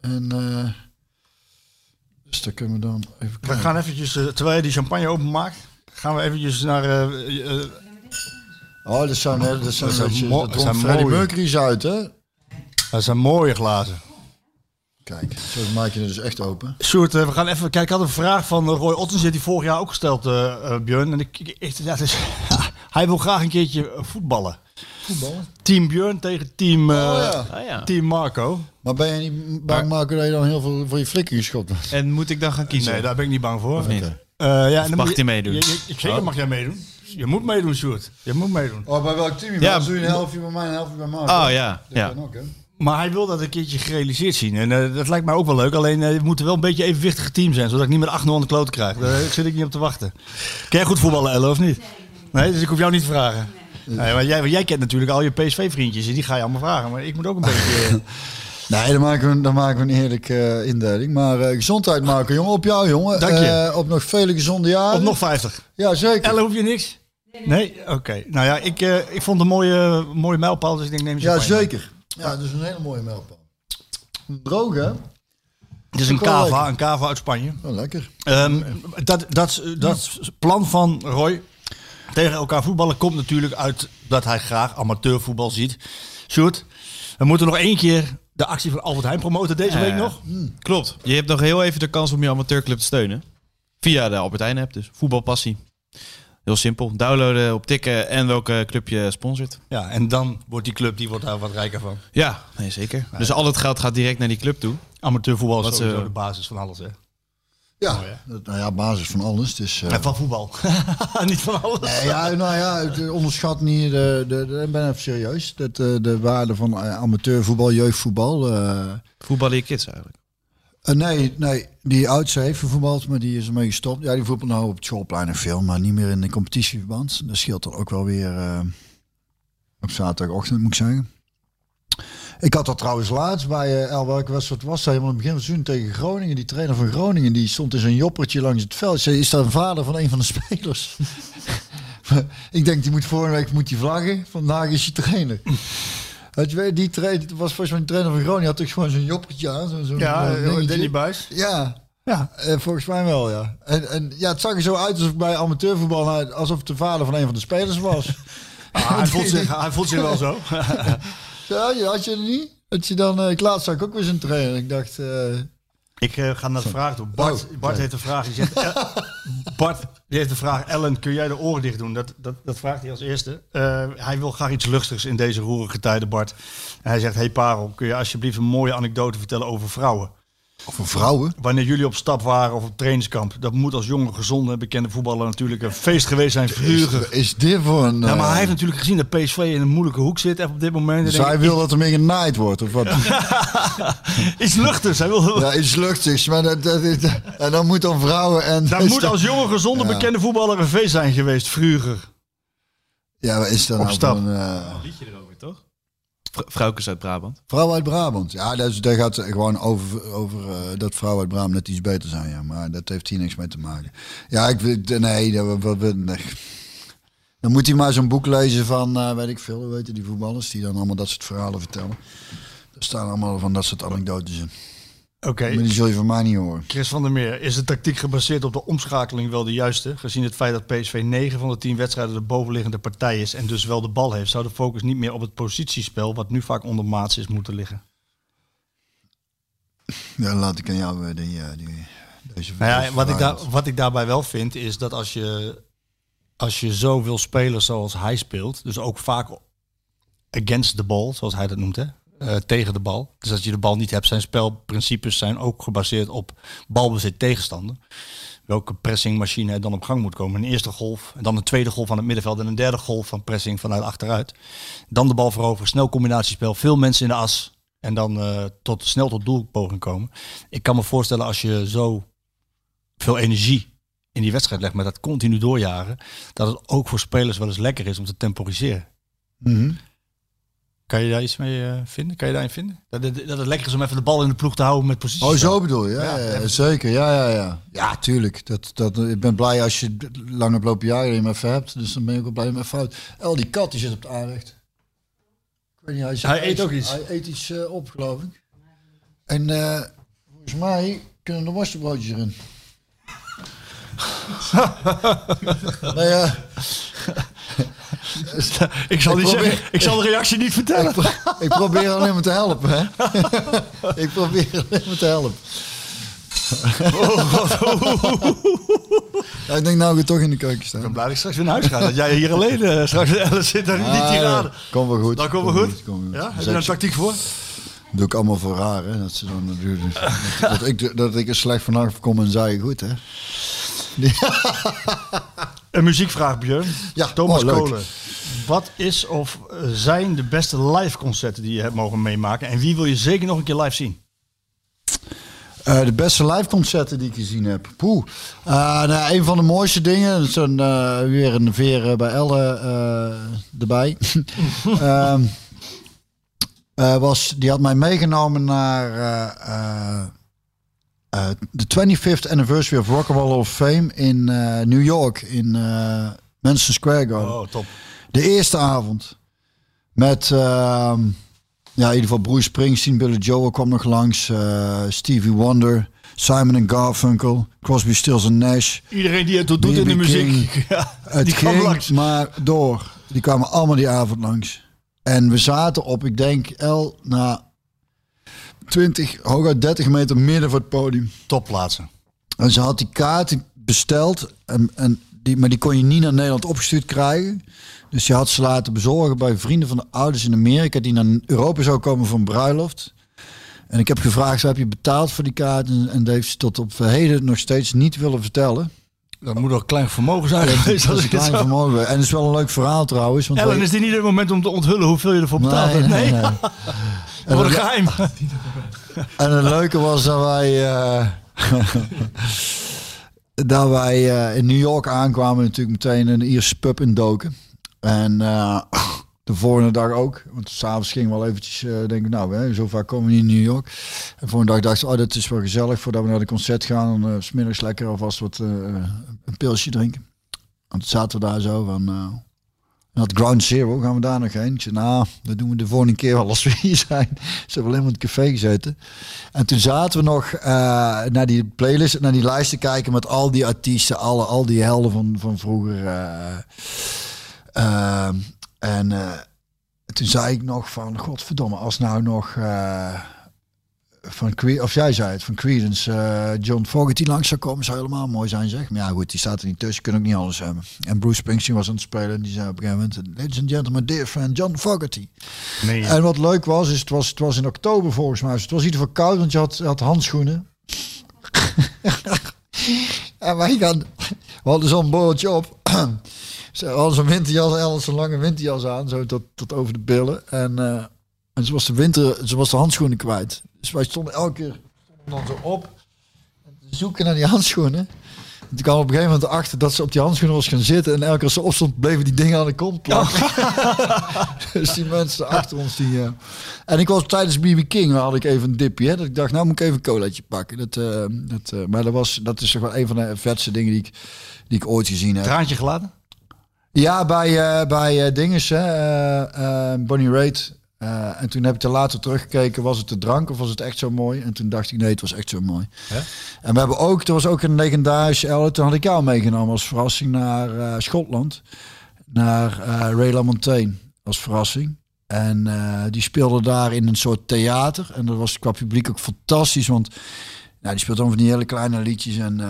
En eh dus daar kunnen we dan even We gaan eventjes, eh, terwijl je die champagne openmaakt, gaan we eventjes naar... Oh, dat zijn, hè, dat zijn, Dat zijn dat mo- dat zijn Freddie. Mercury's uit, hè? dat zijn mooie glazen. Kijk, zo maak je het dus echt open. Sjoerd, eh, we gaan even kijken. Ik had een vraag van eh, Roy Ottens, die vorig jaar ook gesteld, eh eh, Björn. En ik, ik, ik- ja, het is, hij wil graag een keertje voetballen. Voetballen. Team Björn tegen team, eh, Oh, ja. Ah, ja. team Marco. Maar ben je niet bang maken dat je dan heel veel voor je flikker geschopt wordt? En moet ik dan gaan kiezen? Nee, daar ben ik niet bang voor. Of niet? Eh, ja, en dan mag hij meedoen? Je, je- ik- zeker Oh. mag jij meedoen. Je moet meedoen, Sjoerd. Je moet meedoen. Oh, bij welk team je Ja? Doe je een helftje bij mij en een helftje bij mij. Oh ja, Dat ja. kan ook, hè? Maar hij wil dat een keertje gerealiseerd zien. En eh, dat lijkt mij ook wel leuk. Alleen eh, het moet wel een beetje een evenwichtig team zijn. Zodat ik niet met 800 kloten krijg. Daar zit ik niet op te wachten. Ken jij goed voetballen, Elle, of niet? Nee, dus ik hoef jou niet te vragen. Nee, maar jij, jij kent natuurlijk al je PSV-vriendjes. En die ga je allemaal vragen. Maar ik moet ook een beetje... eh, Nee, dan maken we, dan maken we een heerlijke eh, indeling. Maar eh, gezondheid maken, jongen. Op jou, jongen. Dank je. Eh, op nog vele gezonde jaren. op nog 50. Ja, zeker. Elle, hoef je niks? Nee? Oké. Nou ja, ik, eh, ik vond het een mooie, mooie mijlpaal. Dus ik denk, neem je Ja, zeker. Ja, dat is een hele mooie mijlpaal. Droog, hè? Het is een cava. Een cava uit Spanje. Oh, lekker. Ehm, dat, dat, dat plan van Roy tegen elkaar voetballen komt natuurlijk uit dat hij graag amateurvoetbal ziet. Sjoerd, we moeten nog één keer de actie van Albert Heijn promoten deze Ja, week nog. Klopt. Je hebt nog heel even de kans om je amateurclub te steunen. Via de Albert Heijn app, dus voetbalpassie. Heel simpel. Downloaden, op tikken en welke club je sponsort. Ja, en dan wordt die club die wordt daar wat rijker van. Ja, nee, zeker. Dus al het geld gaat direct naar die club toe. Amateurvoetbal is ze- sowieso de basis van alles. Hè? Ja, nou ja, basis van alles. Dus, eh, En van voetbal. Niet van alles. Nee, ja, nou ja, het, eh, onderschat niet, de, de, de, ik ben even serieus, dat, eh, de waarde van eh, amateurvoetbal, jeugdvoetbal. eh, Voetballen je kids eigenlijk. Eh, nee, nee, die oudste heeft gevoetbald, maar die is ermee gestopt. Ja, die voetbalt nou op het schoolplein en veel, maar niet meer in de competitieverband. Dat scheelt dan ook wel weer eh, op zaterdagochtend, moet ik zeggen. Ik had dat trouwens laatst bij uh, El, welke wedstrijd was dat? Helemaal in het begin van het seizoen tegen Groningen. Die trainer van Groningen, die stond in zijn joppertje langs het veld. Zei, is dat een vader van een van de spelers? ik denk, die moet vorige week moet die vlaggen. Vandaag is hij trainer. Weet je, die trainer was volgens mij een trainer van Groningen. Had toch gewoon zo'n joppertje aan. Zo, zo'n Ja, eh. Danny Buis. Ja, Ja. eh, volgens mij wel, ja. En, en ja, het zag er zo uit alsof bij amateurvoetbal, nou, alsof het de vader van een van de spelers was. Ah, hij, voelt zich, hij voelt zich wel zo. ja, had je het niet? Dat je dan, eh, ik laatst zag ik ook weer zijn trainer. Ik dacht, eh, Ik eh, ga naar de vraag toe. Bart, Oh, Bart heeft een vraag. Die zegt, eh, Bart die heeft de vraag. Ellen, kun jij de oren dicht doen? Dat, dat, dat vraagt hij als eerste. Eh, hij wil graag iets luchtigs in deze roerige tijden, Bart. En hij zegt, hey Parel, kun je alsjeblieft een mooie anekdote vertellen over vrouwen? Over vrouwen. Wanneer jullie op stap waren of op trainingskamp. Dat moet als jonge, gezonde, bekende voetballer natuurlijk een feest geweest zijn. Vurig. Is, is dit voor een... Ja, maar eh, hij heeft natuurlijk gezien dat PSV in een moeilijke hoek zit op dit moment. dus hij ik, wil dat er meer genaaid wordt, of wat? Iets luchtigs. Hij wil, ja, iets luchtigs. Maar dat, dat, is- en dan moet dan vrouwen en... Daar moet als jonge, gezonde, Ja. bekende voetballer een feest zijn geweest. Vurig. Ja, wat is dat Op nou stap. voor een... eh, Liedje erover, toch? Vrouwkes uit Brabant. vrouw uit Brabant. Ja, dat, is, dat gaat gewoon over, over eh, dat vrouwen uit Brabant net iets beter zijn. Ja. Maar dat heeft hier niks mee te maken. Ja, ik weet... Nee, dat, nee. Dan moet hij maar zo'n boek lezen van, eh, weet ik veel, weten die voetballers, die dan allemaal dat soort verhalen vertellen. Er staan allemaal van dat soort anekdotes in. Oké. Maar die zul je van mij niet horen. Chris van der Meer, is de tactiek gebaseerd op de omschakeling wel de juiste? Gezien het feit dat PSV 9 van de 10 wedstrijden de bovenliggende partij is en dus wel de bal heeft, zou de focus niet meer op het positiespel, wat nu vaak ondermaats is, moeten liggen? Ja, laat ik aan jou eh, die, eh, die, deze Nou ja, wat, ik daar, wat ik daarbij wel vind, is dat als je, als je zo wil spelen zoals hij speelt, dus ook vaak against the ball, zoals hij dat noemt, hè? Eh, tegen de bal. Dus als je de bal niet hebt, zijn spelprincipes zijn ook gebaseerd op balbezit tegenstander. Welke pressingmachine er dan op gang moet komen. Een eerste golf, en dan een tweede golf aan het middenveld en een derde golf van pressing vanuit achteruit. Dan de bal veroveren, snel combinatiespel, veel mensen in de as. En dan eh, tot, snel tot doelpoging komen. Ik kan me voorstellen als je zo veel energie in die wedstrijd legt, met dat continu doorjagen, dat het ook voor spelers wel eens lekker is om te temporiseren. Mhm. Kan je daar iets mee eh, vinden? Kan je daarin vinden? Dat het, dat het lekker is om even de bal in de ploeg te houden met positie. Oh, zo bedoel je? Ja, Ja, ja, even- zeker. Ja, ja, ja. Ja, tuurlijk. Dat, dat, ik ben blij als je lang hebt lopen jagen en je hem even hebt. Dus dan ben ik ook blij met fout. El, die kat die zit op het aanrecht. Ik weet niet, hij, zit- Hij eet ook iets. Hij eet iets eh, op, geloof ik. En eh, volgens mij kunnen de worstenbroodjes erin. nou ja, ik zal, Ik niet probeer- zeggen, ik zal de reactie niet vertellen. ik, pro- ik probeer alleen maar te helpen, hè. ik probeer alleen maar te helpen. ja, ik denk nou we toch in de keuken staan. Ik ben blij dat ik straks weer naar huis ga. Dat jij hier alleen eh, straks Ellen zit en niet Ah, tirade. Kom wel goed. Dat komt wel goed. Kom wel Ja? Heb je daar een tactiek voor? doe ik allemaal voor raar, hè. Dat, ze dan, dat, dat, ik, dat ik er slecht vanaf kom en zei goed, hè. Een muziekvraag, Björn. Ja, Thomas oh. Kolen. Wat is of eh, zijn de beste live concerten die je hebt mogen meemaken? En wie wil je zeker nog een keer live zien? Eh, de beste live concerten die ik gezien heb. Poeh. Eh, nou, een van de mooiste dingen. Dat is een, weer een veer bij Elle eh, erbij. Ehm, eh, was, die had mij meegenomen naar de 25th anniversary of Rock and Roll of Fame in New York. In Madison Square Garden. Oh, top. De eerste avond. Met, ehm, ja, in ieder geval Bruce Springsteen, Billy Joel kwam nog langs. eh, Stevie Wonder, Simon and Garfunkel, Crosby, Stills and Nash. Iedereen die het doet in de muziek. King. Ja, Het die kwam ging langs. maar door. Die kwamen allemaal die avond langs. En we zaten op, ik denk, El, na 20, hooguit 30 meter midden voor het podium. Topplaatsen. En ze had die kaart besteld, en, en die, maar die kon je niet naar Nederland opgestuurd krijgen. Dus je had ze laten bezorgen bij vrienden van de ouders in Amerika die naar Europa zou komen voor een bruiloft. En ik heb gevraagd, heb je betaald voor die kaart? En, en dat heeft ze tot op heden nog steeds niet willen vertellen. Dat moet een klein vermogen zijn Dat is een klein vermogen. En het is wel een leuk verhaal trouwens. Want Ellen, wij- is dit niet het moment om te onthullen hoeveel je ervoor betaald hebt? Nee, nee. Wat een geheim. En het leuke was dat wij, eh, dat wij eh, in New York aankwamen, natuurlijk meteen een Ierse pub indoken. En eh, de volgende dag ook, want s'avonds ging wel eventjes eh denken, nou, hè, zo vaak komen we niet in New York. En de volgende dag dacht ik, oh, dat is wel gezellig voordat we naar de concert gaan. En uh, smiddags lekker alvast wat een pilsje drinken. Want zaten we daar zo van, uh, dat Ground Zero, gaan we daar nog heen? Ik nou, dat doen we de volgende keer wel als we hier zijn. Ze hebben alleen maar in het café gezeten. En toen zaten we nog uh, naar die playlist, naar die lijst te kijken met al die artiesten, alle, al die helden van, van vroeger. Uh, uh, en toen zei ik nog van, godverdomme, als nou nog van Cre of jij zei het, van Creedence, uh, John Fogerty langs zou komen, zou helemaal mooi zijn, zeg. Maar ja, goed, die staat er niet tussen, kunnen ook niet alles hebben. En Bruce Springsteen was aan het spelen en die zei op een gegeven moment, ladies and gentlemen, dear friend, John Fogerty. Nee, ja. En wat leuk was, is het was, het was in oktober volgens mij, dus het was in ieder geval koud, want je had, had handschoenen. en wij gaan, we hadden zo'n boordje op. Ze hadden zo'n winterjas, en zo'n lange winterjas aan, zo tot, tot over de billen. En, uh, en ze was de winter, ze was de handschoenen kwijt. Dus wij stonden elke keer stonden dan zo op. Zoeken naar die handschoenen. En toen kwam op een gegeven moment achter dat ze op die handschoenen was gaan zitten. En elke keer als ze opstond, bleven die dingen aan de kont plakken. dus die mensen achter ons. Die, uh... En ik was tijdens BB King, had ik even een dipje. Hè, dat ik dacht, nou moet ik even een colaatje pakken. Dat, uh, dat, uh, maar dat, was, dat is toch wel een van de vetste dingen die ik, die ik ooit gezien heb. Traantje gelaten? Ja, bij, bij dinges, hè, Bonnie Raitt. Uh, en toen heb ik er later teruggekeken, was het de drank of was het echt zo mooi? En toen dacht ik, nee, het was echt zo mooi. En we hebben ook, er was ook een legendarische Elle, toen had ik jou meegenomen als verrassing naar uh, Schotland. Naar uh, Ray LaMontagne als verrassing. En die speelde daar in een soort theater. En dat was qua publiek ook fantastisch, want nou, die speelde dan van die hele kleine liedjes. En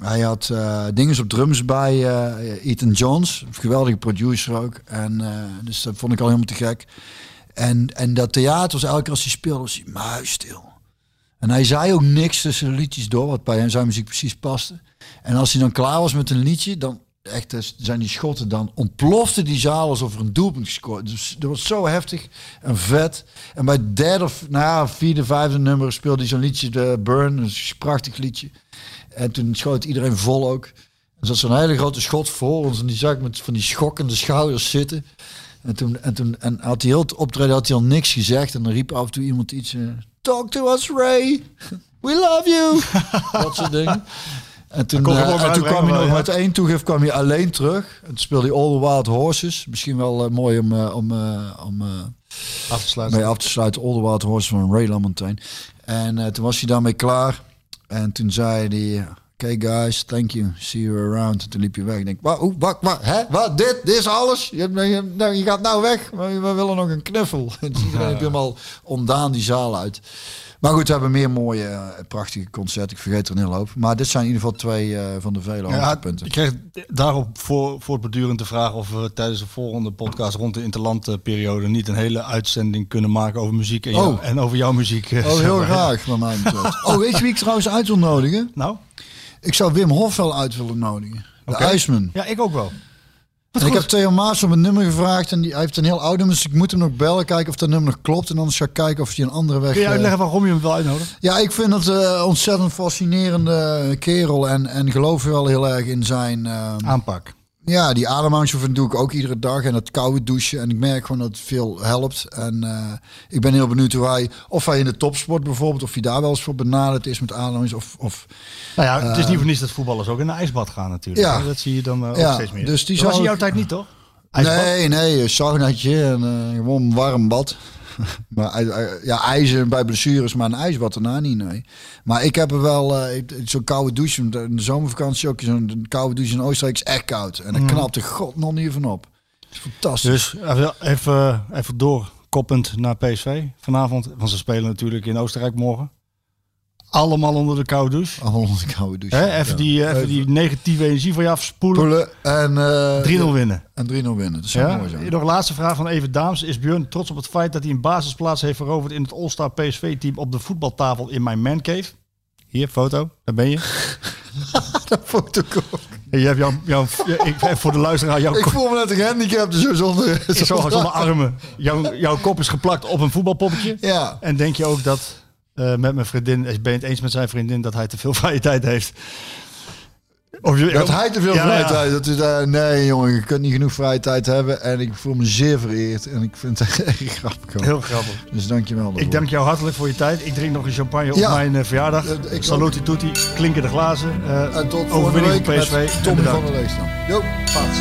hij had dingen op drums bij Ethan Jones, een geweldige producer ook. En dus dat vond ik al helemaal te gek. En, en dat theater was elke keer als hij speelde, was hij muisstil. En hij zei ook niks tussen de liedjes door, wat bij zijn muziek precies paste. En als hij dan klaar was met een liedje, dan echt zijn die schotten, dan ontplofte die zaal alsof er een doelpunt gescoord. Dus dat was zo heftig en vet. En bij het derde, nou ja, vierde, vijfde nummer speelde hij zo'n liedje, de Burn, een prachtig liedje. En toen schoot iedereen vol ook. En zat zo'n hele grote schot voor ons en die zag ik met van die schokkende schouders zitten. En toen, en toen en had hij heel het optreden had hij al niks gezegd. En dan riep af en toe iemand iets. Uh, Talk to us, Ray. We love you. dat soort dingen. En toen, uh, en toen kwam hij nog met één toegif kwam hij alleen terug. En toen speelde hij All the Wild Horses. Misschien wel uh, mooi om, om, om af te sluiten. mee af te sluiten. All the Wild Horses van Ray LaMontagne. En toen was hij daarmee klaar. En toen zei hij... Oké okay guys, thank you. See you around. En toen liep je weg. Ik denk, wat, wat, wat, hè? Wat, dit, dit is alles? Je, je, je gaat nou weg, maar we willen nog een knuffel. En iedereen ja. helemaal ondaan die zaal uit. Maar goed, we hebben meer mooie, uh, prachtige concerten. Ik vergeet er een hele hoop. Maar dit zijn in ieder geval twee uh, van de vele ja, punten. Ik kreeg daarop voor, voortbedurend de vraag of we tijdens de volgende podcast rond de interlandperiode niet een hele uitzending kunnen maken over muziek en, oh. jou, en over jouw muziek. Oh, heel graag, wat mij. Oh, weet je wie ik trouwens uit wil nodigen? Nou? Ik zou Wim Hof wel uit willen nodigen. De okay. IJsman. Ja, ik ook wel. En ik heb Theo Maas om een nummer gevraagd en die, hij heeft een heel oud nummer, dus ik moet hem nog bellen, kijken of dat nummer nog klopt en anders ga ik kijken of hij een andere weg... Kun je uitleggen waarom je hem wil uitnodigen? Ja, ik vind het een uh, ontzettend fascinerende kerel en, en geloof wel heel erg in zijn... Uh, Aanpak. Ja, die ademhalingsoefening doe ik ook iedere dag en het koude douchen en ik merk gewoon dat het veel helpt. En uh, ik ben heel benieuwd hoe hij, of hij in de topsport bijvoorbeeld, of hij daar wel eens voor benaderd is met ademhalings of... of nou ja, het is niet voor niets dat voetballers ook in een ijsbad gaan natuurlijk. Ja. Dat zie je dan uh, ook ja, steeds meer. Dus die dat was in jouw tijd niet, toch? IJsbad? Nee, nee, een saunaatje en uh, gewoon een warm bad. maar ja, ijzer bij blessures, maar een ijsbad daarna niet, nee. Maar ik heb er wel uh, zo'n koude douche, in de zomervakantie ook, zo'n koude douche in Oostenrijk is echt koud. En dan mm. knapt de god nog niet van op. Is fantastisch. Dus even, even doorkoppend naar PSV vanavond, want ze spelen natuurlijk in Oostenrijk morgen. Allemaal onder de koude douche. Allemaal onze koude douche. Hè? Even, Ja. die, eh, even die negatieve energie van je afspoelen. Poelen en... eh, 3-0 winnen. En 3-0 winnen. Dat zou Ja? mooi zijn. Nog een laatste vraag van Even Daams. Is Björn trots op het feit dat hij een basisplaats heeft veroverd in het All-Star PSV-team op de voetbaltafel in mijn mancave? Hier, foto. Daar ben je. Dat foto ook. Je hebt jouw, ik, voor de luisteraar, jouw, Ik voel me net een gehandicapt, dus zo zonder... zo, zonder armen. Jouw, jouw kop is geplakt op een voetbalpoppetje. Ja. En denk je ook dat eh, met mijn vriendin, ben je het eens met zijn vriendin dat hij te veel vrije tijd heeft? Of je, Dat hij te veel Ja, vrije ja. tijd dat is, eh, Nee, jongen, je kunt niet genoeg vrije tijd hebben. En ik voel me zeer vereerd. En ik vind het echt grappig. Heel grappig. Dus dankjewel daarvoor. Ik dank jou hartelijk voor je tijd. Ik drink nog een champagne op mijn eh, verjaardag. Eh, ik Saluti tutti, klinken de glazen. Eh, En tot volgende overwinning week PSV. Tommy van der Leestam. Jo, paats.